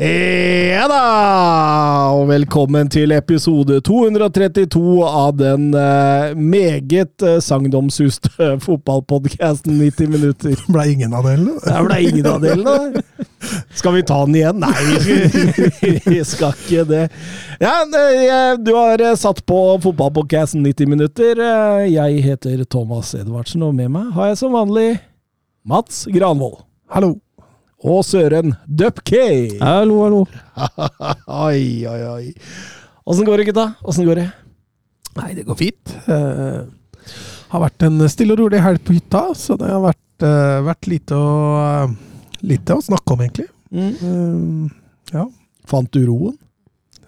Ja da! Og velkommen til episode 232 av den eh, meget uh, sagnomsuste fotballpodkasten 90 minutter. Det ble ingen av delene. Det ble ingen av delene. Skal vi ta den igjen? Nei, vi skal ikke det. Ja, eh, Du har eh, satt på fotballpodkasten 90 minutter. Eh, Jeg heter Thomas Edvardsen, og med meg har jeg som vanlig Mats Granvold. Hallo. Og Søren Dupkay. Hallo, hallo. oi, oi, oi. Åssen går det, gutta? Åssen går det? Nei, det går fint. Uh, har vært en stille og rolig helg på hytta, så det har vært, uh, vært lite, å, uh, lite å snakke om, egentlig. Eh, ja. Fant du roen?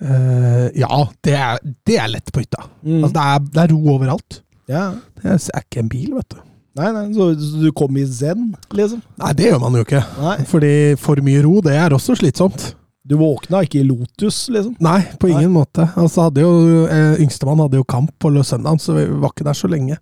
Ja, det er, det er lett på hytta. Mm. Altså, det, er, det er ro overalt. Ja. Det er ikke en bil, vet du. Nei, nei, så, så du kom i zen, liksom? Nei, det gjør man jo ikke. Nei. Fordi for mye ro, det er også slitsomt. Du våkna ikke i Lotus, liksom? Nei, på ingen måte. Altså, hadde jo, eh, Yngstemann hadde jo kamp på søndag, så vi var ikke der så lenge.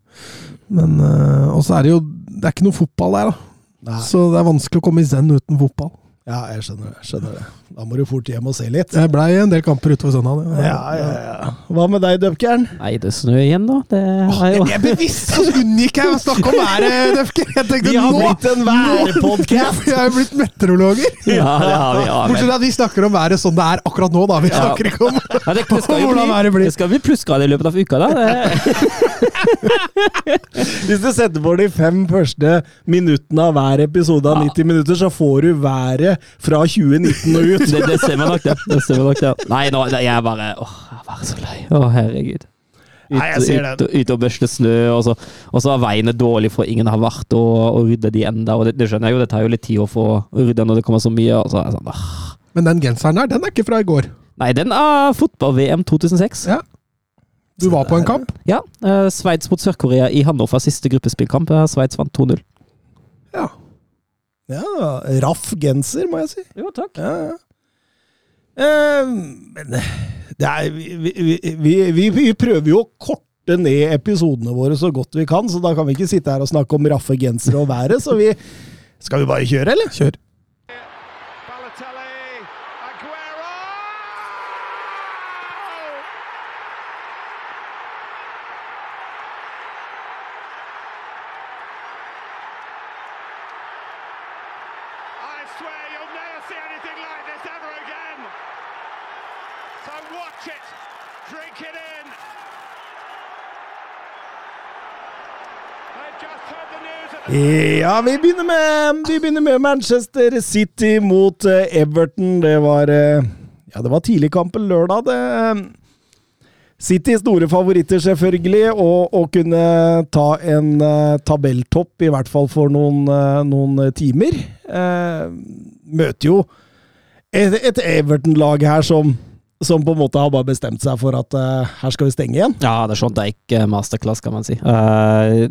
Men eh, Og så er det jo Det er ikke noe fotball der, da. Nei. Så det er vanskelig å komme i zen uten fotball. Ja, jeg skjønner det. skjønner det. Da må du fort hjem og se litt. Det blei en del kamper utover søndag. det. Ja, ja, ja. Hva med deg, Dupkern? Nei, det snør igjen, da. Det er jo Jeg er bevisst så unngikk jeg å snakke om været! Jeg tenkte Vi har nå blitt en værpodkast! Vi har jo blitt meteorologer! Ja, det har vi. Ja, Bortsett fra at vi snakker om været sånn det er akkurat nå, da. Vi Ja. snakker ikke om ja, det, det, skal Hvordan været blir. det skal bli plussgrader i løpet av uka, da. Det, Hvis du setter på de fem første minuttene av hver episode av Ja. 90 minutter, så får du været fra 2019 og ut. det, det stemmer nok, det. det, stemmer nok, det. Nei, nå, det- jeg bare Åh, jeg bare så lei. Å, herregud. Ut, Nei, jeg ser ut, ut og børste snø, og så, og så er veiene dårlige, for ingen har vært og, og rydde de enda. Og det, det skjønner jeg jo, det tar jo litt tid å få rydda når det kommer så mye. Og så er sånn. Men den genseren der, den er ikke fra i går. Nei, den er fotball-VM 2006. Ja. Du var på en kamp? Ja, eh, Sveits mot Sør-Korea i Hannover, siste gruppespillkamp. Eh, Sveits vant 2-0. Ja. Ja, Raff genser, må jeg si. Jo, takk. Ja, ja. Eh, men det er, vi, vi, vi, vi, vi prøver jo å korte ned episodene våre så godt vi kan, så da kan vi ikke sitte her og snakke om raffe gensere og været, så vi Skal vi bare kjøre, eller? Kjør. Ja, vi begynner med, vi begynner med Manchester City mot eh, Everton. Det var eh, Ja, det var tidligkampen lørdag. Det, eh, City store favoritter, selvfølgelig, og å kunne ta en tabelltopp, i hvert fall for noen, noen timer. Eh, møter jo et, et Everton-lag her som, som på en måte har bare bestemt seg for at uh, her skal vi stenge igjen. Ja, det er sånn Dijk eh, masterclass, kan man si. Uh,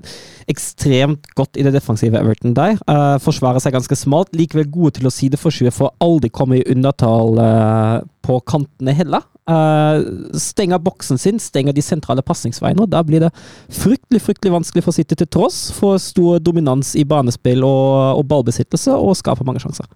ekstremt godt i det defensive Everton der. Uh, forsvarer seg ganske smalt. Likevel gode til å sideforskyve for å aldri komme i undertall eh, på kantene heller. Stenger boksen sin, stenger de sentrale pasningsveiene. og Da blir det fryktelig fryktelig vanskelig for City til tross for stor dominans i banespill og, og ballbesittelse, og skaper mange sjanser.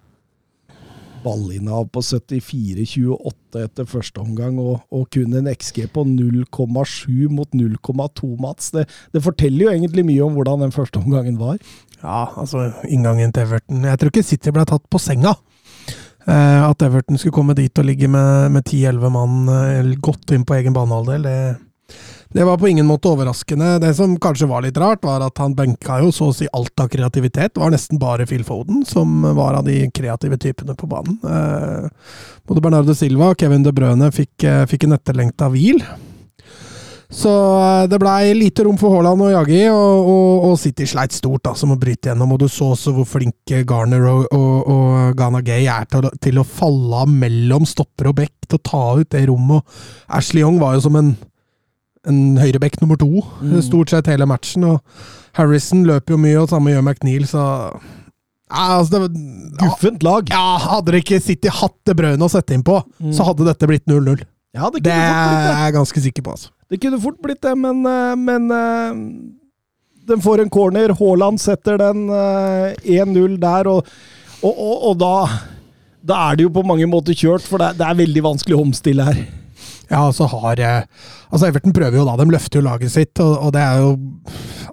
Ballinnehav på 74-28 etter første omgang, og, og kun en XG på 0,7 mot 0,2, Mats. Det, det forteller jo egentlig mye om hvordan den første omgangen var. Ja, altså inngangen til Everton Jeg tror ikke City ble tatt på senga. Eh, at Everton skulle komme dit og ligge med, med 10-11 mann eh, godt inn på egen banehalvdel, det, det var på ingen måte overraskende. Det som kanskje var litt rart, var at han benka jo så å si alt av kreativitet. Det var nesten bare Phil Foden som var av de kreative typene på banen. Eh, både Bernardo Silva og Kevin De Brøne fikk, eh, fikk en etterlengta hvil. Så eh, det blei lite rom for Haaland å jage i, og, og, og City sleit stort da, som å bryte gjennom. Og du så også hvor flinke Garner og, og, og Ghana Gay er til, til å falle av mellom stopper og bekk, til å ta ut det rommet. Ashley Young var jo som en, en høyrebekk nummer to, Mm. stort sett hele matchen. Og Harrison løper jo mye, og samme gjør McNeil, så ja, altså det, Guffent lag. ja, Hadde det ikke City hatt det brødet å sette inn på, så hadde dette blitt 0-0. Ja, det Det kunne fort blitt er det. jeg ganske sikker på, altså. Det kunne fort blitt det, men, eh, men eh, Den får en corner. Haaland setter den eh, 1-0 der, og, og, og, og da da er det jo på mange måter kjørt, for det det er veldig vanskelig å omstille her. Ja, så har eh, Altså, Everton prøver jo da, de løfter jo laget sitt, og, og det er jo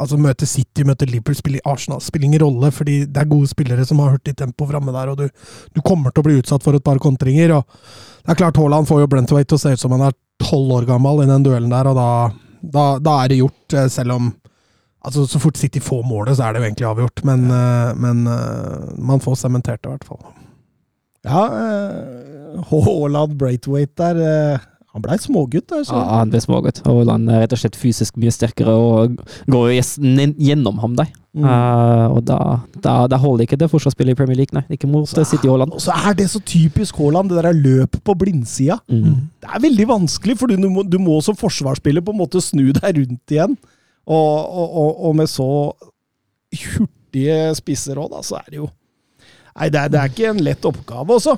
Altså, møte City, møte Liverpool, spiller Arsenal spiller ingen rolle, fordi det er gode spillere som har hurtig tempo framme der, og du, du kommer til å bli utsatt for et par kontringer. og Det er klart Haaland får jo Brentwaite til å se ut som han er tolv år gammel i den duellen der, og da, da, da er det gjort, eh, selv om Altså, Så fort City får målet, så er det jo egentlig avgjort, men, eh, men man får sementert det, i hvert fall. Ja, Haaland Braithwaite der Han blei smågutt der, så Ja, han ble smågutt. Og han er rett og slett fysisk mye sterkere og går jo gjennom ham, de. Mm. Uh, og da, da, da holder ikke det fortsatt å spille i Premier League, nei. Ikke mot Så- City Haaland. Og så er det så typisk Haaland, det der løpet på blindsida. Mm. Det er veldig vanskelig, for du må, du må som forsvarsspiller på en måte snu deg rundt igjen. Og, og, og, og med så hurtige spisser òg, da, så er det jo Nei, det er, det er ikke en lett oppgave. Og så,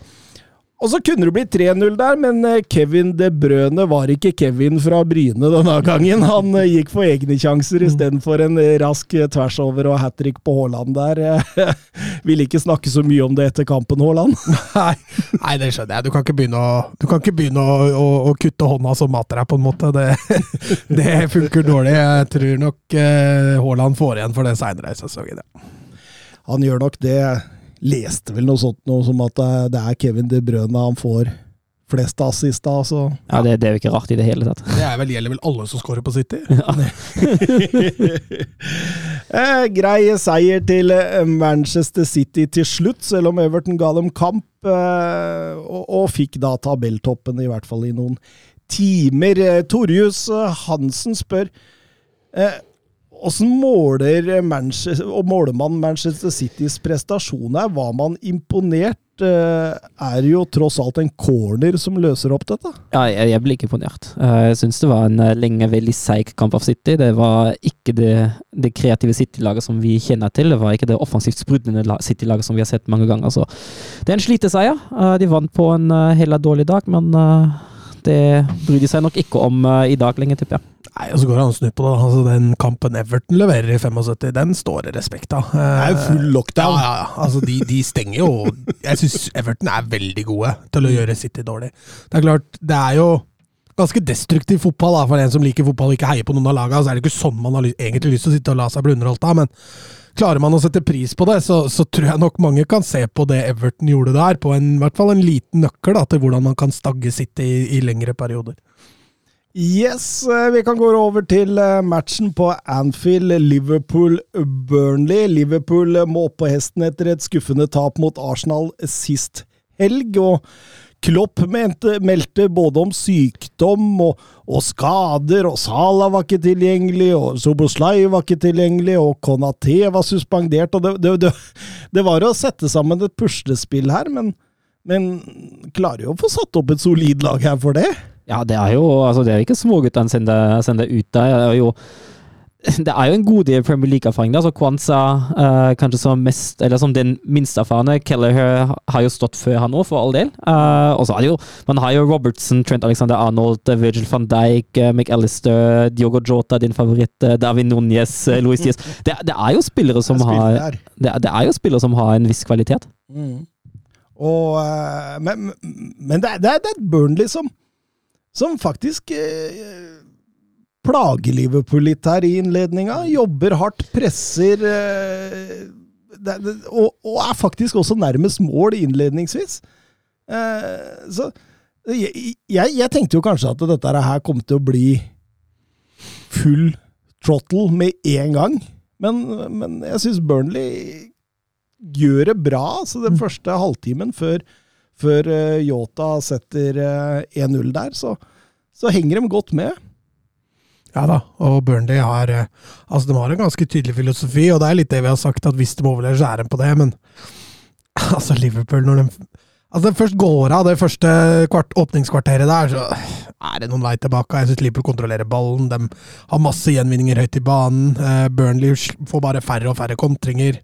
og så kunne det bli 3-0 der, men eh, Kevin De Brøne var ikke Kevin fra Bryne denne gangen. Han eh, gikk for egne sjanser istedenfor en eh, rask tvers over og hat trick på Haaland der. Vil ikke snakke så mye om det etter kampen, Haaland. Nei, nei, det skjønner jeg. Du kan ikke begynne å, du kan ikke begynne å, å, å kutte hånda som mater deg, på en måte. Det, det funker dårlig. Jeg tror nok Haaland får igjen for det seinere i sesongen. Ja. Han gjør nok det. Leste vel noe sånt noe som at det- det er Kevin De Brøne han får flest assist av, så Ja, det, det er jo ikke rart i det hele tatt. Det er vel, gjelder vel alle som scorer på City? eh, Grei seier til eh, Manchester City til slutt, selv om Everton ga dem kamp, eh, og, og fikk da tabelltoppen, i hvert fall i noen timer. Eh, Torjus eh, Hansen spør eh, Åssen måler Manchester, måler man Manchester Citys prestasjon her? Var man imponert? Er Er jo tross alt en corner som løser opp dette? Ja, jeg, jeg ble ikke imponert. Eh, Jeg syns det var en eh, lenge veldig seig kamp av City. Det var ikke det, det kreative City-laget som vi kjenner til. Det var ikke det offensivt sprudlende City-laget som vi har sett mange ganger. Så det er en sliteseier. Eh, De vant på en eh, heller dårlig dag, men eh, det bryr de seg nok ikke om eh, i dag lenger, tipper jeg. Nei, og så går det an å snu på det. Altså, den kampen Everton leverer i 75, den står det respekt av. Det er jo full lockdown. Ja, ja, ja. Altså, de, de stenger jo Jeg syns Everton er veldig gode til å gjøre City dårlig. Det er klart, det er jo ganske destruktiv fotball da, for en som liker fotball og ikke heier på noen av lagene. Så er det ikke sånn man har egentlig lyst til å sitte og la seg bli underholdt av, men klarer man å sette pris på det, så, så tror jeg nok mange kan se på det Everton gjorde der, på en, i hvert fall en liten nøkkel da, til hvordan man kan stagge City i, i lengre perioder. Yes, eh, vi kan gå over til eh, matchen på Anfield, Liverpool-Burnley. Liverpool eh, må opp på hesten etter et skuffende tap mot Arsenal sist helg. og Klopp mente, meldte både om sykdom og, og skader, og Salah var ikke tilgjengelig, og Soboslai var ikke tilgjengelig, og Konaté var suspendert. og Det, det, det, det var å sette sammen et puslespill her, men, men klarer jo å få satt opp et solid lag her for det. Ja, det er jo altså det er ikke småguttene som sender, ut der. Det er jo, det er jo en god del Premier League-erfaring. Altså Kwanza uh, kanskje som mest, eller som den minst erfarne. Kelleher har jo stått før han òg, for all del. Uh, og så er det jo Man har jo Robertson, Trent Alexander Arnold, eh, Virgil van Dijk, eh, McAllister, Diogo Jota, din favoritt, Davin David Núñez, eh, Luis Diaz. Det, det er jo spillere som har det, det er jo spillere som har en viss kvalitet. Mm. Og, eh, men men det, er, det, er, det er et Burnley som, som faktisk eh, plager Liverpool litt her i innledninga. Jobber hardt, presser eh, det, det, og, og er faktisk også nærmest mål innledningsvis. Eh, så jeg, jeg, jeg tenkte jo kanskje at dette her kom til å bli full throttle med en gang. Men, men jeg syns Burnley gjør det bra, så den første halvtimen før, før eh, Yota setter eh, 1-0 der, så, så henger de godt med. Ja da, og Burnley har eh, altså de har en ganske tydelig filosofi, og det er litt det vi har sagt, at hvis de overlever, så er de på det, men altså Liverpool når de Altså det først går av det første kvart, åpningskvarteret der, så er det noen vei tilbake. Jeg syns Liverpool kontrollerer ballen, de har masse gjenvinninger høyt i banen. Eh, Burnley får bare færre og færre kontringer.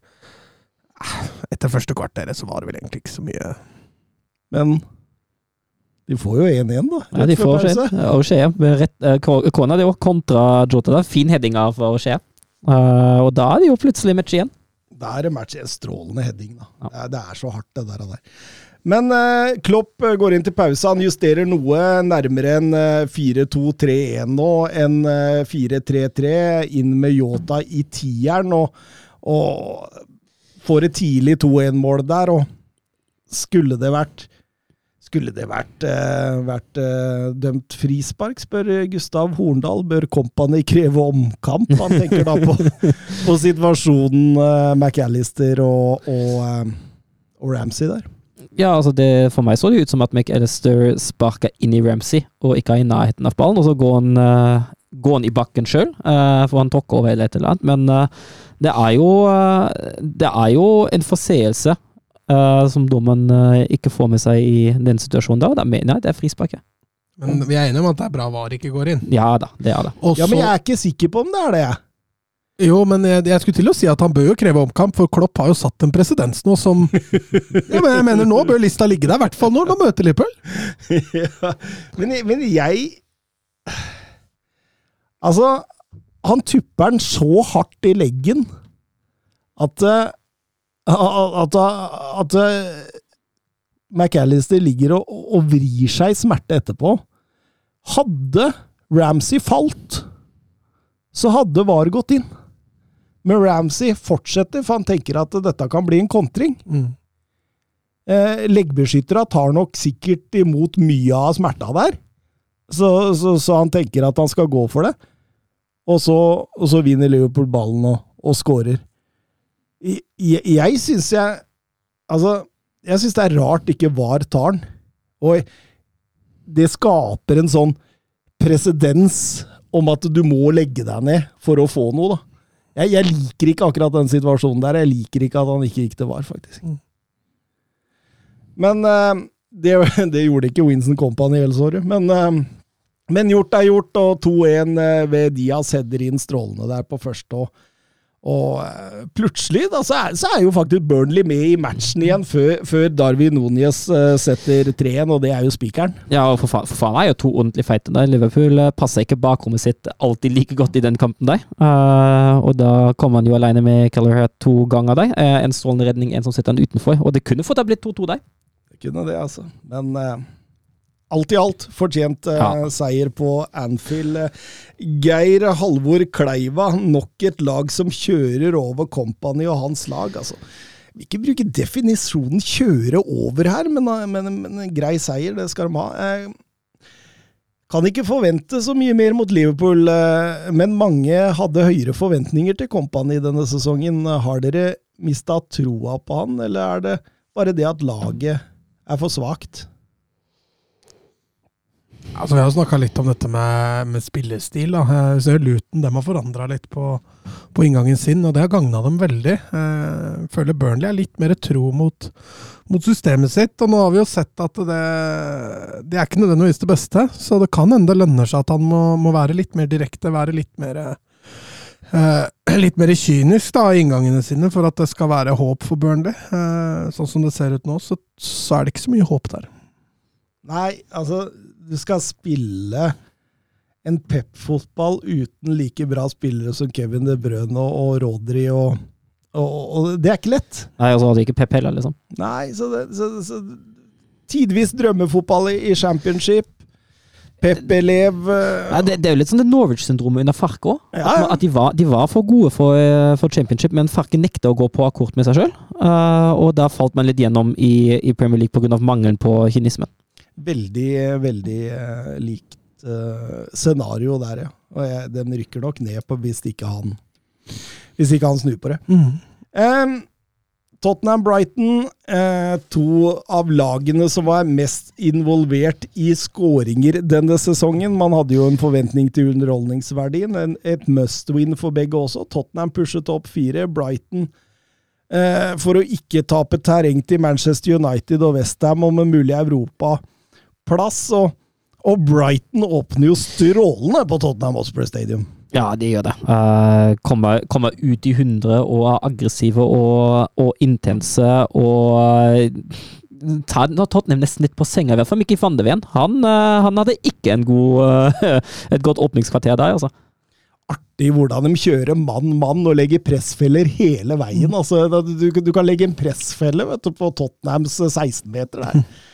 Etter første kvarteret så var det vel egentlig ikke så mye Men de får jo 1-1, da. Ja, de får. O'Shea. eh, Kona det òg kontra Jota. Da. Fin heading av O'Shea. Uh, og da er det jo plutselig match igjen. Da er det match en strålende heading, da. Det, er, det er så hardt, det der. Og der. Men uh, Klopp eh, går inn til pause. Han justerer noe nærmere en eh, 4-2-3-1 nå enn eh, 4-3-3. Inn med Yota i tieren, og, og får et tidlig 2-1-mål der. Og skulle det vært skulle det vært, eh, vært eh, dømt frispark, spør Gustav Horndal. Bør Company kreve omkamp? Han tenker da på, på situasjonen eh, McAllister og, og, og Ramsey der. Ja, altså det, For meg så det ut som at McAllister sparka inn i Ramsey og ikke i nærheten av ballen, og så går han, uh, går han i bakken sjøl, for han tråkker over eller et eller annet. Men uh, det er jo, det er jo en forseelse eh, som dommen uh, ikke får med seg i den situasjonen da, da mener jeg det er frisparket. Men vi er enige om at det er bra VAR ikke går inn. Ja da, det er det. Også, Ja, men jeg er ikke sikker på om det er det, jeg. Jo, men jeg, jeg skulle til å si at han bør jo kreve omkamp, for Klopp har jo satt en presedens nå som ja, men Jeg mener nå bør lista ligge der, i hvert fall når man møter Liverpool. ja. men, men jeg Altså, han tupper den så hardt i leggen at eh, At, at, at McAllister ligger og, og vrir seg i smerte etterpå. Hadde Ramsey falt, så hadde VAR gått inn. Men Ramsey fortsetter, for han tenker at dette kan bli en kontring. Mm. Eh, Leggbeskytterne tar nok sikkert imot mye av smerta der, så, så, så han tenker at han skal gå for det. Og så, og så vinner Liverpool ballen og, og scorer. Jeg, jeg, syns jeg Altså, jeg syns det er rart ikke VAR tar den. Og det skaper en sånn presedens om at du må legge deg ned for å få noe, da. Jeg, jeg liker ikke akkurat den situasjonen der. Jeg liker ikke at han ikke gikk til VAR, faktisk. Men eh, det, det gjorde ikke Winston Company heller, sorry. Men, eh, men gjort er gjort, og 2-1 eh, ved Diaz header inn strålende der på første. Og, og eh, plutselig da, så, er, så er jo faktisk Burnley med i matchen igjen før, før Darwin Núñez eh, setter 3-1, og det er jo spikeren. Ja, og for faen, for faen er jo to ordentlig feite der. Liverpool eh, passer ikke bakrommet sitt alltid like godt i den kampen der. Uh, og da kommer han jo alene med Kelleher to ganger der. Uh, en strålende redning, en som sitter han utenfor. Og det kunne fått ha blitt 2-2 der. Det kunne det, altså. Men alt i alt fortjent eh, Ja. seier på Anfield. Geir Halvor Kleiva, nok et lag som kjører over Company og hans lag. altså. Vil ikke bruke definisjonen 'kjøre over' her, men, eh, men, men grei seier, det skal de ha. Eh, kan ikke forvente så mye mer mot Liverpool, eh, men mange hadde høyere forventninger til Company denne sesongen. Har dere mista troa på han, eller er det bare det at laget er for svakt? Altså, Vi har snakka litt om dette med, med spillestil. da. Jeg ser Luton dem har forandra litt på, på inngangen sin, og det har gagna dem veldig. Jeg føler Burnley er litt mer tro mot, mot systemet sitt, og nå har vi jo sett at det, det er ikke nødvendigvis det beste. Så det kan hende det lønner seg at han må, må være litt mer direkte, være litt mer eh, litt mer kynisk da, i inngangene sine for at det skal være håp for Burnley. Eh, sånn som det ser ut nå, så, så er det ikke så mye håp der. Nei, altså, du skal spille en pep-fotball uten like bra spillere som Kevin De Bruyne og, og Rodri, og, og, og det er ikke lett. Nei, og så hadde ikke Pep heller, liksom. Nei, så, det, så, så Tidvis drømmefotball i, i championship. Pep-elev eh, Nei, det, det er jo litt sånn det Norwich-syndromet under Farke òg. Ja, ja. at de, var, de var for gode for, eh, for championship, men Farke nekta å gå på akkord med seg sjøl. og da falt man litt gjennom i, i Premier League pga. mangelen på kynisme. Veldig, veldig eh, likt uh, scenario der, ja. Og jeg, den rykker nok ned på hvis ikke han Hvis ikke han snur på det. Mm. Em, Tottenham-Brighton, eh, to av lagene som var mest involvert i skåringer denne sesongen. Man hadde jo en forventning til underholdningsverdien. En, et must-win for begge også. Tottenham pushet opp fire. Brighton eh, for å ikke tape terreng til Manchester United og Westham om en mulig europaplass. Og, og Brighton åpner jo strålende på Tottenham Hotspur Stadium. Ja, de gjør det. Uh, kommer, kommer, ut i hundre og er aggressive og, og intense og nå har Tottenham nesten litt på senga, i hvert fall Mikkel van de Ven. Han, uh, han hadde ikke en god, et godt åpningskvarter der, altså. Artig hvordan de kjører mann-mann og legger pressfeller hele veien. Mm. Altså, du, du, kan legge en pressfelle vet du, på Tottenhams 16-meter der.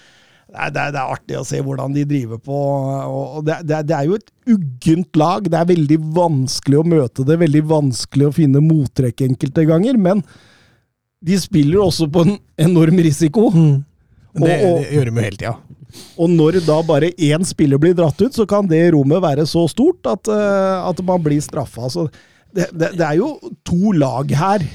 det, det er, artig å se hvordan de driver på. og det, det, det, er jo et uggent lag. Det er veldig vanskelig å møte det, veldig vanskelig å finne mottrekk enkelte ganger. Men de spiller også på en enorm risiko. Mm. Det, og, det, gjør de jo hele tida. Og når da bare én spiller blir dratt ut, så kan det rommet være så stort at, uh, at man blir straffa. Altså, det, det, er jo to lag her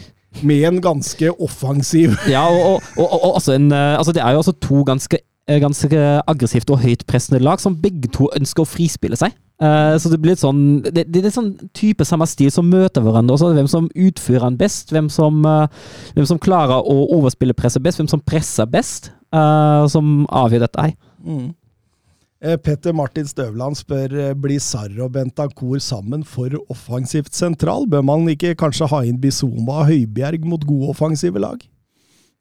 med en ganske offensiv Ja, og, og, og altså en, eh, altså det er jo altså to ganske ganske aggressivt og høytpressende lag som begge to ønsker å frispille seg. Uh, så det blir litt sånn Det, det er sånn type samme stil som møter hverandre. Også. Hvem som utfører den best, hvem som, uh, hvem som klarer å overspille presset best, hvem som presser best, som avgjør dette. Mm. Petter Martin Støvland spør blir Sarr og Bentancour sammen for offensivt sentral. Bør man ikke kanskje ha inn Bizoma og Høibjerg mot gode offensive lag?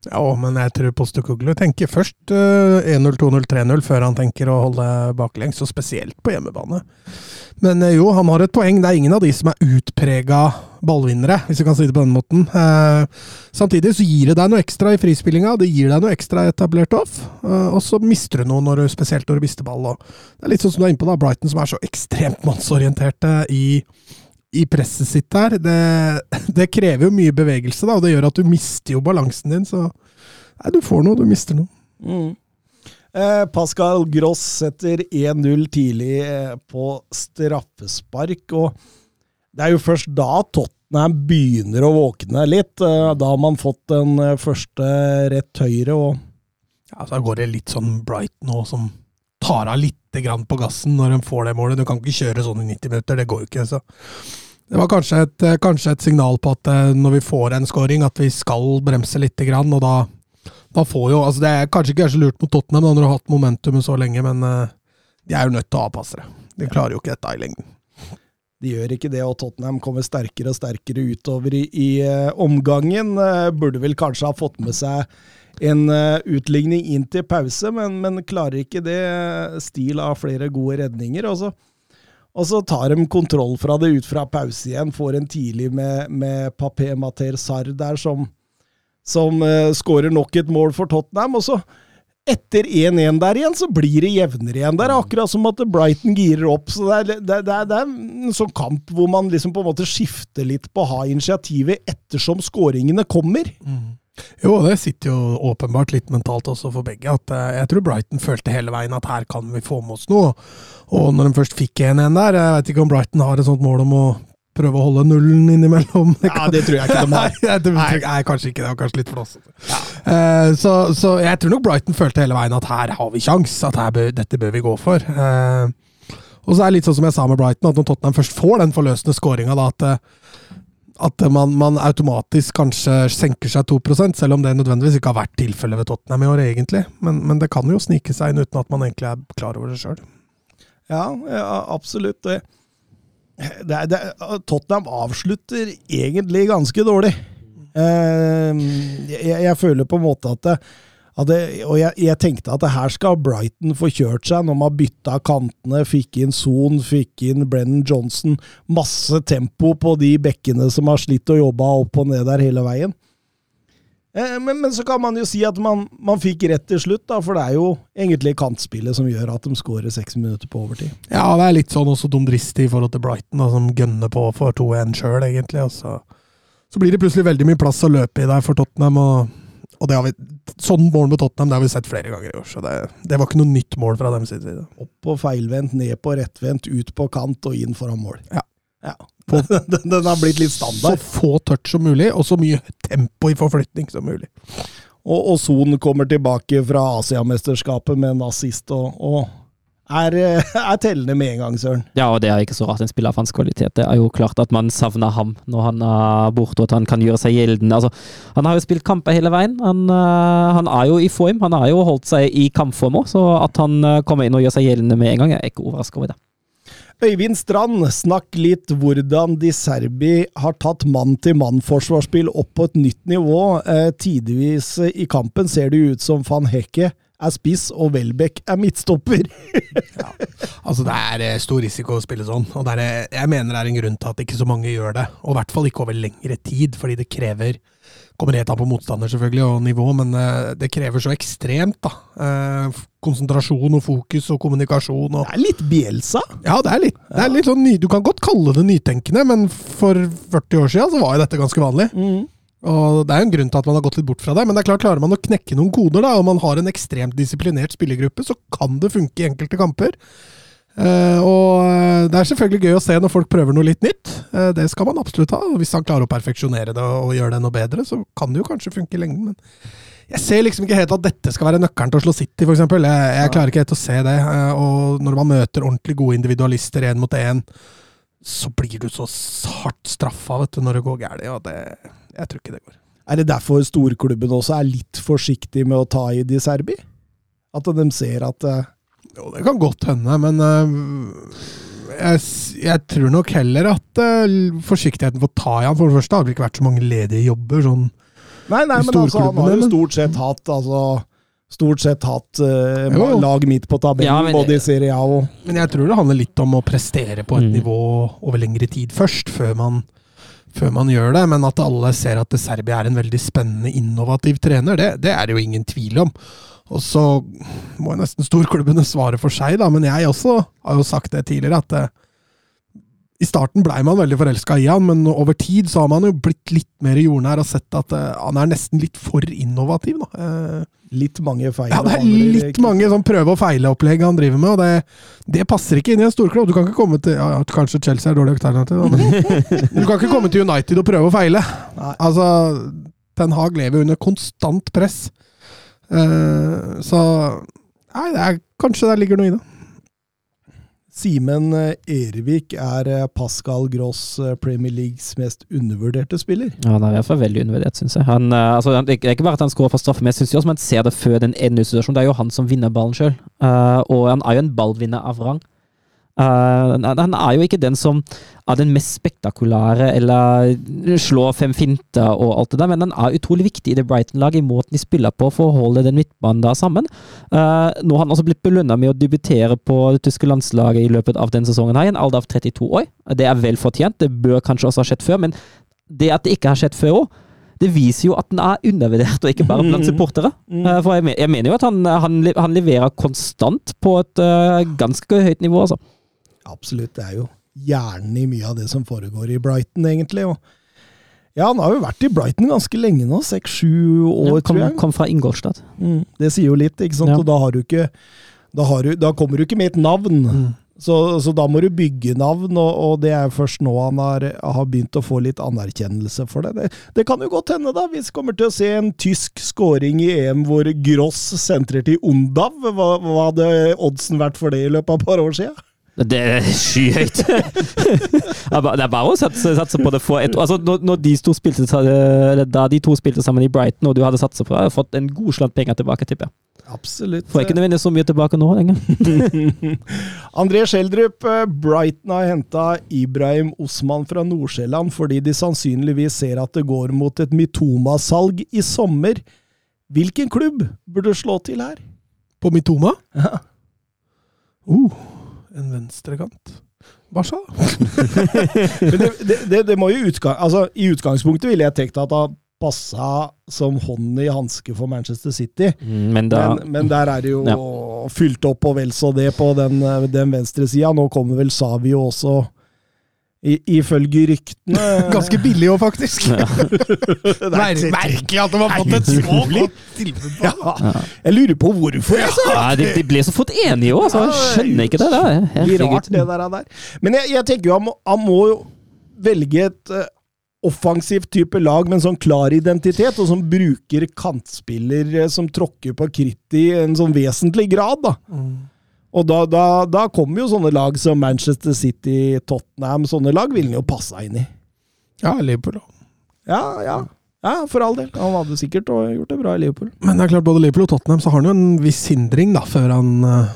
Ja, men jeg tror Postekoglu tenker først uh, 1-0, 2-0, 3-0 før han tenker å holde baklengs, og spesielt på hjemmebane. Men uh, jo, han har et poeng. Det er ingen av de som er utprega ballvinnere, hvis vi kan si det på den måten. Uh, samtidig så gir det deg noe ekstra i frispillinga, det gir deg noe ekstra etablert off, uh, og så mister du noe, når du, spesielt når du mister ball. Det er litt sånn som du er inne på, da, Brighton som er så ekstremt mannsorienterte i i presset sitt der, det, det, krever jo mye bevegelse, da, og det gjør at du mister jo balansen din. Så nei, du får noe, du mister noe. Mm. Eh, Pascal Gross setter 1-0 tidlig eh, på straffespark, og det er jo først da Tottenham begynner å våkne litt. Eh, da har man fått den eh, første rett høyre, og Ja, så går det litt sånn Bright nå, som tar av litt grann på gassen når de får det målet. Du kan ikke kjøre sånn i 90 minutter, det går jo ikke. så det var kanskje et, eh, kanskje et, signal på at eh, når vi får en scoring, at vi skal bremse litt. Grann, og da, da får jo altså Det er kanskje ikke så lurt mot Tottenham da, når du har hatt momentumet så lenge, men uh, de er jo nødt til å avpasse det. De klarer jo ikke dette i lengden. De gjør ikke det, og Tottenham kommer sterkere og sterkere utover i, i omgangen. Burde vel kanskje ha fått med seg en uh, utligning inn til pause, men, men klarer ikke det. Stil av flere gode redninger. Og så, og så tar de kontroll fra det ut fra pause igjen. Får en tidlig med, med Papé Mater Sarr der, som, som uh, skårer nok et mål for Tottenham. og så etter 1-1 der igjen, så blir det jevnere igjen Det er Akkurat som at Brighton girer opp. så Det er, det, det er, det er en sånn kamp hvor man liksom på en måte skifter litt på å ha initiativet ettersom skåringene kommer. Mm. Jo, det sitter jo åpenbart litt mentalt også for begge. at uh, Jeg tror Brighton følte hele veien at her kan vi få med oss noe. Og når de først fikk 1-1 der Jeg vet ikke om Brighton har et sånt mål om å prøve å holde nullen innimellom. Ja, Det tror jeg ikke de har. nei, det, nei. kanskje ikke. Det var kanskje litt flåsete. Ja. Uh, så, så, jeg tror nok Brighton følte hele veien at her har vi kjangs, at bør, dette bør vi gå for. Uh, og så er det litt sånn som jeg sa med Brighton, at når Tottenham først får den forløsende skåringa, at at man, man, automatisk kanskje senker seg 2 selv om det nødvendigvis ikke har vært tilfellet ved Tottenham i år, egentlig. Men, men, det kan jo snike seg inn uten at man egentlig er klar over det sjøl. Ja, ja, absolutt. Det, det, det, Tottenham avslutter egentlig ganske dårlig. Uh, jeg, jeg, føler på en måte at det, og jeg, jeg, tenkte at det her skal Brighton få kjørt seg når man bytta kantene, fikk inn Son, fikk inn Brennan Johnson. Masse tempo på de bekkene som har slitt og jobba opp og ned der hele veien. Eh, men, men, så kan man jo si at man, man, fikk rett til slutt, da, for det er jo egentlig kantspillet som gjør at de skårer seks minutter på overtid. Ja, det er litt sånn også dumdristig i forhold til Brighton, da, som gønner på for 2-1 sjøl, egentlig. Og så, så blir det plutselig veldig mye plass å løpe i der for Tottenham. og og det har vi, sånn mål med Tottenham det har vi sett flere ganger i år. så det, det var ikke noe nytt mål fra dem sin side. Opp på feilvendt, ned på rettvendt, ut på kant og inn foran mål. Ja. ja På, Den, den har blitt litt standard. så få touch som mulig, og så mye tempo i forflytning som mulig. Og Son kommer tilbake fra Asiamesterskapet med en assist og, og er, eh, er tellende med en gang, Søren. Ja, og det er ikke så rart en spiller av hans kvalitet. Det er jo klart at man savner ham når han er borte, og at han kan gjøre seg gjeldende. Altså, han har jo spilt kamper hele veien. Han, øh, han er jo i form. Han har jo holdt seg i kampform òg, så at han øh, kommer inn og gjør seg gjeldende med en gang, jeg er ikke overraska over det. Øyvind Strand, snakk litt hvordan De Serbi har tatt mann-til-mann-forsvarsspill opp på et nytt nivå. Eh, tidvis i kampen ser det ut som van Hekke er spiss og Welbeck er midtstopper. Altså, det er eh, stor risiko å spille sånn, og er, eh, jeg mener det er en grunn til at ikke så mange gjør det. Og i hvert fall ikke over lengre tid, fordi det krever Kommer helt an på motstander selvfølgelig, og nivå, men eh, det krever så ekstremt, da. Konsentrasjon og fokus og kommunikasjon og Det er litt Bielsa. Ja, det er litt, det er litt sånn Du kan godt kalle det nytenkende, men for 40 år siden så var jo dette ganske vanlig. Og Det er jo en grunn til at man har gått litt bort fra det, men det er klart klarer man å knekke noen koder, da, og man har en ekstremt disiplinert spillergruppe, så kan det funke i enkelte kamper. Eh, og eh, det er selvfølgelig gøy å se når folk prøver noe litt nytt. Eh, det skal man absolutt ha. og Hvis han klarer å perfeksjonere det og gjøre det noe bedre, så kan det jo kanskje funke i lengden. Men jeg ser liksom ikke helt at dette skal være nøkkelen til å slå City, f.eks. Jeg, jeg klarer ikke helt å se det. Eh, og når man møter ordentlig gode individualister én mot én, så blir du så hardt straffa når det går galt. Og det, jeg tror ikke det går. Er det derfor storklubben også er litt forsiktig med å ta i De Serbi? At de ser at uh... Jo, det kan godt hende, men uh, jeg, jeg tror nok heller at uh, forsiktigheten for å ta i han For det første har det ikke vært så mange ledige jobber. sånn Nei, nei, men altså, han har jo stort sett hatt altså, Stort sett hatt uh, Jo, jo. lag midt på tabellen, Ja, men- både i Serie A og Men jeg tror det handler litt om å prestere på et Mm. nivå over lengre tid først, før man, før man gjør det. Men at alle ser at Serbia er en veldig spennende, innovativ trener, det, det er det jo ingen tvil om. Og så må nesten storklubbene svare for seg, da. Men jeg også har jo sagt det tidligere, at eh, i starten blei man veldig forelska i han, men over tid så har man jo blitt litt mer jordnær og sett at uh, han er nesten litt for innovativ. Eh, litt mange feil. ja, det er litt andre, mange sånn prøve- og feile-opplegg han driver med, og det, det passer ikke inn i en storklubb. Du kan ikke komme til ja, Kanskje Chelsea er dårlig alternativ, men du kan ikke komme til United og prøve å feile. Nei. Altså, Ten Hag lever under konstant press. Uh, så Nei, det er, kanskje der ligger noe i det. Simen eh, Ervik er eh, Pascal Gross eh, Premier Leagues mest undervurderte spiller. Ja, Han er i hvert fall veldig undervurdert, syns jeg. Han, altså, det er ikke bare at han skårer fra straffe, men jeg syns også man ser det før den 1-0-situasjonen. Det er jo han som vinner ballen sjøl, og han er jo en ballvinner av rang. Eh, han er jo ikke den som er den mest spektakulære eller slår fem finter og alt det der, men han er utrolig viktig i det Brighton-laget, i måten de spiller på for å holde den midtbanen der sammen. Uh, nå har han også blitt belønna med å debutere på det tyske landslaget i løpet av denne sesongen, her, i en alder av 32 år. Det er vel fortjent, det bør kanskje også ha skjedd før, men det at det ikke har skjedd før òg, det viser jo at den er undervurdert, og ikke bare blant supportere. Eh, For jeg, mener jo at han, han, leverer konstant på et ganske høyt nivå, altså. Absolutt. Det er jo hjernen i mye av det som foregår i Brighton, egentlig. Og ja, han har jo vært i Brighton ganske lenge nå. Seks-sju år, Ja, kom, tror jeg. kom fra Ingolstadt. Mm, det sier jo litt, ikke sant. Ja. Og da har du ikke da, har du, da kommer du ikke med et navn. Så, så da må du bygge navn, og, og det er først nå han har, har begynt å få litt anerkjennelse for det. det. Det kan jo godt hende, da. Vi kommer til å se en tysk scoring i EM hvor Gross sentrer til Ondav. Hva, hva hadde oddsen vært for det i løpet av et par år siden? Det er skyhøyt! det er bare- å satse, satse på det for et Altså, når, når de to spilte, da de to spilte sammen i Brighton, og du hadde satsa på det, hadde fått en god slant penger tilbake, tipper jeg. Absolutt. Får ikke nødvendigvis så mye tilbake nå lenger. André Schjelderup, eh, Brighton har henta Ibrahim Osman fra Nord-Sjælland fordi de sannsynligvis ser at det går mot et Mitoma-salg i sommer. Hvilken klubb burde slå til her? På Mitoma? Ja. Uh, en venstrekant. Barca? Men det, det, det, det må jo utgang, altså, I utgangspunktet ville jeg tenkt at han passa som hånd i hanske for Manchester City. Mm, Men da Men, men der er det jo Ja. fylt opp og vel så det på den, den venstre sida. Nå kommer vel Savio også, i, ifølge ryktene Ganske billig òg, faktisk. Ja. Mer merkelig at de har fått et så godt tilbud. Ja. Jeg lurer på hvorfor. Altså. ja, de, de ble så fort enige òg, så Jeg skjønner ikke det. der. Litt rart, det der. der. Men jeg, jeg tenker jo, han må, han må jo velge et uh, offensivt type lag med en sånn klar identitet, og som bruker kantspiller eh, som tråkker på kritt i en sånn vesentlig grad, da. Og da, da, da kommer jo sånne lag som Manchester City, Tottenham, sånne lag vil han jo passe inn i. Ja, Liverpool òg. Ja, ja. Ja, for all del. Han hadde sikkert gjort det bra i Liverpool. Men det er klart, både Liverpool og Tottenham så har han jo en viss hindring, da, før han eh,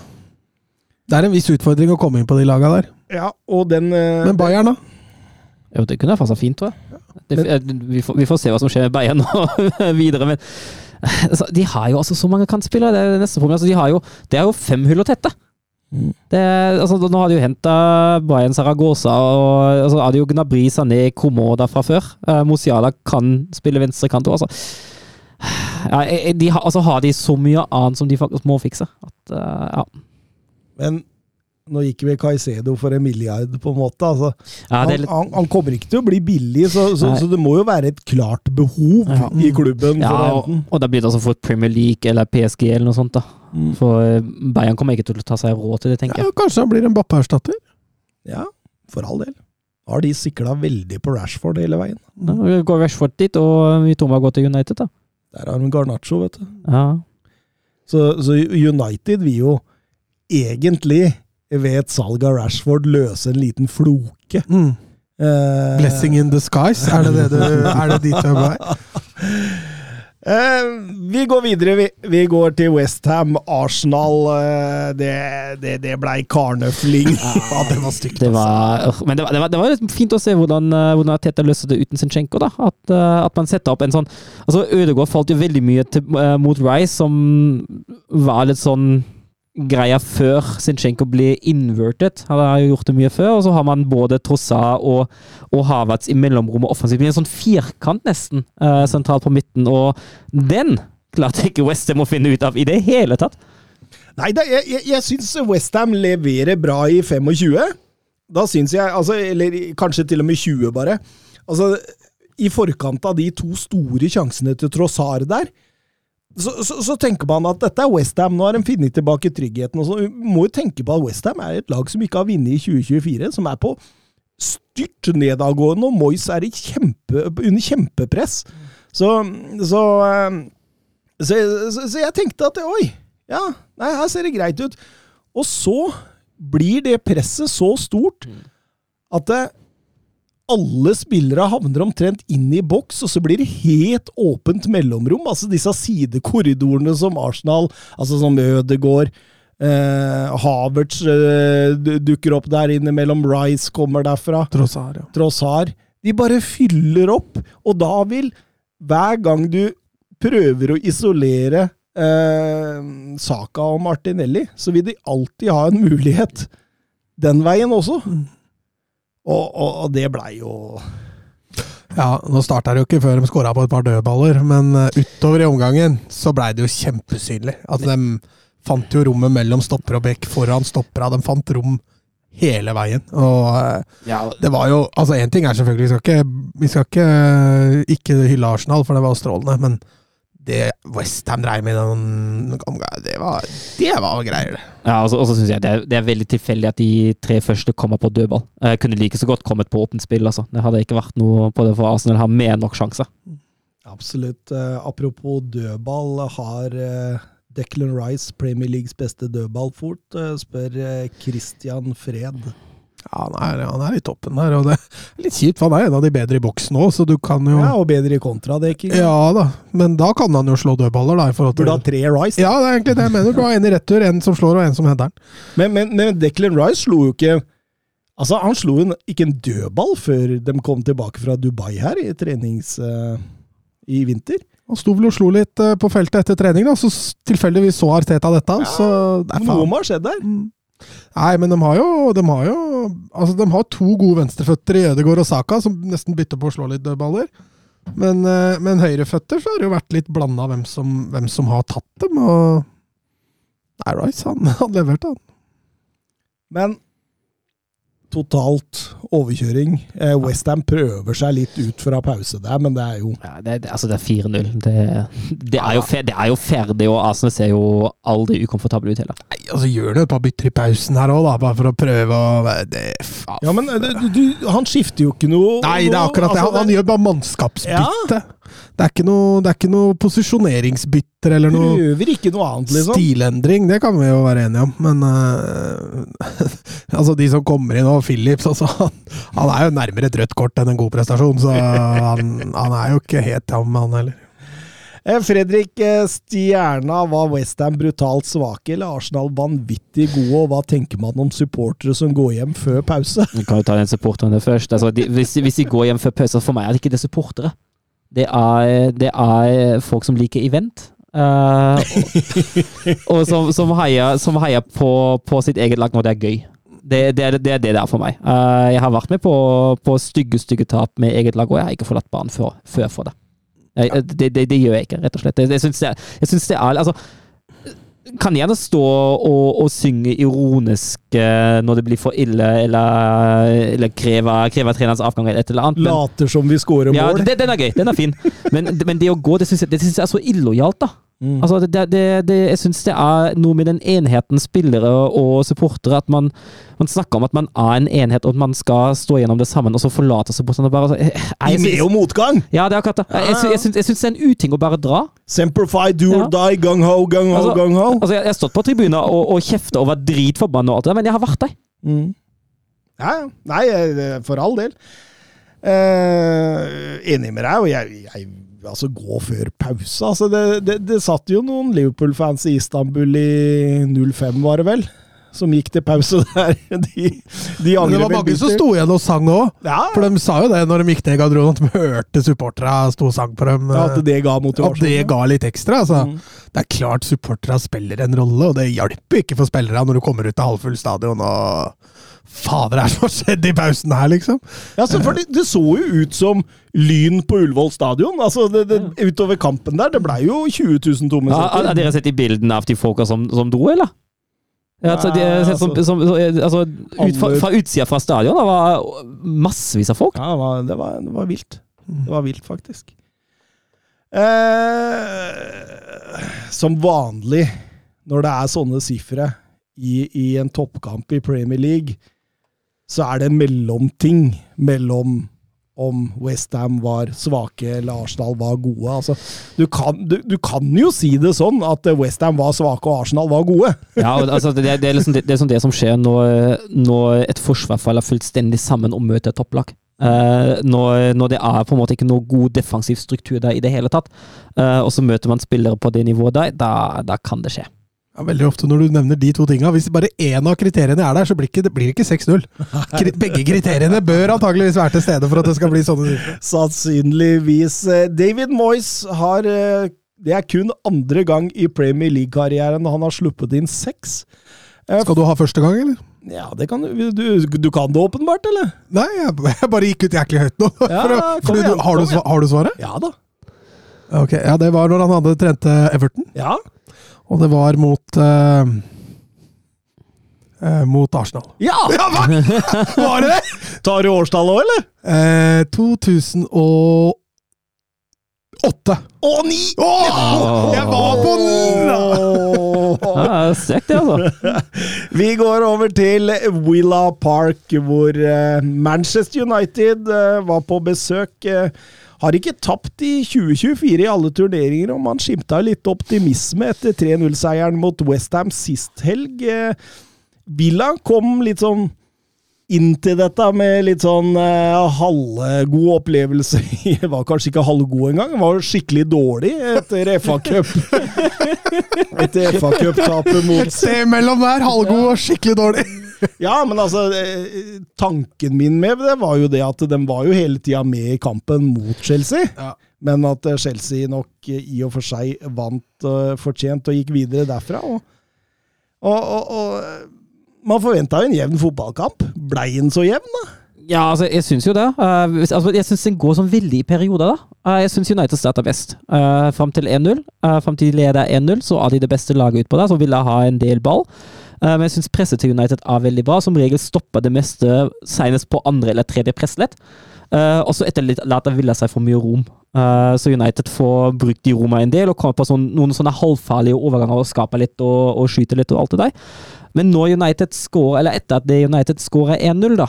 Det er en viss utfordring å komme inn på de laga der. Ja, og den eh, Men Bayern, da? Jo, det kunne passa fint, tror jeg. Det, eh, vi, får, vi får se hva som skjer med Bayern nå videre, men altså, De har jo altså så mange kantspillere. Det er det neste problem. Altså, de har jo, det er jo fem hull å tette. Det, altså, nå har de jo henta Bayern Saragosa, og altså, jo Gnabry Sané Komoda fra før. Uh, Mosiala kan spille venstrekant òg, altså. Ja, eh, de altså, har de så mye annet som de faktisk må fikse. At, uh, ja. Men nå gikk vi Caicedo for en milliard, på en måte. Altså, Ja, det han, litt, han, han kommer ikke til å bli billig, så, så, så det må jo være et klart behov Ja. i klubben. ja, for og, og da blir det altså fort Premier League eller PSG eller noe sånt. da. Mm. For eh, Bayern kommer ikke til å ta seg råd til det, tenker jeg. Ja, kanskje han blir en Bappe-erstatter? Ja, for all del. Da Har de sikla veldig på Rashford hele veien. Ja, vi går Rashford dit, og Mitoma går til United, da. Der har de Garnaccio, vet du. Ja. Så, så United vil jo egentlig ved et salg av Rashford løse en liten floke. Mm. Eh, Blessing in disguise? Er det, det du, er det dit du er på vei? Eh, vi går videre. Vi, vi går til Westham. Arsenal. Eh, det, det, det blei karnøfling. Ja, det var stygt. Det altså. var, øh, men det var, det, var, det var fint å se hvordan, øh, hvordan Teta løste det uten Zinchenko. da. At, at man setter opp en sånn altså Ødegaard falt jo veldig mye til, mot Rice, som var litt sånn greia før Sinchenko ble invertet. Han har jo gjort det mye før, og så har man både Trossa og, og Havertz i mellomrommet offensivt. Det blir En sånn firkant nesten uh, sentralt på midten, og den klarte ikke Westham å finne ut av i det hele tatt. Nei, da, jeg, jeg, jeg syns Westham leverer bra i 25. Da syns jeg altså, Eller kanskje til og med 20, bare. Altså, I forkant av de to store sjansene til Trossar der, så, så, så tenker man at dette er Westham. Nå har de funnet tilbake tryggheten. og så. Må jo tenke på at Westham er et lag som ikke har vunnet i 2024, som er på styrt nedadgående, og Moyes er i kjempe, under kjempepress. Så, så, eh, så, så, så jeg tenkte at oi, ja, nei, her ser det greit ut. Og så blir det presset så stort at det, alle spillere havner omtrent inn i boks, og så blir det helt åpent mellomrom. Altså disse sidekorridorene som Arsenal, altså som Ødegaard, eh, Havertz eh, dukker opp der innimellom, Rice kommer derfra. Trossar, ja. Trossar. De bare fyller opp, og da vil hver gang du prøver å isolere eh, Saka og Martinelli, så vil de alltid ha en mulighet den veien også. Og, og, og det blei jo Ja, nå starta det jo ikke før de skåra på et par dødballer, men eh, utover i omgangen så blei det jo kjempesynlig. At de fant jo rommet mellom stopper og bekk foran stoppera. De fant rom hele veien. Og eh, det var jo Altså, én ting er selvfølgelig, vi skal ikke, vi skal ikke, eh, ikke hylle Arsenal, for det var strålende, men det Westham dreiv med det var, det var greier, det. Ja, og så og så synes jeg det er, det er veldig tilfeldig at de tre første kommer på dødball. Jeg kunne like så godt kommet på åpent spill, altså. Det hadde ikke vært noe på det for Arsenal har mer enn nok sjanser. Absolutt. Eh, apropos dødball, har eh, Declan Rice Premier Leagues beste dødballfot, fort spør eh, Christian Fred. Ja, han er, han er i toppen der, og det er litt kjipt, for han er en av de bedre i boksen òg, så du kan jo Ja, og bedre i kontradekking. Ja da, men da kan han jo slå dødballer, da. I forhold til Burde ha tre Rice. Ja, det er egentlig det jeg mener. Du har en i retur, en som slår, og en som henter den. Men, men, men Declan Rice slo jo ikke Altså, han slo en, ikke en dødball før de kom tilbake fra Dubai her, i trenings... Uh, I vinter. Han sto vel og slo litt uh, på feltet etter trening, da, så tilfeldigvis så Arteta dette. så det er Noe faen. må ha skjedd der. Mm. Nei, men de har jo De har jo Altså, de har to gode venstreføtter i Ødegaard og Saka, som nesten bytter på å slå litt dødballer. Men, eh, men høyreføtter så har det jo vært litt blanda hvem, hvem som har tatt dem, og Nei, Rice, han, han leverte, han. Men totalt overkjøring. Eh, Westham prøver seg litt ut fra pause der, men det er jo Ja, det, det, altså det er 4-0. Det, det, er jo det er jo ferdig, og Arsenal ser jo aldri ukomfortable ut heller. Nei, altså Gjør det et par bytter i pausen her òg, bare for å prøve å det. Ja, men eh, du, du, han skifter jo ikke noe Nei, det er akkurat det. altså, Han, han gjør bare mannskapsbytte. Det er ikke noe, det er ikke noe posisjoneringsbytter eller noe Prøver ikke noe annet, liksom. stilendring. Det kan vi jo være enige om, men uh, Altså, de som kommer inn nå, Philips altså, han, han er jo nærmere et rødt kort enn en god prestasjon, så han, han er jo ikke helt tam, han heller. Eh, Fredrik eh, Stjerna, var Westham brutalt svake eller Arsenal vanvittig gode? Og hva tenker man om supportere som går hjem før pause? Vi kan jo ta den supporterne først. Altså, de, hvis, hvis de går hjem før pause, for meg er det ikke det supportere. Det er, det er folk som liker event. Uh, og og som, som heier, som heier på, på sitt eget lag når det er gøy. Det, det, er, det er det det er for meg. Uh, jeg har vært med på, på stygge stygge tap med eget lag, og jeg har ikke forlatt banen før, før for det. Jeg, det, det. Gjør jeg ikke, rett og slett. Jeg, jeg syns det er altså, kan gjerne stå og, og synge ironisk eh, når det blir for ille, eller, eller kreve, kreve trenerens avgang eller et eller annet. men- Later som vi scorer mål. Ja, den er gøy. Den er fin. Men, men det å gå, det syns jeg, jeg er så illojalt, da. Mm. Altså, det, det, det, jeg syns det er noe med den enheten spillere og supportere at man, man snakker om at man er en enhet, og at man skal stå gjennom det sammen, og så forlater supporterne bare altså, jeg, I jeg, med og motgang! Ja, det er akkurat det. Jeg, jeg, jeg, syns- det er en uting å bare dra. Semperfy, do or Ja. die, gung ho, gung ho, Altså- gung ho. Altså, jeg, har stått på tribuner og, og kjefta og vært dritforbanna og alt det der, men jeg har vært der. Mm. Ja, ja. Nei, eh, for all del. Eh, enig med deg, og jeg, jeg Altså, gå før pause. Altså, det, det, det satt jo noen Liverpool-fans i Istanbul i 05, var det vel? Som gikk til pause der. De, de angrer det var mange som sto igjen og sang òg. Ja, For de sa jo det når de gikk ned i garderoben, at de hørte supporterne sto og sang på dem. ja, at det ga At det ga litt ekstra. Altså. Mm. Det er klart supporterne spiller en rolle, og det hjelper ikke for spillerne når du kommer ut til halvfull stadion og Fader, er det som har skjedd i pausen her, liksom? Ja, så for det, det så jo ut som Lyn på Ullevål stadion. Altså, det, det, utover kampen der. Det blei jo 20 000 tomme Har, har dere sett de bildene av de folka som, som dro, eller? Ja, altså, de, som, altså, som, altså, ut fra, fra utsida fra stadion det var massevis av folk. Ja, det var, det var, det var vilt. Det var vilt, faktisk. Eh, som vanlig når det er sånne sifre i, i en toppkamp i Premier League, så er det en mellomting mellom om Westham var svake eller Arsenal var gode. Altså, du, kan, du, du kan jo si det sånn at Westham var svake og Arsenal var gode. Ja, altså, det, det, er liksom det, det er sånn det som skjer når, når et forsvar faller fullstendig sammen og møter et topplag. Uh, når, når det er på en måte ikke noe god defensiv struktur der i det hele tatt, uh, og så møter man spillere på det nivået der, da, da kan det skje. Ja, veldig ofte når du nevner de to tinga. Hvis bare én av kriteriene er der, så blir ikke- det blir ikke 6-0. Begge kriteriene bør antageligvis være til stede for at det skal bli sånne. Sannsynligvis. Eh, David Moyes har eh, Det er kun andre gang i Premier League-karrieren han har sluppet inn seks. Eh, Skal du ha første gang, eller? Ja, det kan du Du, du kan det åpenbart, eller? Nei, jeg, bare gikk ut jæklig høyt nå. Ja, For, for igjen, du, har, du, har du svaret? Ja da. Ok, Ja, det var når han hadde trente Everton, Ja. Og det var mot uh, uh, Mot Arsenal. ja. Ja, hva? Var det det? Tar du årstallet òg, eller? Uh, 2008. Å, ni! Jeg var på den! Ja, Sterkt, det, altså. Vi går over til Willa Park, hvor eh, Manchester United eh, var på besøk. Har ikke tapt i 2024 i alle turneringer, og man skimta litt optimisme etter 3-0-seieren mot Westham sist helg. Eh, Villa kom litt sånn inn til dette med litt sånn eh, halvgod opplevelse. Det var kanskje ikke halvgod engang, det var skikkelig dårlig etter FA-cup. etter FA-cup-tapet mot Se mellom der, halvgod og skikkelig dårlig. Ja, men altså eh, Tanken min med det var jo det at de var jo hele tida med i kampen mot Chelsea. Ja. Men at eh, Chelsea nok eh, i og for seg vant uh, fortjent og gikk videre derfra. Og, og, og, og man forventa jo en jevn fotballkamp. Blei den så jevn, da? Ja, altså, jeg syns jo det. Uh, altså, jeg syns den går sånn veldig i perioder. da. Uh, jeg syns United starter best. Uh, fram til 1-0. Uh, fram til de leder 1-0, så er de det beste laget utpå der, så vil jeg ha en del ball. Eh, men jeg syns presset til United er veldig bra. Som regel stopper det meste senest på andre eller tredje presslett. Uh, og så etterlater Villa seg for mye rom. Uh, så United får brukt de rommene en del og kommer på sånn, noen sånne halvfarlige overganger og skaper litt og, og skyter litt og alt det der. Men når United scorer, eller etter at United scorer 1-0, da,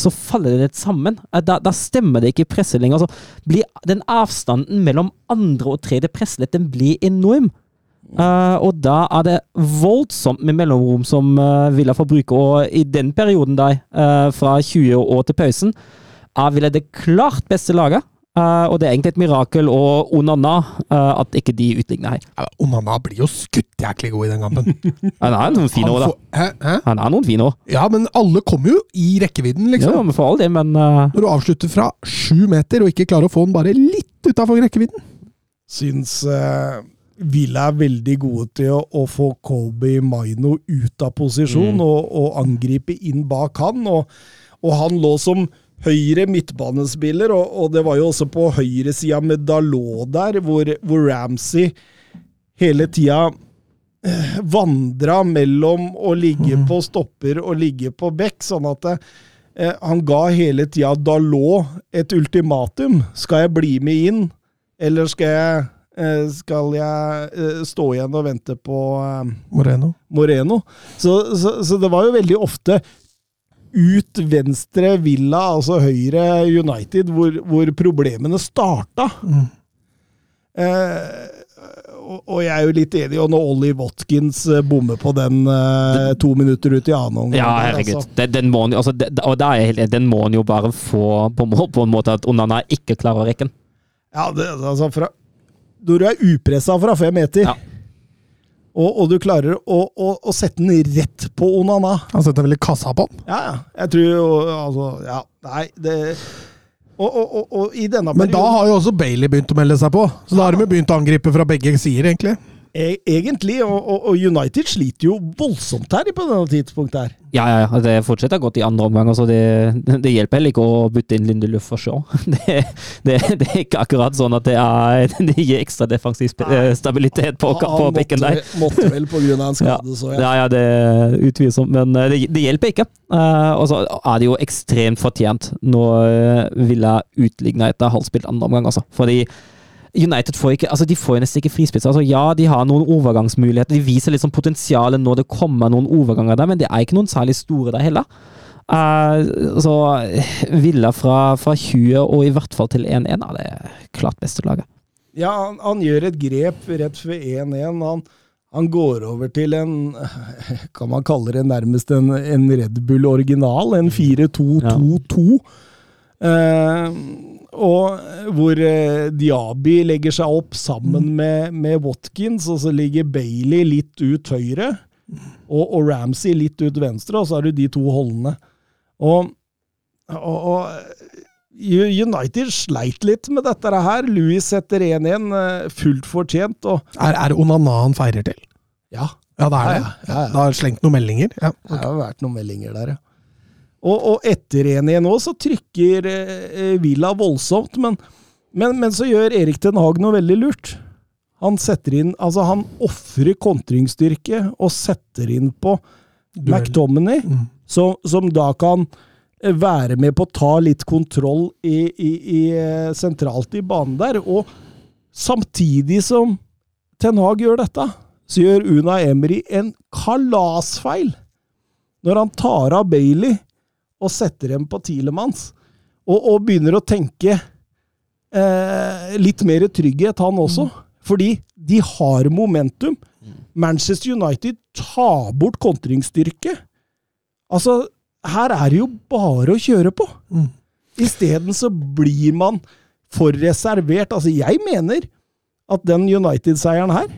så faller det litt sammen. Da, da stemmer det ikke i presset lenger. Altså, den avstanden mellom andre og tredje presslett den blir enorm. Uh, og da er det voldsomt med mellomrom som uh, Villa får bruke. Og i den perioden da, uh, fra 20 år til pausen, er Villa det klart beste laget. Uh, og det er egentlig et mirakel og Onana uh, at ikke de utligner her. Ja, Onana blir jo skutt jæklig god i den kampen. Han er noen fine år, da. Hæ? Hæ? Han er noen fine år. Ja, men alle kommer jo i rekkevidden, liksom. Ja, men for all det, men uh, Når du avslutter fra sju meter og ikke klarer å få den bare litt utafor rekkevidden. Syns uh, Villa er veldig gode til å, å få Colby Maino ut av posisjon Mm. og, og angripe inn bak han. Og, og han lå som høyre midtbanespiller, og, og det var jo også på høyresida med Dalot der, hvor, hvor Ramsey hele tida eh, vandra mellom å ligge mm. på stopper og ligge på bekk, sånn at det, eh, han ga hele tida Dalot et ultimatum. Skal jeg bli med inn, eller skal jeg, skal jeg eh, stå igjen og vente på eh, Moreno. Moreno? Så, så, så det var jo veldig ofte ut venstre Villa, altså høyre United, hvor, hvor problemene starta. Mm. Eh, og, og jeg er jo litt enig, og når Ollie Watkins eh, bommer på den eh, to minutter ut i annen omgang ja, herregud. altså. Den, den, må altså, det, og er helt den må han jo bare få på, på en måte at Onana ikke klarer å rekke. Ja, det, altså fra, Når du er upressa fra fem meter, Ja. og, og du klarer å, å, å sette den rett på Onana Han setter vel i kassa på den. Ja, ja. Jeg tror jo Altså, ja. Nei, det og, og, og, og i denne perioden Men da har jo også Bailey begynt å melde seg på. Så da har de begynt å angripe fra begge sider, egentlig. E- Egentlig, og, og, og United sliter jo voldsomt her på denne tidspunktet her. Ja, ja, ja. Det fortsetter godt i andre omgang. Altså det, det hjelper heller ikke å bytte inn Lindelöf for Shaw. Det, det, det er ikke akkurat sånn at det, er, det gir ekstra defensiv eh, stabilitet på, på på bekken der. måtte, måtte vel på grunn av en skade, så ja. Ja, ja, det er utvilsomt, men eh, det, hjelper ikke. Eh, og så er det jo ekstremt fortjent når vil Villa utligner etter halvspilt andre omgang, altså. Fordi United får ikke, altså de får nesten ikke frispiss. Altså, ja, de har noen overgangsmuligheter. De viser litt potensialet når det kommer noen overganger der, men det er ikke noen særlig store der heller. Uh, så Villa fra, fra 20 og i hvert fall til 1-1 er det klart beste laget. Ja, han, han gjør et grep rett før 1-1. Han, han går over til en Kan man kalle det nærmest en, en Red Bull original? En 4-2-2-2. Eh, og hvor eh, Diaby legger seg opp sammen med, med Watkins, og så ligger Bailey litt ut høyre. Og, og Ramsey litt ut venstre, og så har du de to holdene. Og, og, og United sleit litt med dette her. Louis setter 1-1, eh, fullt fortjent. Er, er Onana han feirer til? ja, Ja, det er det. Ja, ja, ja. Da har slengt noen meldinger. Ja. det har vært noen meldinger der, ja. Og, og etter 1-1 nå, så trykker eh, Villa voldsomt, men, men, men så gjør Erik Den Haag noe veldig lurt. Han setter inn Altså, han ofrer kontringsstyrke og setter inn på Duell. McDominay, Mm. som, som da kan være med på å ta litt kontroll i, i, i, eh, sentralt i banen der. Og samtidig som Ten Hag gjør dette, så gjør Una Emery en kalasfeil når han tar av Bailey og setter dem på Tilemanns, og, og begynner å tenke eh, litt mer trygghet, han også. Fordi de har momentum. Manchester United tar bort kontringsstyrke. Altså, her er det jo bare å kjøre på. Mm. Isteden så blir man for reservert. Altså, jeg mener at den United-seieren her,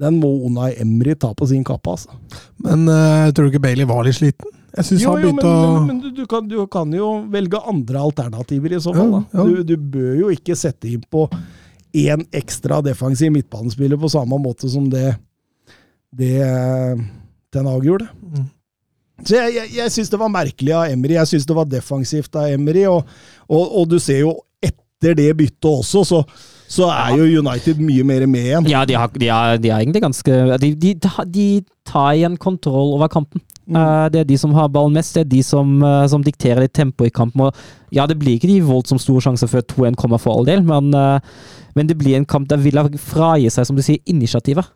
den må Unai Emry ta på sin kappe, altså. Men uh, tror du ikke Bailey var litt sliten? Jeg syns han men, begynte å men, men du, du, kan, du kan jo velge andre alternativer i så fall. Ja, ja. Du, du bør jo ikke sette inn på én ekstra defensiv midtbanespiller på samme måte som det, det eh, Ten Hag gjorde. Mm. Så jeg, jeg, jeg syns det var merkelig av Emry. Jeg syns det var defensivt av Emry. Og, og, og du ser jo etter det byttet også, så, så er jo United mye mer med igjen. Ja, de, har, de, er, de er egentlig ganske De, de, de tar igjen kontroll over kampen. Mm. Eh, det er de som har ballen mest, det er de som, eh, som dikterer litt tempo i kampen. Og ja, det blir ikke de voldsomt store sjanser før 2-1 kommer for all del, men, eh, men det blir en kamp der Villa fragi seg, som du sier, initiativet.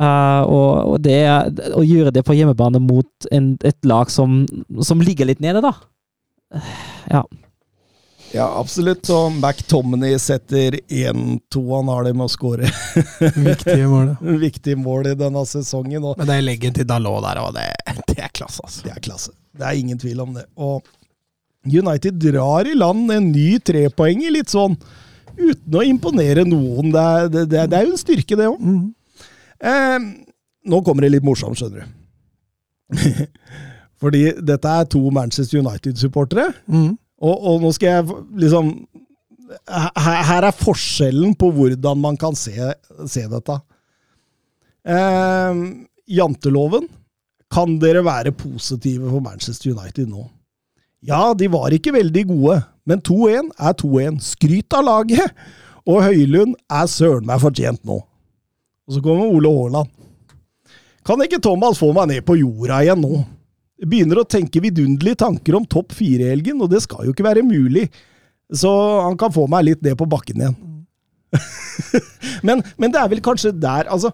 Og, og det, å gjøre det på hjemmebane mot en, et lag som, som ligger litt nede, da. Ja. Ja, absolutt. Og McTominay setter 1-2. Han har det med å skåre Viktige mål. viktige mål i denne sesongen. Og Men det legget til Dalot der òg, det, det er klasse, altså. det er klasse. Det er ingen tvil om det. Og United drar i land en ny trepoenger, litt sånn uten å imponere noen. Det er, det, det er- det er jo en styrke, det òg. Mm. Eh, nå kommer det litt morsomt, skjønner du. Fordi dette er to Manchester United-supportere. Mm. Og, og nå skal jeg liksom her, her er forskjellen på hvordan man kan se, se dette. Eh, janteloven. Kan dere være positive for Manchester United nå? Ja, de var ikke veldig gode, men 2-1 er 2-1. Skryt av laget! Og Høylund er søren meg fortjent nå. Og så kommer Ole Haaland. Kan ikke Thomas få meg ned på jorda igjen nå? Begynner å tenke vidunderlige tanker om topp fire i helgen, og det skal jo ikke være mulig. Så han kan få meg litt ned på bakken igjen. men, men det er vel kanskje der Altså,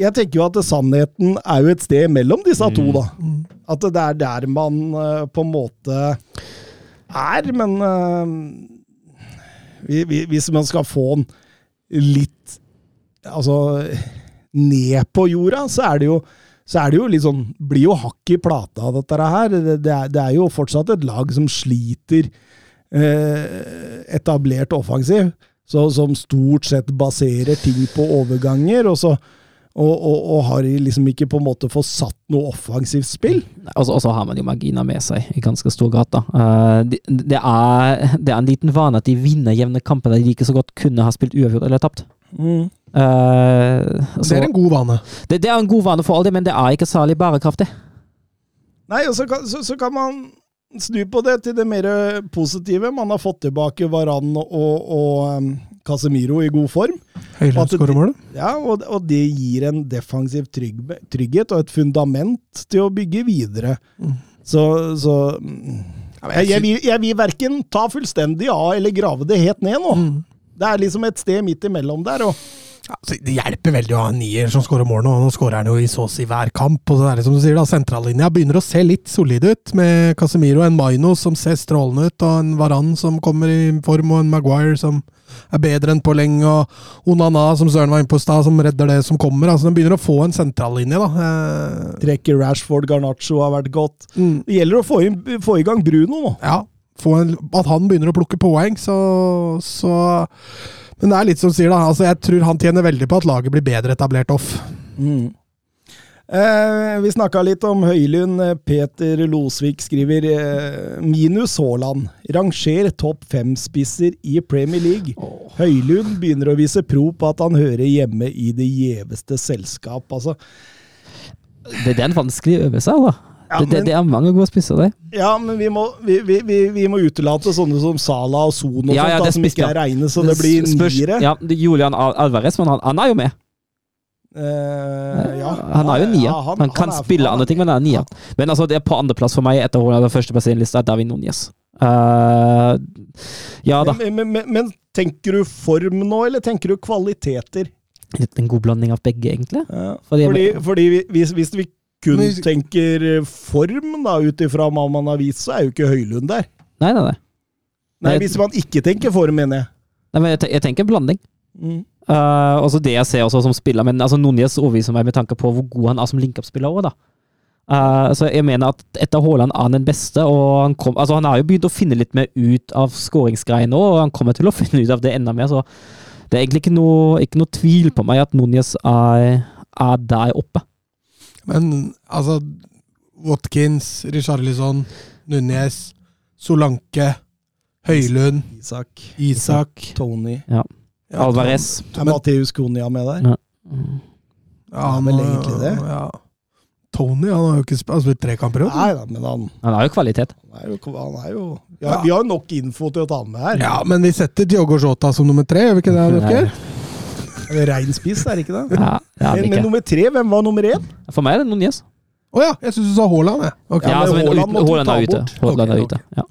jeg tenker jo at sannheten er jo et sted mellom disse to, da. At det er der man eh, på en måte er, men uh, vi- vi- hvis man skal få den litt Altså ned på jorda, så er det jo så er det jo litt sånn Blir jo hakk i plata av dette her. Det, det, er, det er jo fortsatt et lag som sliter eh, etablert offensiv. Så, som stort sett baserer ting på overganger, og så og, og, og har liksom ikke på en måte fått satt noe offensivt spill. Og så- har man jo marginer med seg i ganske stor grad. Eh, det, det, er, det er en liten vane at de vinner jevne kamper der de ikke så godt kunne ha spilt uavgjort eller tapt. Mm. Eh, Det er en god vane. det, det er en god vane for all det, men det er ikke særlig bærekraftig. Nei, og så kan, så, så kan man snu på det til det mer positive. Man har fått tilbake Varan og, og um, Casemiro i god form. Mål. Ja, og, og det gir en defensiv trygg, trygghet og et fundament til å bygge videre. Mm. Så, så jeg, jeg, vil, jeg vil verken ta fullstendig av eller grave det helt ned nå. Mm. Det er liksom et sted midt imellom der. og altså, det hjelper veldig å ha en nier som skårer mål nå. Nå skårer han jo i så å si hver kamp. Og det er det som du sier, da, sentrallinja begynner å se litt solid ut, med Casemiro og en Maino som ser strålende ut, og en Varan som kommer i form, og en Maguire som er bedre enn på lenge, og Onana, som Søren var inne på i stad, som redder det som kommer. Altså, Den begynner å få en sentrallinje, da. Eh, Trekker Rashford, Garnaccio har vært godt. mm, Det gjelder å få, inn, få i gang Bruno nå. ja. Få en, at han begynner å plukke poeng, så, så Men det er litt som sier, da. Altså, jeg tror han tjener veldig på at laget blir bedre etablert off. Mm. Eh, vi snakka litt om Høylund. Peter Losvik skriver eh, minus Haaland. Ranger topp fem-spisser i Premier League. Høylund begynner å vise pro på at han hører hjemme i det gjeveste selskap. Altså, Det, det er en vanskelig øvelse, altså. Ja, det, det, det er mange gode spisser, det. ja, men vi må, vi, vi, vi, vi må utelate sånne som Sala og Son og Ja, ja, sånt, da, som ikke er reine, så det blir niere. Ja, Julian Alvarez, men han, han er jo med. Uh, ja. Han er jo nier. Ja, han, kan er- spille han- andre ting, men han er nier. Men altså, det er på andreplass for meg etter hun den første i en liste, er David Núñez. Uh, ja da. Men, men, men, men tenker du form nå, eller tenker du kvaliteter? Litt en god blanding av begge, egentlig. Ja, Fordi- fordi, fordi vi- hvis, hvis vi kun Men- tenker form, da, ut ifra hva man har vist, så er jo ikke Høylund der. Nei, nei, nei. Nei, Hvis man ikke tenker form, mener jeg. nei men jeg, jeg tenker blanding. Mm. Uh, også det jeg ser også som spiller, men altså Núñez overbeviser meg med tanke på hvor god han er som link-up-spiller også, da. Uh, så jeg mener at etter Haaland er han den beste, og han, kom, altså han har jo begynt å finne litt mer ut av skåringsgreiene nå, og han kommer til å finne ut av det enda mer, så det er egentlig ikke noe, ikke noe tvil på meg at Núñez er, er der oppe. Men altså Watkins, Richarlison, Núñez, Solanke, Høylund, Isak, Isak Tony ja, Alvarez. Er Matheus Konia med der. Ja. ja, vel nå- egentlig det. Ja. Tony han har jo ikke spilt, han har spilt tre kamper i år. Nei da, men han, Han har jo kvalitet. han er jo, han er jo ja, Vi har nok info til å ta med her. Ja, men vi setter Diogo Jota som nummer tre, gjør vi ikke det, dere? Det er Rein spiss, er det ikke det? Ja, ja, men, men ikke. nummer tre, hvem var nummer én? For meg er det Núñez. Å ja, jeg syns du sa Haaland, jeg. Ok. Ja, altså, men Haaland er ute. Haaland er ute. Ja.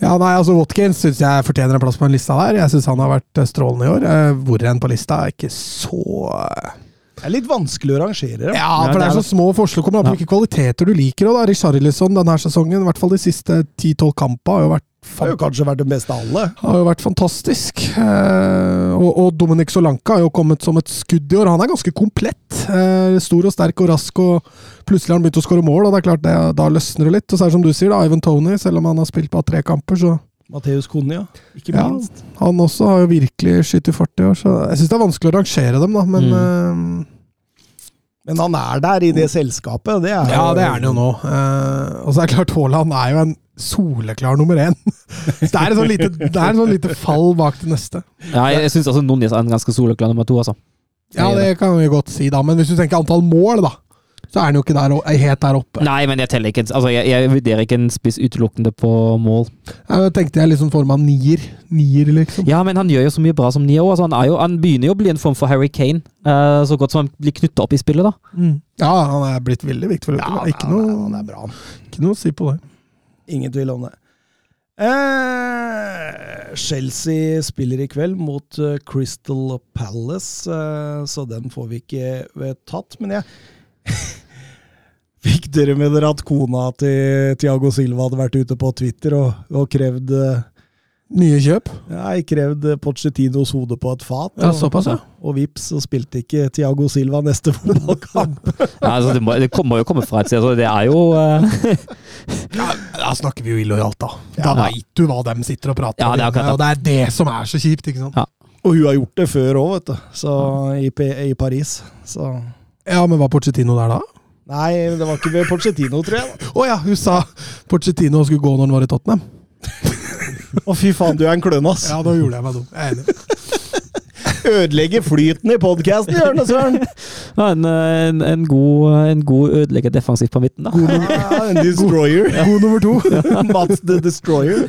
Ja, nei, altså Watkins syns jeg fortjener en plass på en lista der. Jeg syns han har vært eh, strålende i år. Eh, Hvor enn på lista er ikke så eh, Det er litt vanskelig å rangere. dem. Ja, for det er så små forskjeller. Kommer an på hvilke kvaliteter du liker. Og da Richarlison denne sesongen, i hvert fall de siste 10-12 kampene, har jo vært Det har jo kanskje vært det beste av alle. har jo vært fantastisk. Eh, og, Dominic Solanka har jo kommet som et skudd i år. Han er ganske komplett. Eh, stor og sterk og rask, og plutselig har han begynt å skåre mål, og det er klart det, da løsner det litt. Og så er det som du sier, da, Ivan Tony, selv om han har spilt bare tre kamper, så Matheus Konia, ikke Ja. minst. han også har jo virkelig skutt i fart i år. Så jeg syns det er vanskelig å rangere dem, da, men eh, Men han er der i det selskapet. Det er Ja, det er han jo nå. Eh, og så er det klart, Haaland er jo en soleklar nummer én. Så det er et sånn lite, sånn lite fall bak det neste. Ja, jeg, syns altså Nunes er en ganske soleklar nummer to, altså. Ja, det kan vi godt si, da. Men hvis du tenker antall mål, da, så er han jo ikke der, helt der oppe. Nei, men jeg teller ikke Altså, jeg, jeg vurderer ikke en spiss utelukkende på mål. Jeg tenkte jeg liksom form av nier. Nier, liksom. Ja, men han gjør jo så mye bra som nier òg. Altså, han, jo- han begynner jo å bli en form for Harry Kane. Uh, så godt som han blir knytta opp i spillet, da. Mm. Ja, han er blitt veldig viktig for Ja, Liverpool. han, ikke, noe, han er bra. ikke noe å si på det. Ingen tvil om det. Eh, Chelsea spiller i kveld mot uh, Crystal Palace, eh, så den får vi ikke eh, tatt. Men jeg Fikk dere med dere at kona til Tiago Silva hadde vært ute på Twitter og, og krevd eh, Nye kjøp? ja, krevd Pochettinos hode på et fat? Ja, såpass, ja. Og vips, så spilte ikke Tiago Silva neste fotballkamp. Ja, altså, det, må, det må jo komme fra et sted. Altså, det er jo uh... Ja, da snakker vi jo illojalt, da. Ja. Da veit du hva de sitter og prater Ja, det er akkurat det. Og det er det som er så kjipt, ikke sant? Ja. Og hun har gjort det før òg, vet du. Så, i, i Paris. Så Ja, men var Pochettino der da? Nei, det var ikke ved Pochettino, tror jeg. Å oh, ja, hun sa Pochettino skulle gå når han var i Tottenham. Å, fy faen, du er en klønn, ass. Ja, da gjorde jeg meg dum. Jeg er enig. Ødelegger flyten i podkasten, Jørne Søren! ja, en, en, en, god, en god ødelegger defensivt på midten, da. Ja, en destroyer. God nummer to. Mats the Destroyer.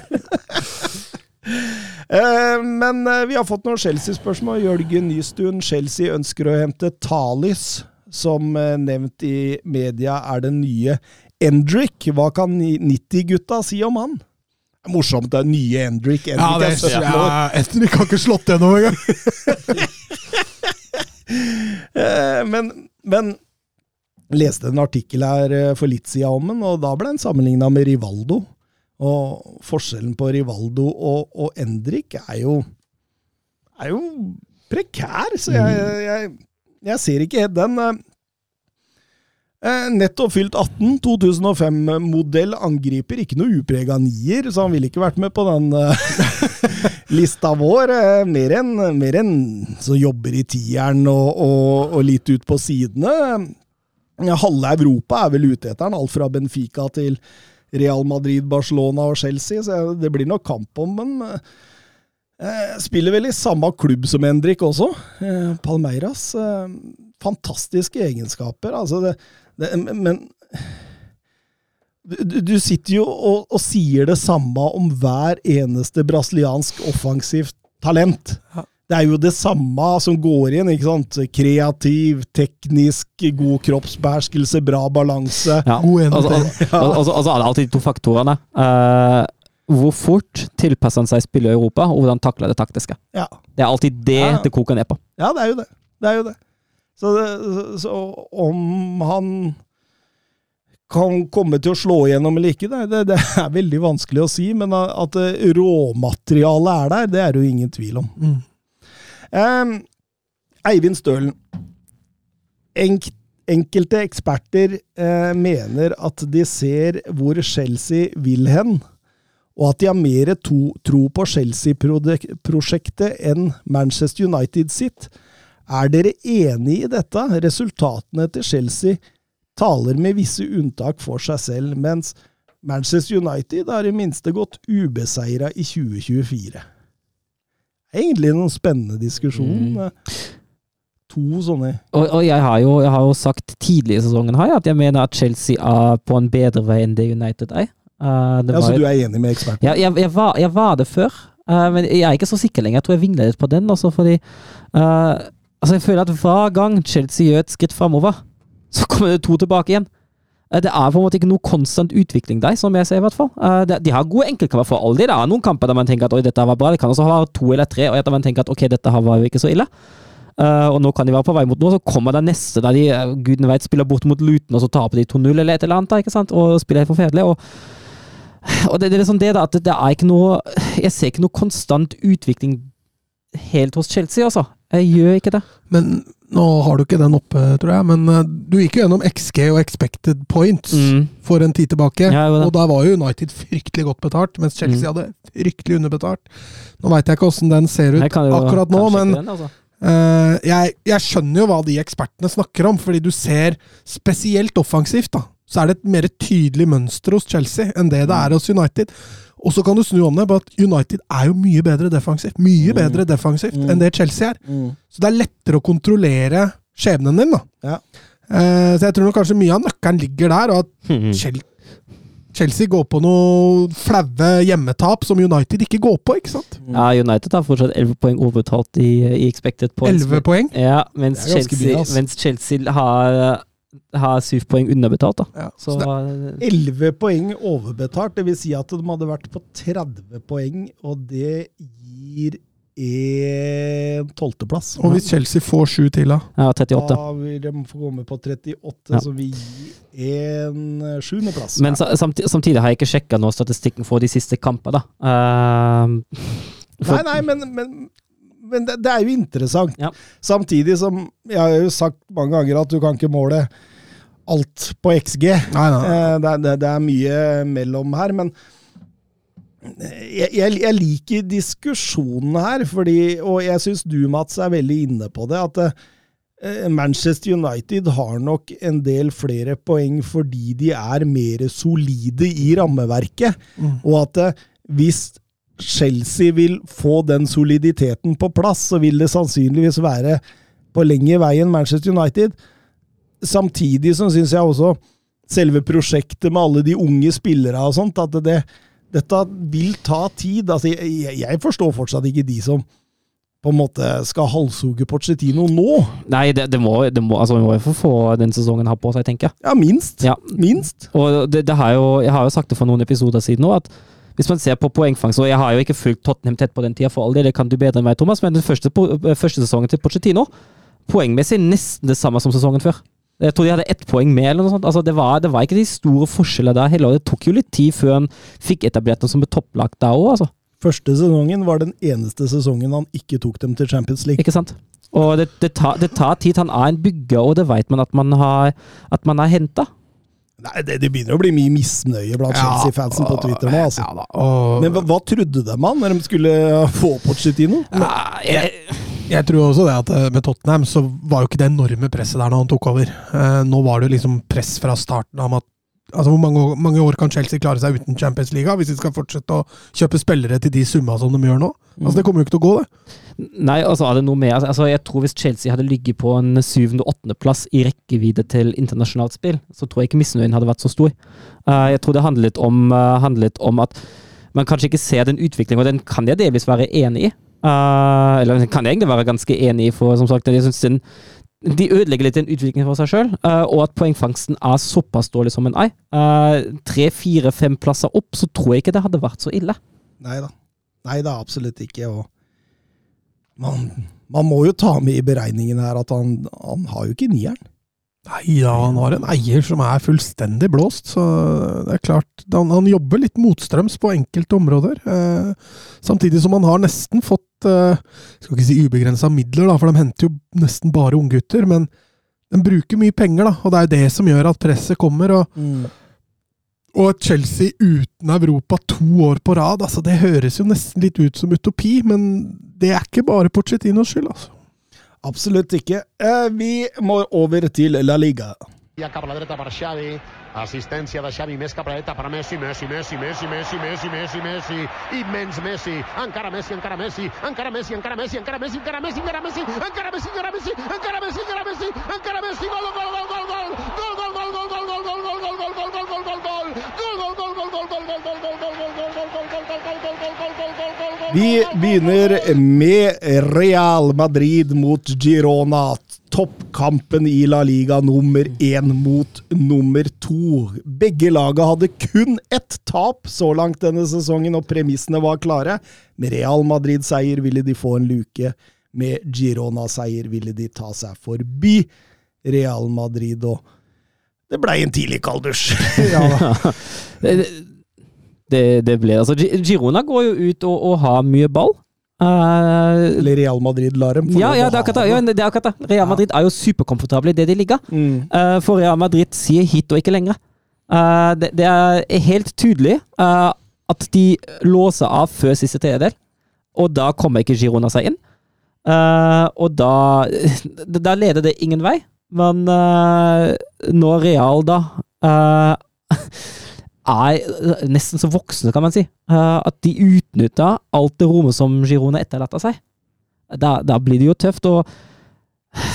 Eh, Men eh, vi har fått noen Chelsea-spørsmål. Jørgen Nystuen, Chelsea ønsker å hente Talis, som eh, nevnt i media er den nye Endrick. Hva kan 90-gutta si om han? Morsomt, det er nye Endrick. Ja, det er 17 år. ja, har ikke slått gjennom engang. Eh, Men, men leste en artikkel her eh, for litt siden om den, og da ble den sammenligna med Rivaldo. Og forskjellen på Rivaldo og, og Endrik er jo er jo prekær, så jeg, jeg, jeg ser ikke helt den. Eh. Eh, Nettopp fylt 18, 2005-modell angriper, ikke noe uprega nier, så han ville ikke vært med på den eh, lista vår. eh, Mer enn enn som jobber i tieren og, og, og litt ut på sidene. Halve Europa er vel ute etter den, alt fra Benfica til Real Madrid, Barcelona og Chelsea, så det blir nok kamp om. Eh, Spiller vel i samme klubb som Endrik også, eh, Palmeiras. eh, Fantastiske egenskaper. altså det, det, Men du, du sitter jo og, og sier det samme om hver eneste brasiliansk offensivt talent. Det er jo det samme som går inn. ikke sant? Kreativ, teknisk, god kroppsbeherskelse, bra balanse. Ja. God så- altså, så- og så- og så er det alltid de to faktorene. Uh, hvor fort tilpasser han seg spillet i Europa, og hvordan takler det taktiske. Ja. Det er alltid det Ja. det koker ned på. Ja, det er jo det. Det er jo det. Så, det, så- om han kan komme til å slå igjennom eller ikke, det, det, er veldig vanskelig å si. Men at råmaterialet er der, det er det jo ingen tvil om. Mm. Eh, Eivind Stølen. Enk, enkelte eksperter eh, mener at de ser hvor Chelsea vil hen, og at de har mer to, tro på Chelsea-prosjektet enn Manchester United sitt. Er dere enig i dette? Resultatene til Chelsea taler med visse unntak for seg selv, mens Manchester United har i minste gått ubeseira i 2024. Egentlig noen spennende diskusjon. Mm. to sånne. Og, og jeg, har jo, jeg har jo sagt tidlig i sesongen her, at jeg mener at Chelsea er på en bedre vei enn det United er. Uh, det Ja, Så du er enig med eksperten? Ja, jeg, jeg, var, jeg var det før, Uh, men jeg er ikke så sikker lenger. Jeg tror jeg vingler litt på den. Også fordi eh, altså Jeg føler at hver gang Chelsea gjør et skritt framover, så kommer det to tilbake igjen. Eh, det er på en måte ikke noe konstant utvikling der, som jeg ser i hvert fall. Eh, de har gode enkeltkamper for all del. Det er noen kamper der man tenker at oi, dette var bra. Det kan også være to eller tre, og etter man tenker at ok, dette var jo ikke så ille. Eh, og nå kan de være på vei mot noe, så kommer det neste der de gudene guden vet, spiller bort mot Luton, og så taper de 2-0 eller et eller annet, da, ikke sant? og spiller helt forferdelig. og og det, det er liksom det da, at det er ikke noe Jeg ser ikke noe konstant utvikling helt hos Chelsea, altså. Jeg gjør ikke det. Men nå har du ikke den oppe, tror jeg. Men eh, du gikk jo gjennom XG og expected points Mm. for en tid tilbake. Ja, og da var jo United fryktelig godt betalt, mens Chelsea Mm. hadde fryktelig underbetalt. Nå veit jeg ikke åssen den ser ut jo akkurat nå, men den, altså. uh, jeg, jeg skjønner jo hva de ekspertene snakker om, fordi du ser spesielt offensivt, da. Så er det et mer tydelig mønster hos Chelsea enn det det er hos United. Og så kan du snu om det på at United er jo mye bedre defensivt. Mye Mm. bedre defensivt Mm. enn det Chelsea er. Mm. Så det er lettere å kontrollere skjebnen din, da. Ja. Eh, så jeg tror nok kanskje mye av nøkkelen ligger der, og at Mhm. Chelsea går på noe flaue hjemmetap som United ikke går på, ikke sant? Ja, United har fortsatt 11 poeng overtalt i, i expected points. 11 poeng. Ja, mens Chelsea, mye, altså. mens Chelsea har, har 7 poeng underbetalt, da. Ja, Så så det, 11 poeng overbetalt, det vil si at de hadde vært på 30 poeng, og det gir en tolvteplass. og hvis Chelsea får sju til, da? Ja, 38. Da vil de få komme på 38, Ja. som vil gi en sjuendeplass. Men ja. samtidig, samtidig har jeg ikke sjekka statistikken for de siste kampene, da. Uh, for- Nei, nei, men, men, men det, det er jo interessant. Ja. Samtidig som Jeg har jo sagt mange ganger at du kan ikke måle alt på XG. Nei, nei. nei. Det, er- det, det er mye mellom her, men jeg, jeg, jeg liker diskusjonen her, fordi, og jeg syns du, Mats, er veldig inne på det. At eh, Manchester United har nok en del flere poeng fordi de er mer solide i rammeverket. Mm. Og at eh, hvis Chelsea vil få den soliditeten på plass, så vil det sannsynligvis være på lengre vei enn Manchester United. Samtidig så syns jeg også selve prosjektet med alle de unge spillere og sånt, at det, dette vil ta tid. Altså, jeg, jeg forstår fortsatt ikke de som på en måte skal halshugge Pochettino nå. Nei, det, det må, det må, altså, vi må jo få den sesongen her på seg, tenker jeg. Ja, minst. Ja. Minst. Og det, det har jo, jeg har jo sagt det for noen episoder siden nå, at hvis man ser på poengfangst og Jeg har jo ikke fulgt Tottenham tett på den tida, for all del, det kan du bedre enn meg, Thomas, men den første, eh, første sesongen til Pochettino, poengmessig nesten det samme som sesongen før. Jeg tror de hadde ett poeng mer, eller noe sånt. Altså, det, var, det var ikke de store forskjellene der heller. Det tok jo litt tid før han fikk etablert dem som et topplagt da òg, altså. Første sesongen var den eneste sesongen han ikke tok dem til Champions League. Ikke sant? Og det, det, tar, det tar tid. Han er en bygger, og det vet man at man har, at man har henta. Nei, det, det begynner å bli mye misnøye blant Ja, Chelsea-fansen på Twitter nå, altså. Ja da. Og Men hva, hva trodde de man når de skulle få Pochettino? Jeg, jeg tror også det at eh, med Tottenham så var jo ikke det enorme presset der når han tok over. Eh, nå var det jo liksom press fra starten av at Altså, Hvor mange, år- mange år kan Chelsea klare seg uten Champions League hvis de skal fortsette å kjøpe spillere til de summa som de gjør nå? Altså, Det kommer jo ikke til å gå, det. Nei, altså er det noe mer altså, Jeg tror hvis Chelsea hadde ligget på en syvende-åttendeplass i rekkevidde til internasjonalt spill, så tror jeg ikke misnøyen hadde vært så stor. Eh, jeg tror det handlet om, eh, handlet om at man kanskje ikke ser den utviklingen, og den kan jeg delvis være enig i. Uh, eller kan jeg egentlig være ganske enig i, for som sagt, jeg synes den, de ødelegger litt den utviklingen for seg sjøl, og at poengfangsten er såpass dårlig som en er. Eh, Tre, fire, fem plasser opp, så tror jeg ikke det hadde vært så ille. Nei da. Nei da, absolutt ikke. Og man, man må jo ta med i beregningen her at han, han har jo ikke nieren. Nei da, han har en eier som er fullstendig blåst, så det er klart Han, han jobber litt motstrøms på enkelte områder. Eh, samtidig som han har nesten fått eh, Skal ikke si ubegrensa midler, da, for de henter jo nesten bare unggutter. Men de bruker mye penger, da, og det er jo det som gjør at presset kommer. og og at Chelsea uten Europa to år på rad, altså det høres jo nesten litt ut som utopi, men det er ikke bare Pochettinos skyld, altså. Absolutt ikke. Eh, vi må over til La Liga. Cap a la dreta per Xavi, assistència de Xavi més cap a la dreta per Messi, Messi, Messi, Messi, Messi, Messi, Messi, Messi, immens Messi, encara Messi, encara Messi, encara Messi, encara Messi, encara Messi, encara Messi, encara Messi, encara Messi, encara Messi, encara Messi, encara Messi, encara Messi, gol, gol, gol, gol, gol, gol, gol, gol, gol, gol, gol, gol, gol, gol, gol, gol, gol, gol, Vi begynner med Real Madrid mot Girona. Toppkampen i La Liga nummer én mot nummer to. Begge laga hadde kun ett tap så langt denne sesongen, og premissene var klare. Med Real Madrid-seier ville de få en luke. Med Girona-seier ville de ta seg forbi Real Madrid, og det blei en tidlig kalddusj. Ja. Det, det, det ble Altså, Girona går jo ut og, og har mye ball. Eh, Eller Real Madrid lar dem ja, ja, det er akkurat det. Ja, det er akkurat det. Real Madrid er jo superkomfortable i det de ligger. Mm. Uh, for Real Madrid sier hit og ikke lenger. Uh, det, det er helt tydelig at de låser av før siste tredjedel, og da kommer ikke Girona seg inn. Og da Da leder det ingen vei. Men når Real da er nesten så voksne, kan man si, eh, at de utnytter alt det rommet som Girona etterlater seg, da, da blir det jo tøft. og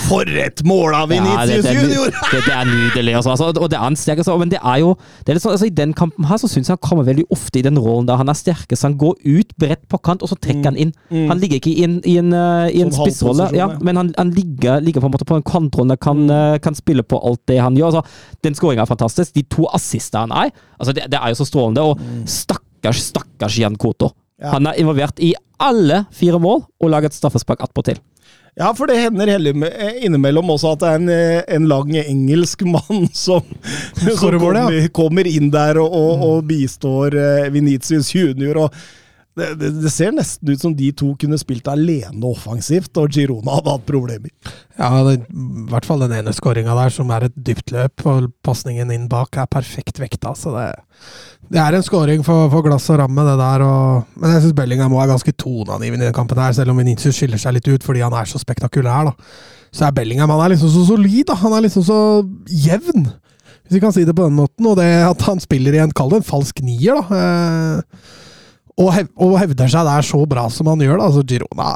For et mål av det, det, Junior! det, det er nydelig, altså. altså. Og det er han sterk, altså. Men det er jo det er sånn, altså, I den kampen her så syns jeg han kommer veldig ofte i den rollen der han er sterkest. Han går ut bredt på kant, og så trekker han inn. Mm. Han ligger ikke i en, i en, uh, i en spissrolle, ja, ja. men han, han ligger, ligger på en måte på en kantrolle, kan, uh, kan spille på alt det han gjør. Altså, den skåringa er fantastisk. De to assistene han er, altså, det, det er jo så strålende. Og stakkars, stakkars Jan Koto. Ja. Han er involvert i alle fire mål og lager et straffespark attpåtil. Ja, for det hender heller eh, innimellom også at det er en, eh, en lang engelsk mann som, som kommer, kommer inn der og, og, og bistår eh, Vinicius junior. og det, det, det ser nesten ut som de to kunne spilt alene offensivt, og Girona hadde hatt problemer. Ja, det, i hvert fall den ene skåringa der, som er et dypt løp, og pasningen inn bak er perfekt vekta. Så det, er en skåring for, for glass og ramme, det der. Og, men jeg syns Bellingham er ganske toneangivende i den kampen, her, selv om Vinicius skiller seg litt ut fordi han er så spektakulær. da. Så er Bellingham han er liksom så solid. da. Han er liksom så jevn, hvis vi kan si det på den måten. Og det at han spiller i en, kall det en falsk nier, da. Eh, og, hev, og hevder seg der så bra som han gjør, da. Altså, Girona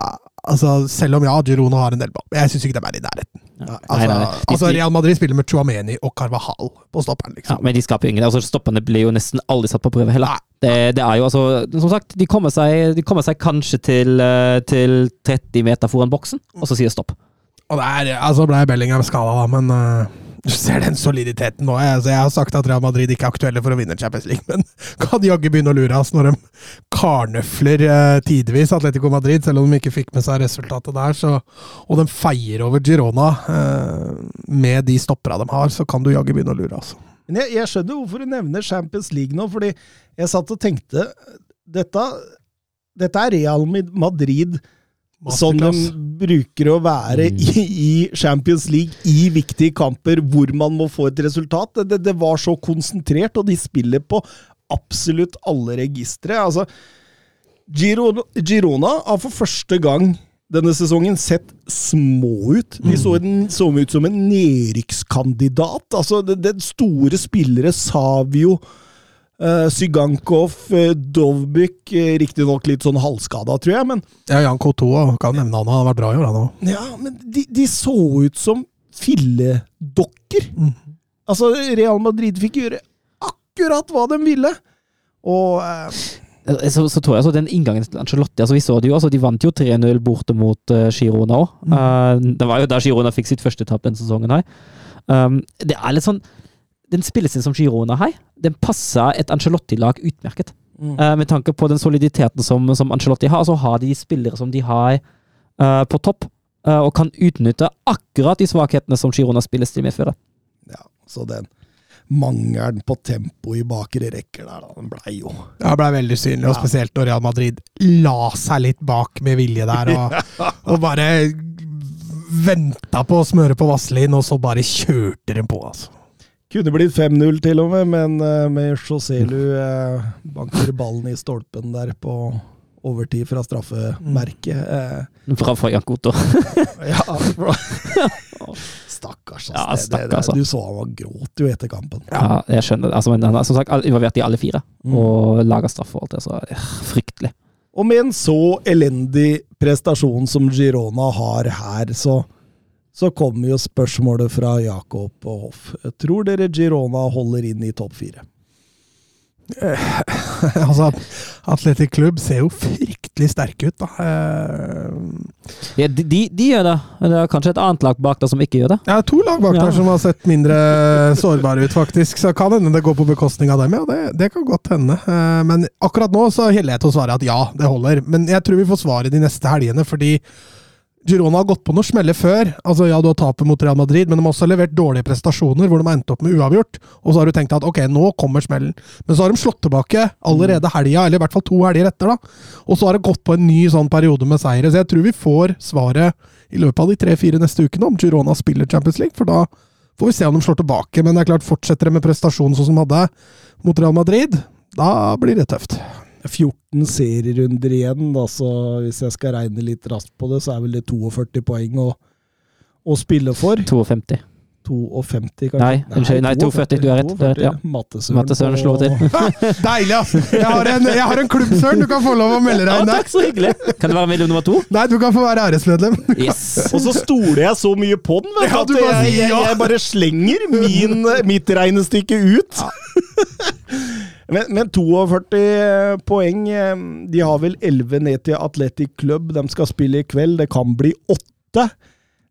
altså, Selv om ja, Girona har en del ball, jeg syns ikke de er i nærheten. Ja, Altså, nei, nei. De- altså Real Madrid spiller med Chuameni og Carvajal på stopperen, Ja, liksom. men de skaper ingen. Altså, stoppene blir jo nesten aldri satt på prøve heller. Nei. Det, det er jo altså Som sagt, de kommer seg, de kommer seg kanskje til, eh, til 30 meter foran boksen, og så sier stopp. Og det er, altså ble Bellingham skada, da, men øh, du ser den soliditeten nå. Jeg, altså, jeg har sagt at Real Madrid ikke er aktuelle for å vinne Champions League, men kan jaggu begynne å lure oss når de karnøfler eh, tidvis Atletico Madrid, selv om de ikke fikk med seg resultatet der. Så, og de feier over Girona eh, med de stoppera de har, så kan du jaggu begynne å lure, altså. Men jeg, jeg skjønner hvorfor du nevner Champions League nå, fordi jeg satt og tenkte Dette, dette er Real Madrid som de bruker å være i, i Champions League i viktige kamper hvor man må få et resultat. Det, det, det var så konsentrert, og de spiller på absolutt alle registre. Altså, Girona, Girona har for første gang denne sesongen sett små ut. De så, en, så ut som en nedrykkskandidat. Altså, det, det store spillere, Savio, uh, Sygankov, uh, Dovbyk uh, Riktignok litt sånn halvskada, tror jeg, men Ja, Jan Kotoa kan nevne han, han har vært bra i år, han òg. ja, men de, de så ut som filledokker. Mm. Altså, Real Madrid fikk gjøre akkurat hva de ville. Og uh, Så, så tror jeg altså den inngangen til Ancelotti altså Vi så det jo, altså de vant jo 3-0 borte mot uh, Girona òg. det var jo der Girona fikk sitt første tap denne sesongen. her. Um, det er litt sånn Den spillestilen som Girona har, den passer et Ancelotti-lag utmerket. Eh, med tanke på den soliditeten som, som Ancelotti har, så har de spillere som de har uh, på topp, uh, og kan utnytte akkurat de svakhetene som Girona spillestil medfører. ja, så den mangelen på tempo i bakre rekker der, da, den blei jo Ja, ble veldig synlig, og spesielt når Real Madrid la seg litt bak med vilje der, og, og bare venta på å smøre på vaselin, og så bare kjørte de på, altså. Kunne blitt 5-0 til og med, men uh, med Joselu uh, banker ballen i stolpen der på overtid fra straffemerket. Uh, Bra for Jan Koto. ja, stakkars, Ja, ass. Det- det- stakkars, det- Du så han gråt jo etter kampen. Ja, jeg skjønner det. Altså, men han er som sagt involvert i alle fire, Mm. og lager straff og alt det, så ja, fryktelig. Og med en så elendig prestasjon som Girona har her, så, så kommer jo spørsmålet fra Jakob og Hoff. Tror dere Girona holder inn i topp fire? altså, Atletic Klubb ser jo fryktelig sterke ut, da. Eh, Ja, de, de, de gjør det. Det er kanskje et annet lag bak der som ikke gjør det. Ja, to lag bak Ja. der som har sett mindre sårbare ut, faktisk. Så kan hende det går på bekostning av dem, ja. Det, det kan godt hende. Eh, Men akkurat nå så heller jeg til å svare at ja, det holder. Men jeg tror vi får svaret de neste helgene, fordi Girona har gått på noen smeller før. Altså Ja, du har tapet mot Real Madrid, men de har også levert dårlige prestasjoner hvor de har endt opp med uavgjort. Og så har du tenkt at ok, nå kommer smellen. Men så har de slått tilbake allerede helga, eller i hvert fall to helger etter. da. Og så har det gått på en ny sånn periode med seire. Så jeg tror vi får svaret i løpet av de tre-fire neste ukene om Girona spiller Champions League, for da får vi se om de slår tilbake. Men det er klart, fortsetter de med prestasjonen sånn som de hadde mot Real Madrid, da blir det tøft. 14 serierunder igjen, da, så hvis jeg skal regne litt raskt på det, så er vel det 42 poeng å, å spille for. 52. 52, kanskje? Nei, unnskyld, nei, 42, du har rett, du rett, ja. Mattesøren Mattesøren på- slår til. Deilig, ass! Jeg har en, jeg har en klubb, Søren! Du kan få lov å melde deg inn der. takk, så hyggelig! Kan du være medlem nummer to? Nei, du kan få være æresmedlem. Yes. Og så stoler jeg så mye på den, vet Ja, at du bare jeg, jeg, jeg bare slenger min, mitt regnestykke ut. Men, men 42 poeng eh, De har vel 11 ned til Athletic Club. De skal spille i kveld. Det kan bli 8.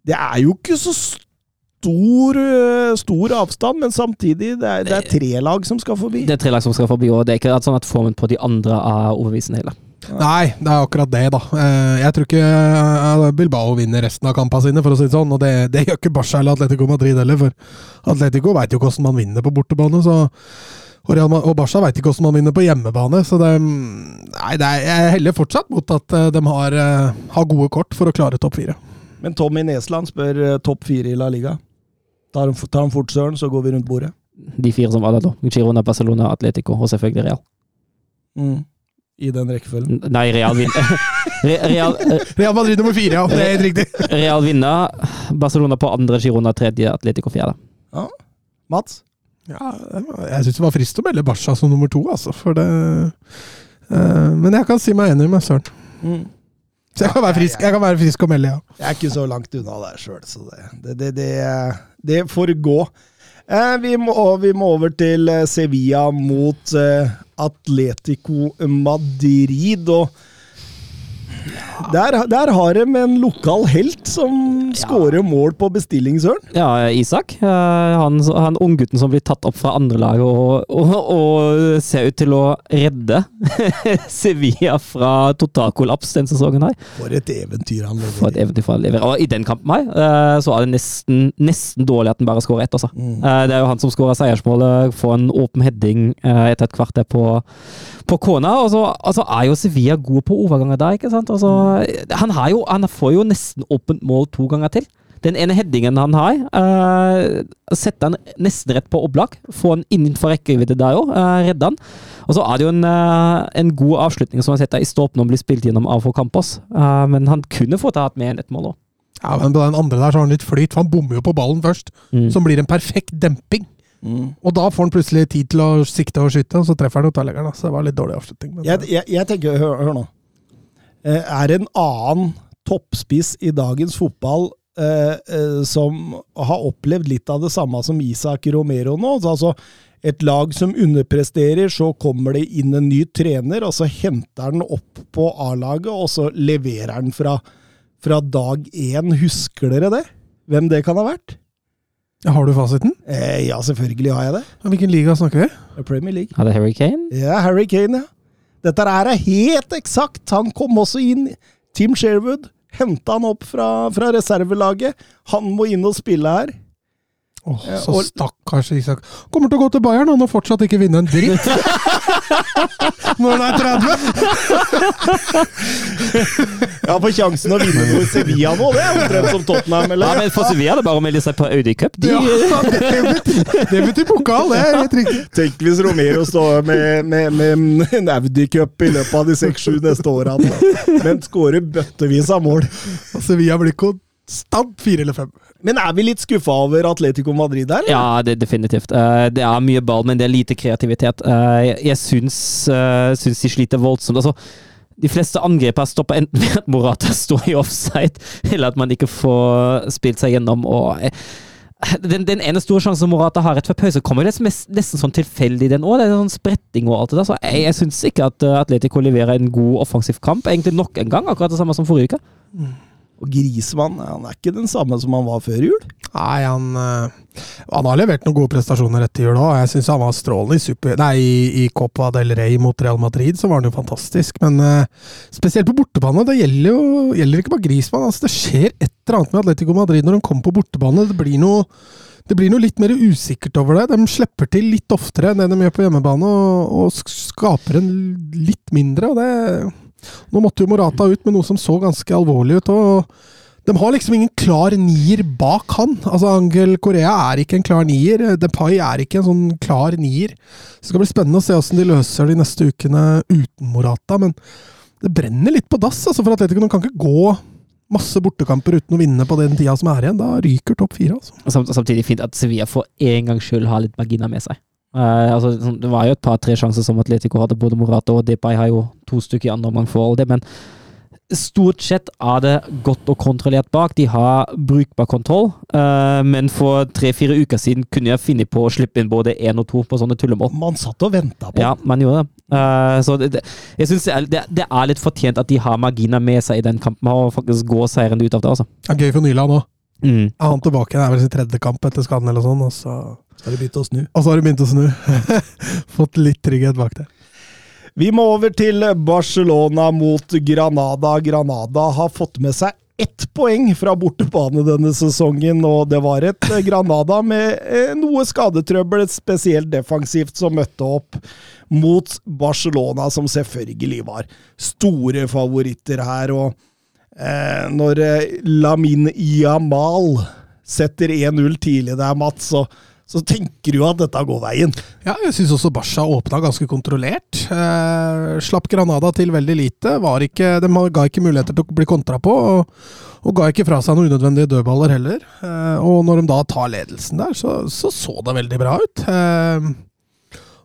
Det er jo ikke så stor, eh, stor avstand, men samtidig, det er, det er tre lag som skal forbi. Det er tre lag som skal forbi, og det er ikke sånn at formen på de andre er overbevisende heller. Nei, det er akkurat det, da. Eh, Jeg tror ikke eh, Bilbao vinner resten av kampene sine, for å si det sånn. Og det, det gjør ikke Barca eller Atletico Madrid heller, for Atletico veit jo hvordan man vinner på bortebane. så og, og Barca veit ikke hvordan man vinner på hjemmebane, så det, nei, det er, jeg heller fortsatt mot at eh, de har, eh, har gode kort for å klare topp fire. Men Tommy Nesland spør eh, topp fire i La Liga. Tar han, tar han fort søren, så går vi rundt bordet. De fire som var der da. Girona, Barcelona, Atletico og selvfølgelig Real. Mm. I den rekkefølgen. Nei, Real vinner. Real, Real Madrid nummer fire, ja. Det er helt riktig. Real vinner. Barcelona på andre, Girona tredje, Atletico fjerde. Ja. Mats? Ja, jeg syns det var frist å melde Barca som nummer to, altså. For det uh, Men jeg kan si meg enig med Søren. Mm. Så jeg kan være frisk, jeg kan være frisk og melde, ja. Jeg er ikke så langt unna der sjøl, så det, det, det, det, det får gå. Eh, vi, må, vi må over til eh, Sevilla mot eh, Atletico Madrid. Og der, der har de en lokal helt som skårer mål på bestilling, Søren. Ja, Isak. eh, Han, han unggutten som blir tatt opp fra andrelaget og, og, og ser ut til å redde Sevilla fra totalkollaps den sesongen her. For et eventyr han For et eventyr han lever. Og i den kampen her, eh, så er det nesten, nesten dårlig at han bare skårer ett, altså. Mm. Eh, Det er jo han som skårer seiersmålet, får en åpen heading etter et kvarter på, på kona. Og så altså, er jo Sevilla god på overganger der, ikke sant. Altså, han, har jo, han får jo nesten åpent mål to ganger til. Den ene headingen han har, uh, setter han nesten rett på opplag. Får han innenfor rekkevidde der òg, Uh, redder han. Og så er det jo en, uh, en god avslutning som han setter i stolpen når han blir spilt gjennom av for Campos. Uh, men han kunne fått hatt med ett mål òg. ja. Men på den andre der så har han litt flyt, for han bommer jo på ballen først. Mm. Som blir en perfekt demping. Mm. Og da får han plutselig tid til å sikte og skyte, og så treffer han utaleggeren. Så det var litt dårlig avslutning. Men, Jeg, jeg, jeg tenker, hør, hør nå. Eh, Er en annen toppspiss i dagens fotball eh, eh, som har opplevd litt av det samme som Isak Romero nå? Så Altså, et lag som underpresterer, så kommer det inn en ny trener, og så henter han opp på A-laget, og så leverer han fra, fra dag én. Husker dere det? Hvem det kan ha vært? Har du fasiten? Eh, ja, selvfølgelig har jeg det. Hvilken liga snakker vi? Premier League. Er det Harry Kane? Ja, Harry Kane, ja. Dette er helt eksakt. Han kom også inn. Tim Sherwood henta han opp fra, fra reservelaget. Han må inn og spille her. Åh, Ja, så og- stakkars Isak. Kommer til å gå til Bayern han, og fortsatt ikke vinne en dritt! Når han er 30! Ja, for sjansen å vinne noe i Sevilla nå, det er omtrent som Tottenham, Ja, men For Sevilla er det bare å melde seg på Audi Cup. De, Ja, det betyr, det betyr pokal, det er helt riktig. Tenk hvis Romero står med, med, med en Audi Cup i løpet av de seks-sju neste årene, men skårer bøttevis av mål. Og Sevilla blir konstant fire eller fem. Men er vi litt skuffa over Atletico Madrid der? eller? Ja, det, definitivt. Eh, det er mye ball, men det er lite kreativitet. Eh, jeg jeg syns, eh, syns de sliter voldsomt. Altså, de fleste angrep har stoppa enten ved at Morata står i offside, eller at man ikke får spilt seg gjennom. og den, den ene store sjansen Morata har rett før pause, kommer jo nesten, sånn tilfeldig, den òg. Det er sånn spretting og alt det der. Så jeg, jeg syns ikke at Atletico leverer en god offensiv kamp. Egentlig nok en gang, akkurat det samme som forrige uke. Og Grismann han er ikke den samme som han var før jul. Nei, han, eh, han har levert noen gode prestasjoner etter jul òg. Jeg syns han var strålende i, super, nei, i, Copa del Rey mot Real Madrid. Så var han jo fantastisk. Men eh, spesielt på bortebane. Det gjelder jo gjelder ikke bare Grismann. Altså, det skjer et eller annet med Atletico Madrid når de kommer på bortebane. Det blir noe det blir noe litt mer usikkert over det. De slipper til litt oftere enn det de gjør på hjemmebane, og, og skaper en litt mindre. og det Nå måtte jo Morata ut med noe som så ganske alvorlig ut. og de har liksom ingen klar nier bak han. Altså Angel Korea er ikke en klar nier. Depay er ikke en sånn klar nier. Så det skal bli spennende å se hvordan de løser de neste ukene uten Morata. Men det brenner litt på dass altså for Atletico. De kan ikke gå masse bortekamper uten å vinne på den tida som er igjen. Da ryker topp fire. altså. Samt, samtidig fint at Sevilla for en gangs skyld har litt marginer med seg. Eh, altså, sånn, det var jo et par-tre sjanser som Atletico hadde. Både Morata og Depay har jo to stykker i andre omgang for all det, men stort sett er det godt og kontrollert bak. De har brukbar kontroll, uh, men for tre-fire uker siden kunne jeg finne på å slippe inn både én og to på sånne tullemål. Man satt og venta på Ja, man gjorde det. Uh, så det, det, jeg synes det det, det er litt fortjent at de har marginer med seg i den kampen, og faktisk går seirende ut av det, altså. Det er gøy for Nyland òg. Mm. Er han tilbake? Det er vel sin tredje kamp etter skaden, eller sånn, og så, har de begynt å snu? og så har de begynt å snu. Fått litt trygghet bak det. Vi må over til Barcelona mot Granada. Granada har fått med seg ett poeng fra bortebane denne sesongen, og det var et Granada med eh, noe skadetrøbbel, spesielt defensivt, som møtte opp mot Barcelona, som selvfølgelig var store favoritter her. og eh, Når eh, Lamin Yamal setter 1-0 tidlig der, Mats, så, så tenker du at dette går veien. Ja, jeg syns også Barca åpna ganske kontrollert. Eh, slapp Granada til veldig lite. Ikke, de ga ikke muligheter til å bli kontra på, og, og ga ikke fra seg noen unødvendige dødballer heller. Eh, og når de da tar ledelsen der, så så, så det veldig bra ut. Eh,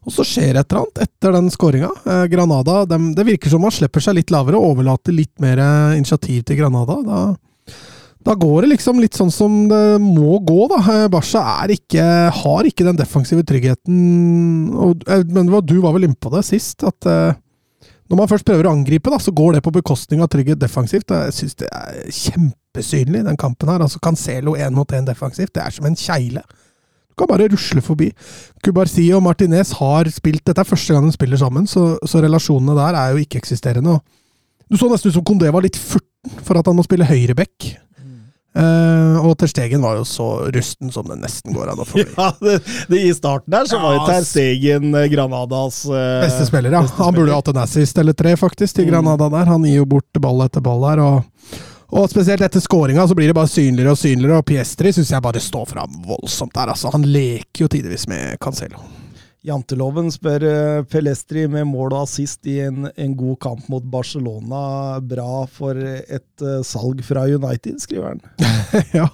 og så skjer et eller annet etter den skåringa. Eh, Granada dem, Det virker som man slipper seg litt lavere og overlater litt mer eh, initiativ til Granada. Da, da går det liksom litt sånn som det må gå, da. Eh, Barca ikke, har ikke den defensive tryggheten og, eh, Men du var vel inne på det sist, at eh, når man først prøver å angripe, da, så går det på bekostning av trygghet defensivt. Jeg syns det er kjempesynlig, den kampen her. Altså Cancelo én mot én defensivt, det er som en kjegle. Kan bare rusle forbi. Cubarci og Martinez har spilt Dette er første gang de spiller sammen, så, så relasjonene der er jo ikke-eksisterende. Du så nesten ut som Kondé var litt furten for at han må spille høyreback. Uh, og Ter Stegen var jo så rusten som det nesten går an å få bli. Ja, det, det I starten der så var jo Ter. Stegen eh, Granadas uh, Beste spiller, ja. beste Han burde hatt en assist eller tre, faktisk, til Mm. Granada der. Han gir jo bort ball etter ball der. Og, og spesielt etter skåringa så blir det bare synligere og synligere, og Piestri syns jeg bare står fram voldsomt der. Altså, han leker jo tidvis med Cancelo. Janteloven spør eh, Pelestri med mål og assist i en, en god kamp mot Barcelona. Bra for et eh, salg fra United, skriver han. ja.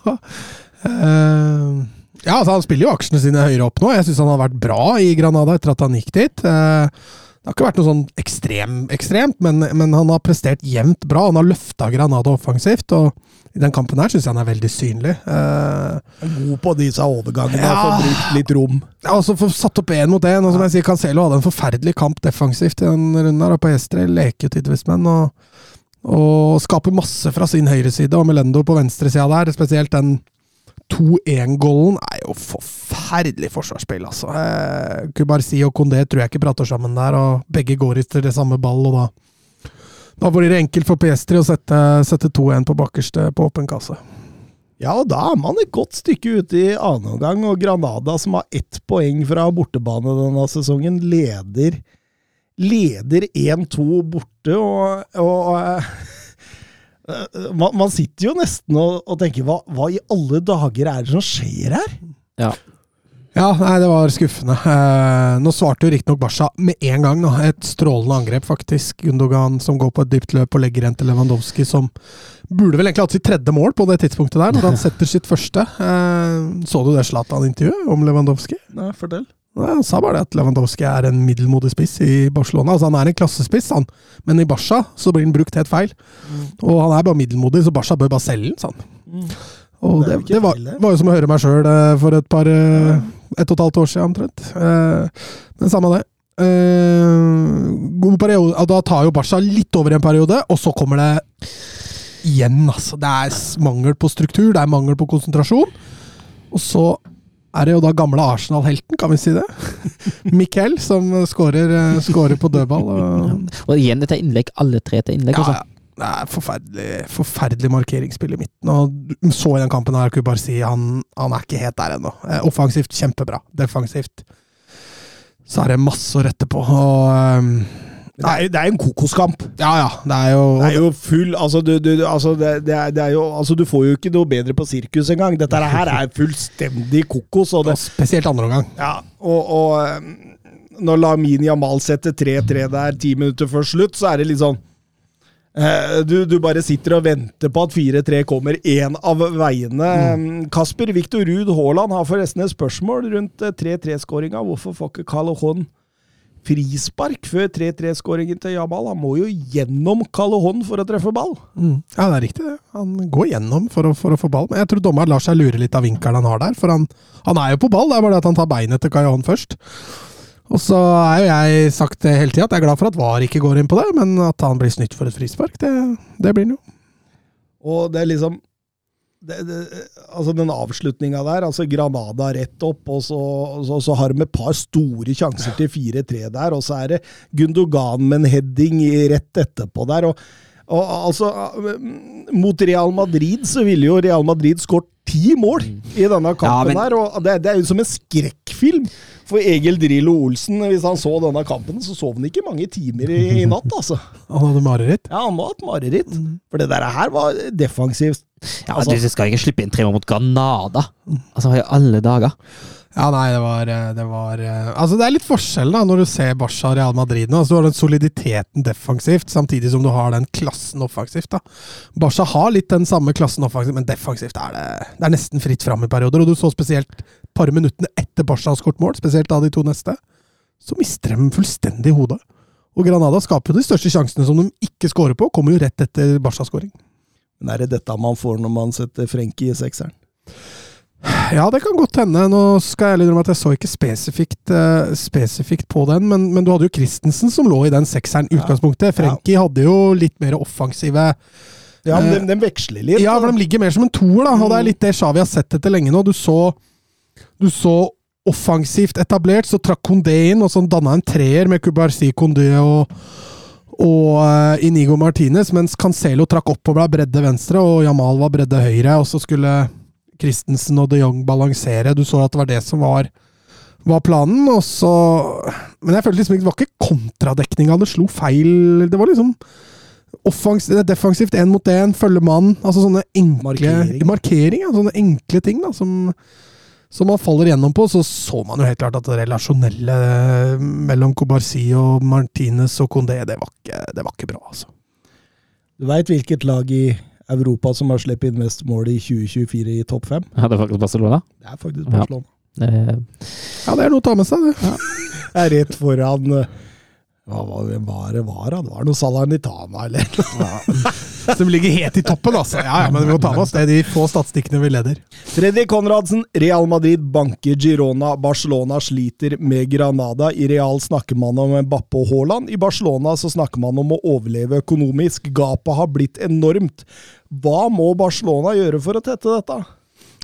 Uh, ja, altså han spiller jo aksjene sine høyere opp nå. Jeg syns han har vært bra i Granada etter at han gikk dit. Eh, det har ikke vært noe sånn ekstrem, ekstremt, men, men han har prestert jevnt bra. Han har løfta Granada offensivt, og i den kampen her syns jeg han er veldig synlig. Eh, God på disse overgangene, Ja. får brukt litt rom. Ja, og så for satt opp én mot én. Og som jeg sier, Cancelo hadde en forferdelig kamp defensivt i den runden. her, og På Estre leker tidvis med den. Og, og skaper masse fra sin høyreside. Og Melendo på venstresida der, spesielt den 2-1-goalen, er jo forferdelig forsvarsspill, altså. Eh, Kubarsi og Kondé tror jeg ikke prater sammen der, og begge går etter det samme ball, og da da blir det enkelt for Piestri å sette, sette 2-1 på bakerste på åpen kasse. Ja, og da er man et godt stykke ute i annen omgang, og Granada, som har ett poeng fra bortebane denne sesongen, leder leder 1-2 borte, og, og eh, man, man, sitter jo nesten og, og tenker hva, hva, i alle dager er det som skjer her? Ja. Ja, nei, det var skuffende. Eh, nå svarte jo riktignok Basha med en gang. Da. Et strålende angrep, faktisk. Gundogan som går på et dypt løp og legger en til Lewandowski, som burde vel egentlig hatt sitt tredje mål på det tidspunktet der, når han setter sitt første. Eh, så du det Zlatan-intervjuet om Lewandowski? Nei, fortell. Han sa bare det at Lewandowski er en middelmodig spiss i Barcelona. Altså Han er en klassespiss, han. men i Barca så blir han brukt helt feil. Mm. Og han er bare middelmodig, så Barca bør bare selge den, sa han. Mm. Og det, det, det var, var, jo som å høre meg sjøl eh, for et par ja ett og et halvt år siden omtrent. Eh, men samme det. Eh, god periode. Da tar jo Barca litt over en periode, og så kommer det igjen, altså. Det er mangel på struktur, det er mangel på konsentrasjon. Og så er det jo da gamle Arsenal-helten, kan vi si det? Mikkel, som skårer, skårer på dødball. Og, og igjen dette innlegg, alle tre til innlegg. Ja, ja. Det er forferdelig, forferdelig markeringsspill i midten. Og så i den kampen her, kunne bare si han, han er ikke helt der ennå. Eh, offensivt kjempebra. Defensivt så er det masse å rette på. Og, um, det, er, det er en kokoskamp. Ja, ja. Det er jo Det er jo full Altså, du, du, altså, det, det, er, er jo, altså, du får jo ikke noe bedre på sirkus engang. Dette her er fullstendig kokos. Og, spesielt andre omgang. Ja, og, og når Lamin Jamal setter 3-3 der ti minutter før slutt, så er det litt sånn Eh, du, du, bare sitter og venter på at 4-3 kommer én av veiene. Mm. Kasper Viktor Ruud Haaland har forresten et spørsmål rundt 3-3-skåringa. Eh, Hvorfor får ikke Callejon frispark før 3-3-skåringen til Jamal? Han må jo gjennom hånd for å treffe ball. Mm. Ja, det er riktig. det. Han går gjennom for å, for å få ball. Men jeg tror dommeren lar seg lure litt av vinkelen han har der. For han, han er jo på ball, det er bare det at han tar beinet til Callejon først. Og så er jo jeg sagt det hele tida at jeg er glad for at VAR ikke går inn på det, men at han blir snytt for et frispark, det, det blir han jo. Og det er liksom det, det, altså Den avslutninga der, altså Granada rett opp, og så, så, så har de et par store sjanser til 4-3 der, og så er det Gundogan med en heading rett etterpå der. og og altså, Mot Real Madrid så ville jo Real Madrid skåret ti mål i denne kampen. Ja, men... her, og det, det, er jo som en skrekkfilm for Egil Drillo Olsen. Hvis han så denne kampen, så sov han ikke mange timer i, i natt. altså. Han hadde mareritt? Ja, han hadde hatt mareritt. For det der her var defensivt. Ja, altså, Du skal ikke slippe inn tre mål mot Granada. Altså, i alle dager. Ja, nei, det var, eh, det var eh, Altså, det er litt forskjell da, når du ser Barca og Real Madrid nå. Altså, du har den soliditeten defensivt, samtidig som du har den klassen offensivt. da. Barca har litt den samme klassen offensivt, men defensivt er det, det er nesten fritt fram i perioder. Og du så spesielt par minuttene etter Barca har skåret mål, spesielt da de to neste, så mister de fullstendig hodet. Og Granada skaper jo de største sjansene som de ikke skårer på, kommer jo rett etter Barca-skåring. Men er det dette man får når man setter Frenkie i sekseren? Ja, det kan godt hende. Nå skal jeg innrømme at jeg så ikke spesifikt, uh, spesifikt på den, men, men, du hadde jo Christensen som lå i den sekseren i utgangspunktet. Frenkie ja. hadde jo litt mer offensive Ja, men de, den veksler litt. Ja, for de ligger mer som en toer, da. Og det er litt det Shawi har sett etter lenge nå. Du så, du så offensivt etablert, så trakk Kondé inn, og så danna en treer med Kubarsi, Kondé og og uh, Inigo Martinez, mens Cancelo trakk opp og ble bredde venstre, og Jamal var bredde høyre. Og så skulle Christensen og de Jong balansere. Du så at det var det som var, var planen. Og så Men jeg følte liksom det var ikke kontradekninga det slo feil. Det var liksom defensivt én mot én, følge mann. Altså sånne enkle Markering. markering ja, sånne enkle ting da, som, som man faller gjennom på. Så så man jo helt klart at det relasjonelle mellom Cobarsi og Martinez og Condé, det var ikke, det var ikke bra, altså. Du veit hvilket lag i Europa som har sluppet inn mest mål i 2024 i topp fem. Ja, det er faktisk Barcelona? Det er faktisk Barcelona. Ja, det, ja, det er noe å ta med seg, det. Ja. Jeg er rett foran eh, hva var det var, det var, det var noe Salernitana eller noe. Som ligger helt i toppen, altså. Ja, ja, men vi må ta med oss det. De få statistikkene vi leder. Freddy Konradsen, Real Madrid banker Girona. Barcelona sliter med Granada. I Real snakker man om Bappe og Haaland. I Barcelona så snakker man om å overleve økonomisk. Gapet har blitt enormt. Hva må Barcelona gjøre for å tette dette?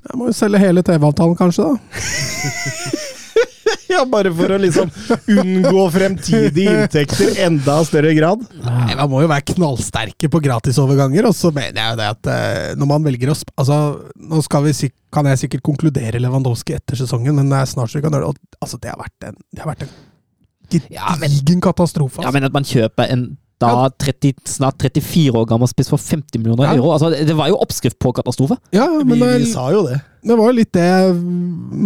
Jeg må jo selge hele TV-avtalen, kanskje, da. Ja, bare for å liksom unngå fremtidige inntekter enda større grad. Nei, Man må jo være knallsterke på gratisoverganger, og så mener jeg jo det at eh, når man velger å sp Altså, nå skal vi kan jeg sikkert konkludere Lewandowski etter sesongen, men det er snart så vi kan gjøre det. Og, altså, det har vært en, det har vært en Ja, men- katastrofe. katastrofe. Ja, Altså. men at man kjøper en da 30, snart 34 år gammel spiss for 50 millioner Ja. euro altså, det, var jo oppskrift på katastrofe. Ja, men Vi, det, vi sa jo det. det var jo litt det jeg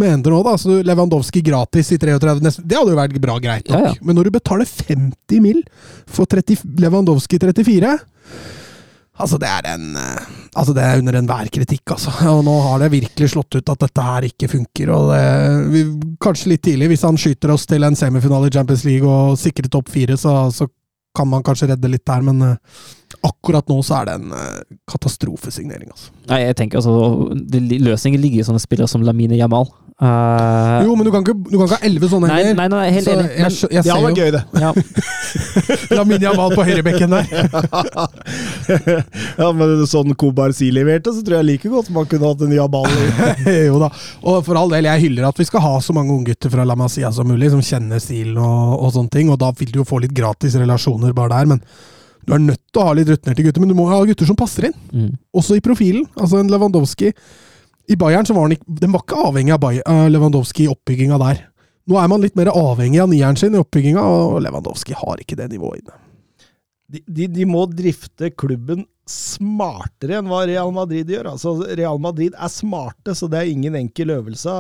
mente nå, da. Så Lewandowski gratis i 33 nesten, Det hadde jo vært bra greit nok. Ja, ja. Men når du betaler 50 mill. for 30, Lewandowski 34 Altså, det er en eh, Altså, det er under enhver kritikk, altså. Og nå har det virkelig slått ut at dette her ikke funker. Og det, vi, kanskje litt tidlig, hvis han skyter oss til en semifinale i Champions League og sikrer topp fire, så, så kan man kanskje redde litt der, men eh, akkurat nå så er det en eh, katastrofesignering, altså. Nei, jeg tenker altså, Løsningen ligger i sånne spillere som Lamine Jamal. Eh, Jo, men du kan ikke, du kan ikke ha elleve sånne nei, heller. nei, nei, helt Så enig. jeg, jeg, jeg ja, Det jo gøy, det. ja, Lamine Jamal på høyrebekken der. ja, men sånn Kobarsi leverte, så tror jeg like godt man kunne hatt en Jabal jo da. Og for all del, jeg hyller at vi skal ha så mange unggutter fra La Masia som mulig, som kjenner stilen og, og sånne ting. Og da vil du jo få litt gratis relasjoner bare der, men du er nødt til å ha litt rutinerte gutter. Men du må ha gutter som passer inn, mm. også i profilen. Altså en Lewandowski I Bayern så var han ikke, den var ikke avhengig av Bayern, Lewandowski i oppbygginga der. Nå er man litt mer avhengig av nieren sin i oppbygginga, og Lewandowski har ikke det nivået inne. De, de, de må drifte klubben smartere enn hva Real Madrid gjør. Altså, Real Madrid er smarte, så det er ingen enkel øvelse.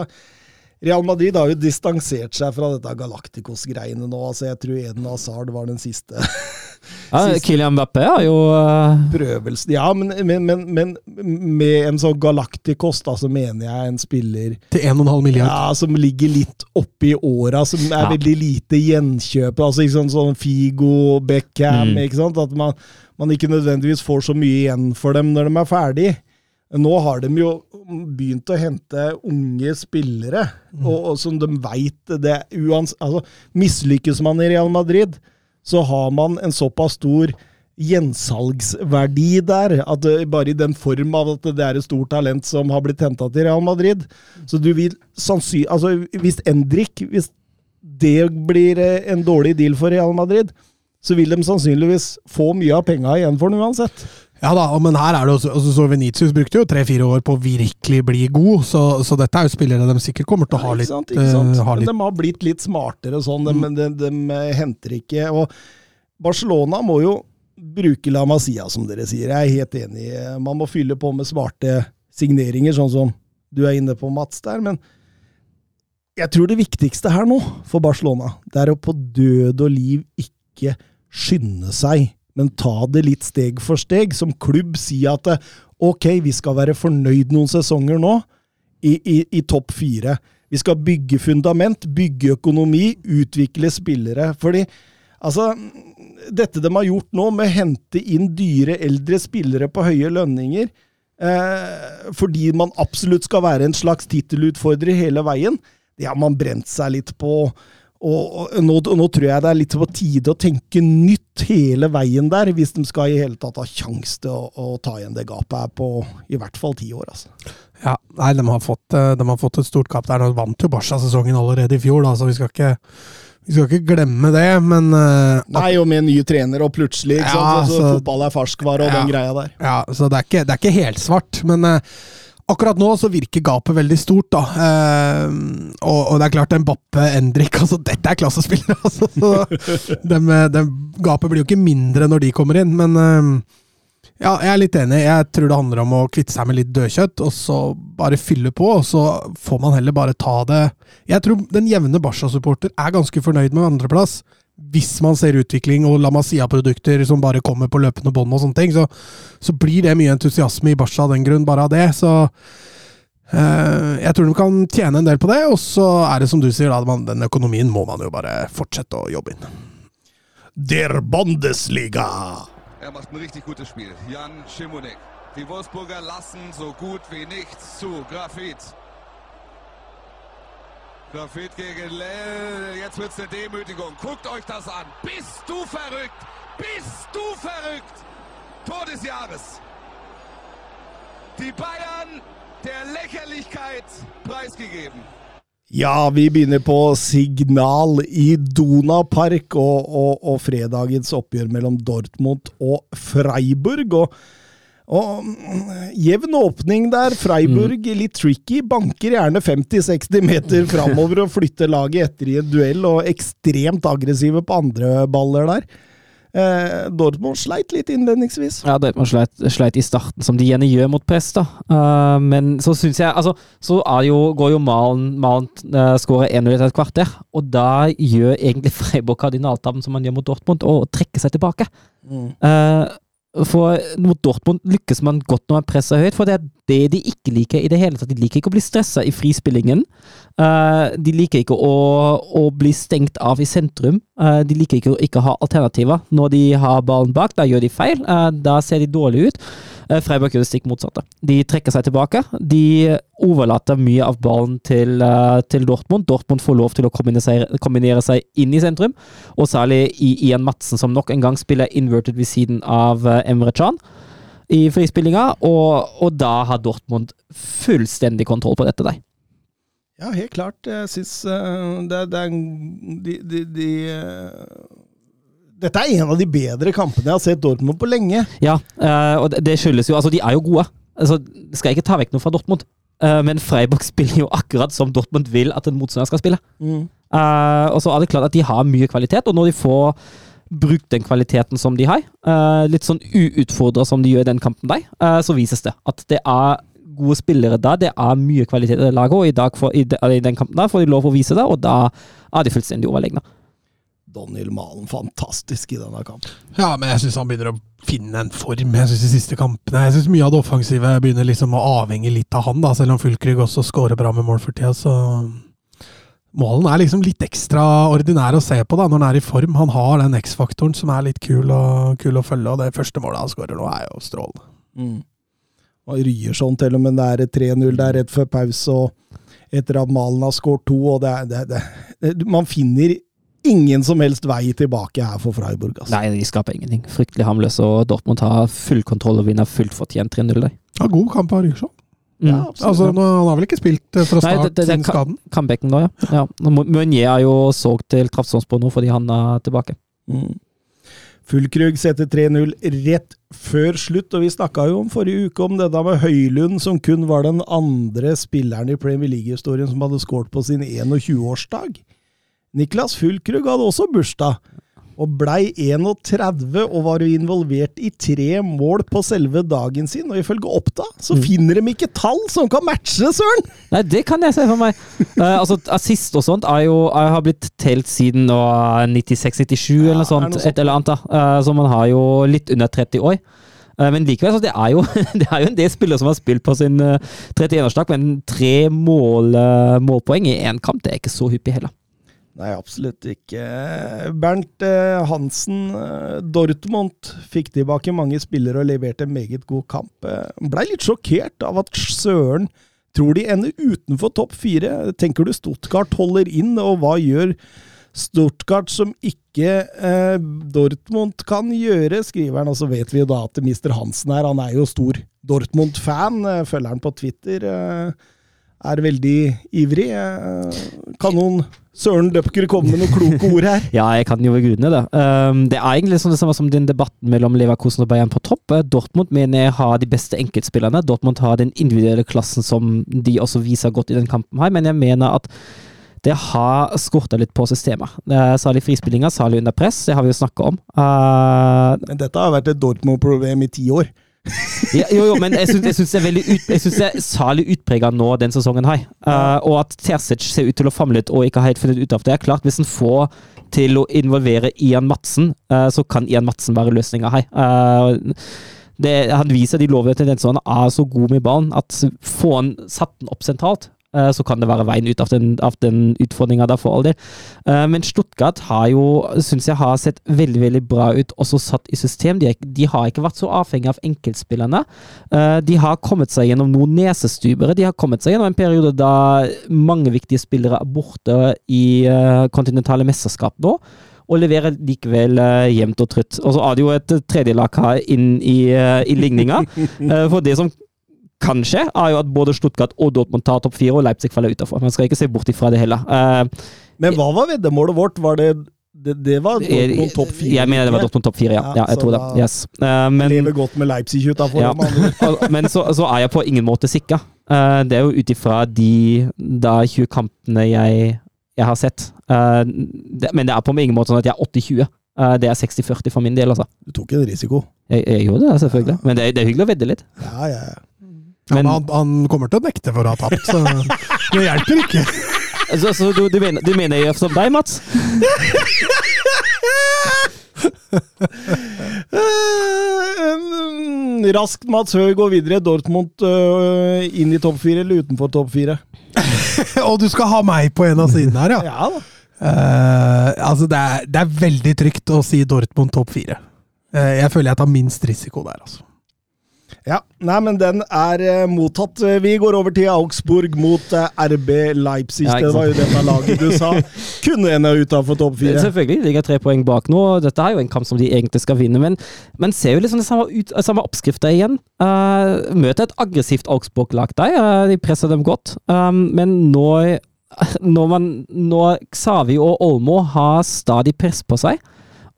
Real Madrid har jo distansert seg fra dette Galacticos-greiene nå. altså Jeg tror Eden Hazard var den siste ja, Kylian Mbappé har jo uh... prøvelsen. Ja, men, men, men, men med en sånn Galacticos, da, så mener jeg en spiller Til 1,5 milliard. ja, som ligger litt oppi åra, som er Ja. veldig lite gjenkjøp. altså ikke sånn, sånn Figo, Beckham, Mm. ikke sant? At man, man ikke nødvendigvis får så mye igjen for dem når de er ferdig. Nå har de jo begynt å hente unge spillere, og, og som de veit det uans, altså, Mislykkes man i Real Madrid, så har man en såpass stor gjensalgsverdi der, at bare i den form av at det er et stort talent som har blitt henta til Real Madrid. Så du vil sannsynlig Altså, hvis Endrik Hvis det blir eh, en dårlig deal for Real Madrid, så vil de sannsynligvis få mye av penga igjen for den uansett. Ja da, men her er det også, altså så Venitius brukte jo tre-fire år på å virkelig bli god, så, så dette er jo spillere de sikkert kommer til å ha Ja, litt, ikke sant, ikke sant? eh, ha Men litt de har blitt litt smartere sånn. De, de, de, eh, henter ikke Og Barcelona må jo bruke La Masia, som dere sier. Jeg er helt enig. Man må fylle på med smarte signeringer, sånn som du er inne på, Mats, der. Men jeg tror det viktigste her nå, for Barcelona, det er å på død og liv ikke skynde seg, men ta det litt steg for steg. Som klubb si at ok, vi skal være fornøyd noen sesonger nå, i, i, i topp fire. Vi skal bygge fundament, bygge økonomi, utvikle spillere. Fordi altså, dette de har gjort nå, med å hente inn dyre, eldre spillere på høye lønninger, eh, fordi man absolutt skal være en slags tittelutfordrer hele veien, det har man brent seg litt på. Og, og nå, nå tror jeg det er litt på tide å tenke nytt hele veien der, hvis de skal i hele tatt ha sjanse til å, å ta igjen det gapet her på i hvert fall ti år. altså. Ja, nei, de har, fått, eh, de har fått et stort gap der. De vant jo Barca sesongen allerede i fjor, da, så vi skal ikke, vi skal ikke glemme det, men uh, Nei, og med en ny trener, og plutselig ikke Ja, sant? Så, så- Fotball er ferskvare og Ja. den greia der. Ja, så det er ikke, det er ikke helt svart, men eh, akkurat nå så virker gapet veldig stort, da. Eh, og, og det er klart, Mbappe, Endrik altså Dette er klassespillere, altså. Så dem, eh, dem, gapet blir jo ikke mindre når de kommer inn, men eh, ja, jeg er litt enig. Jeg tror det handler om å kvitte seg med litt dødkjøtt, og så bare fylle på, og så får man heller bare ta det Jeg tror den jevne Barca-supporter er ganske fornøyd med andreplass. Hvis man ser utvikling og La Masia-produkter som bare kommer på løpende bånd, og sånne ting, så, så blir det mye entusiasme i Barca av den grunn, bare av det. Så eh, jeg tror de kan tjene en del på det, og så er det som du sier, da, den økonomien må man jo bare fortsette å jobbe inn. Der Bundesliga! Er macht ein richtig gutes Spiel. Jan Schimonek. Die Wolfsburger lassen so gut wie nichts zu. Grafit. Grafit gegen Lell. Jetzt wird's eine Demütigung. Guckt euch das an. Bist du verrückt? Bist du verrückt? Tor des Jahres. Die Bayern der Lächerlichkeit preisgegeben. Ja, vi begynner på signal i Dona Park og, og, og fredagens oppgjør mellom Dortmund og Freiburg. Og, og mm, jevn åpning der. Freiburg litt tricky. Banker gjerne 50-60 meter framover og flytter laget etter i en duell, og ekstremt aggressive på andre baller der. Eh, Dortmund sleit litt innledningsvis. Ja, Dortmund sleit, sleit i starten, som de gjerne gjør mot press, da. Uh, men så syns jeg Altså, så jo, går jo Malen, Malen uh, skårer 1-0 etter et kvarter, og da gjør egentlig Freiburg kardinaltabben som man gjør mot Dortmund, og trekker seg tilbake. Mm. Uh, for mot Dortmund lykkes man godt når man presser høyt, for det er det de ikke liker i det hele tatt. De liker ikke å bli stressa i frispillingen. Uh, de liker ikke å, å, bli stengt av i sentrum. Uh, de liker ikke å ikke ha alternativer. Når de har ballen bak, da gjør de feil. Uh, da ser de dårlig ut. Freiburg gjør det stikk motsatte. De trekker seg tilbake. De overlater mye av ballen til, til Dortmund. Dortmund får lov til å kombinere seg, inn i sentrum, og særlig i Ian Madsen, som nok en gang spiller inverted ved siden av Emre Can i frispillinga, og, og, da har Dortmund fullstendig kontroll på dette der. Ja, helt klart. Jeg syns det, det, er de, de, de Dette er en av de bedre kampene jeg har sett Dortmund på lenge. Ja, uh, og det, skyldes jo Altså, de er jo gode. Altså, skal jeg ikke ta vekk noe fra Dortmund. men Freiburg spiller jo akkurat som Dortmund vil at en motstander skal spille. Mm. og så er det klart at de har mye kvalitet, og når de får brukt den kvaliteten som de har, litt sånn uutfordra som de gjør i den kampen der, så vises det at det er gode spillere da. Det er mye kvalitet i det laget, og i, dag for, i, i, den kampen der får de lov å vise det, og da er de fullstendig overlegne. Daniel Malen fantastisk i denne kampen. Ja, men jeg syns han begynner å finne en form. Jeg synes de siste kampene Jeg synes mye av det offensive begynner liksom å avhenge litt av han, da, selv om Fulkrug også scorer bra med mål for tida. så... Målen er liksom litt ekstra ordinær å se på da, når han er i form. Han har den X-faktoren som er litt kul, og, kul å følge, og det første målet han skårer nå, er jo strålende. Mm og sånn til og med det er 3-0 der rett før pause, og etter at Malen har skåret to. og det, det, det, det, Man finner ingen som helst vei tilbake her for Freiburg. Altså. Nei, de skaper ingenting. Fryktelig hamløs, og Dortmund har full kontroll og vinner fullt fortjent 3-0 der. Ja, god kamp av Ryerson. Mm. Ja, altså, nå, han har vel ikke spilt eh, fra start siden skaden? Comebacken da, ja. ja. Meunier er jo solgt til Kraftsonsbo nå fordi han er tilbake. Mm. Fullkrug setter 3-0 rett før slutt, og vi snakka jo om forrige uke om det da med Høylund, som kun var den andre spilleren i Premier League-historien som hadde skåret på sin 21-årsdag. Niklas Fullkrug hadde også bursdag, og blei 31 og var jo involvert i tre mål på selve dagen sin. Og ifølge Oppda så mm. finner de ikke tall som kan matche, søren! Nei, det kan jeg se for meg. uh, altså, Assist og sånt er jo, er, har blitt telt siden 96-97 ja, eller noe sånt. Noe sånt. Et eller annet da. Uh, så man har jo litt under 30 år. Men likevel, så det er, jo, det er jo en del spillere som har spilt på sin 31-årsdag, men tre mål, målpoeng i én kamp, det er ikke så hyppig heller. Nei, absolutt ikke. Bernt eh, Hansen, eh, Dortmund fikk tilbake mange spillere og leverte en meget god kamp. Eh, Blei litt sjokkert av at Søren tror de ender utenfor topp fire. Tenker du Stuttgart holder inn, og hva gjør Stuttgart som ikke eh, Dortmund kan gjøre, skriver han. Og så vet vi jo da at Mr. Hansen her, han er jo stor Dortmund-fan. Følger han på Twitter. Eh, er veldig ivrig. Eh, kan noen Søren Døpker kom med noen kloke ord her? ja, jeg kan jo gudene det. Um, det er egentlig sånn det samme som den debatten mellom Leverkusen og Bayern på topp. Eh, Dortmund mener jeg har de beste enkeltspillerne. Dortmund har den individuelle klassen som de også viser godt i den kampen her, men jeg mener at det har skorta litt på systemet. Særlig frispillinga, særlig under press. Det har vi jo snakka om. Uh, men dette har vært et Dortmund-problem i ti år ja, jo, jo, men jeg syns det er veldig ut, jeg synes det er særlig utprega nå den sesongen her. Uh, og at Terzic ser ut til å famle litt og ikke har helt funnet ut av det. er klart, Hvis en får til å involvere Ian Madsen, uh, så kan Ian Madsen være løsninga her. Uh, det, han viser de lovlige tendensene. Han er så god med ballen at få han satt den opp sentralt, så kan det være veien ut av den, av den utfordringa for all del. Eh, men Stuttgart har jo, syns jeg, har sett veldig veldig bra ut, også satt i system. De, de har ikke vært så avhengig av enkeltspillerne. Eh, de har kommet seg gjennom noen nesestubere. De har kommet seg gjennom en periode da mange viktige spillere er borte i kontinentale mesterskap nå og leverer likevel uh, jevnt og trutt. Og så er det jo et tredjelag her inn i, uh, i ligninga. Uh, for det som kan skje, er jo at både Stuttgart og Dortmund tar topp fire, og Leipzig faller utafor. Man skal ikke se bort ifra det heller. Uh, Men hva var veddemålet vårt? Var det Det, det var Dortmund topp fire? Jeg mener det var Dortmund topp fire, ja. Ja, jeg tror det. Yes. Eh, men Lever godt med Leipzig utafor. ja. Men så, så er jeg på ingen måte sikker. Eh, det er jo ut ifra de da 20 kampene jeg, jeg har sett. Eh, men det er på ingen måte sånn at jeg er 80-20. Eh, det er 60-40 for min del, altså. Du tok en risiko. Jeg, jeg gjorde det, selvfølgelig. Men det, det er hyggelig å vedde litt. Ja, ja, ja. Ja, Men- men han, han kommer til å nekte for å ha tapt, så det hjelper ikke. Så, så du, du, mener, du mener jeg som deg, Mats? Eh, Raskt, Mats Høy går videre. Dortmund uh, inn i topp fire eller utenfor topp fire? Og du skal ha meg på en av sidene her, ja. Ja da. Uh, altså, det er, det er veldig trygt å si Dortmund topp fire. Uh, jeg føler jeg tar minst risiko der, altså. Ja, nei, men den er uh, mottatt. Vi går over til Augsburg mot uh, RB Leipzig. Ja, det var jo dette laget du sa kunne ende utafor topp fire. Selvfølgelig, de ligger tre poeng bak nå. og Dette er jo en kamp som de egentlig skal vinne, men man ser jo liksom det samme, ut, samme oppskrifta igjen. Uh, møter et aggressivt Augsburg-lag der. Uh, de presser dem godt. Um, men nå når, man, når Xavi og Olmo har stadig press på seg,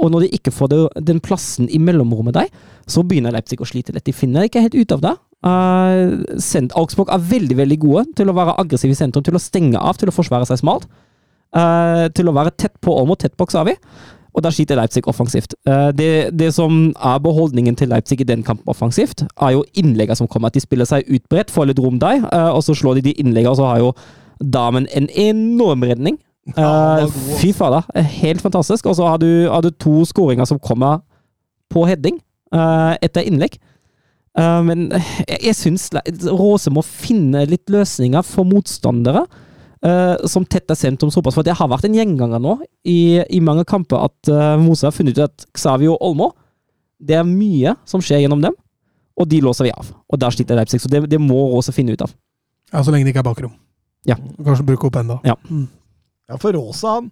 og når de ikke får det, den plassen i mellomrommet der, så begynner Leipzig å slite litt. De finner ikke helt ut av det. Uh, Augsburg er veldig veldig gode til å være aggressive i sentrum, til å stenge av, til å forsvare seg smalt. Uh, til å være tett på Olmo, tett på vi. Og da skiter Leipzig offensivt. Uh, det, det som er beholdningen til Leipzig i den kampen offensivt, er jo innleggene som kommer. At de spiller seg utbredt, får litt rom der, og så slår de de innleggene, og så har jo damen en enorm redning. Ja, fy fader, eh, helt fantastisk. Og så har du, har du to skåringer som kommer på heading eh, etter innlegg. Eh, men jeg, jeg syns Råse må finne litt løsninger for motstandere som tetter sentrum såpass. For det har vært en gjenganger nå i, i mange kamper at uh, Mose har funnet ut at Xavi og Olmo Det er mye som skjer gjennom dem, og de låser vi av. Og der sliter Leipzig. Så det, det må Råse finne ut av. Ja, Så lenge det ikke er bakrom. Ja. Kanskje bruke opp enda. Ja. Mm. Ja, for Rosa han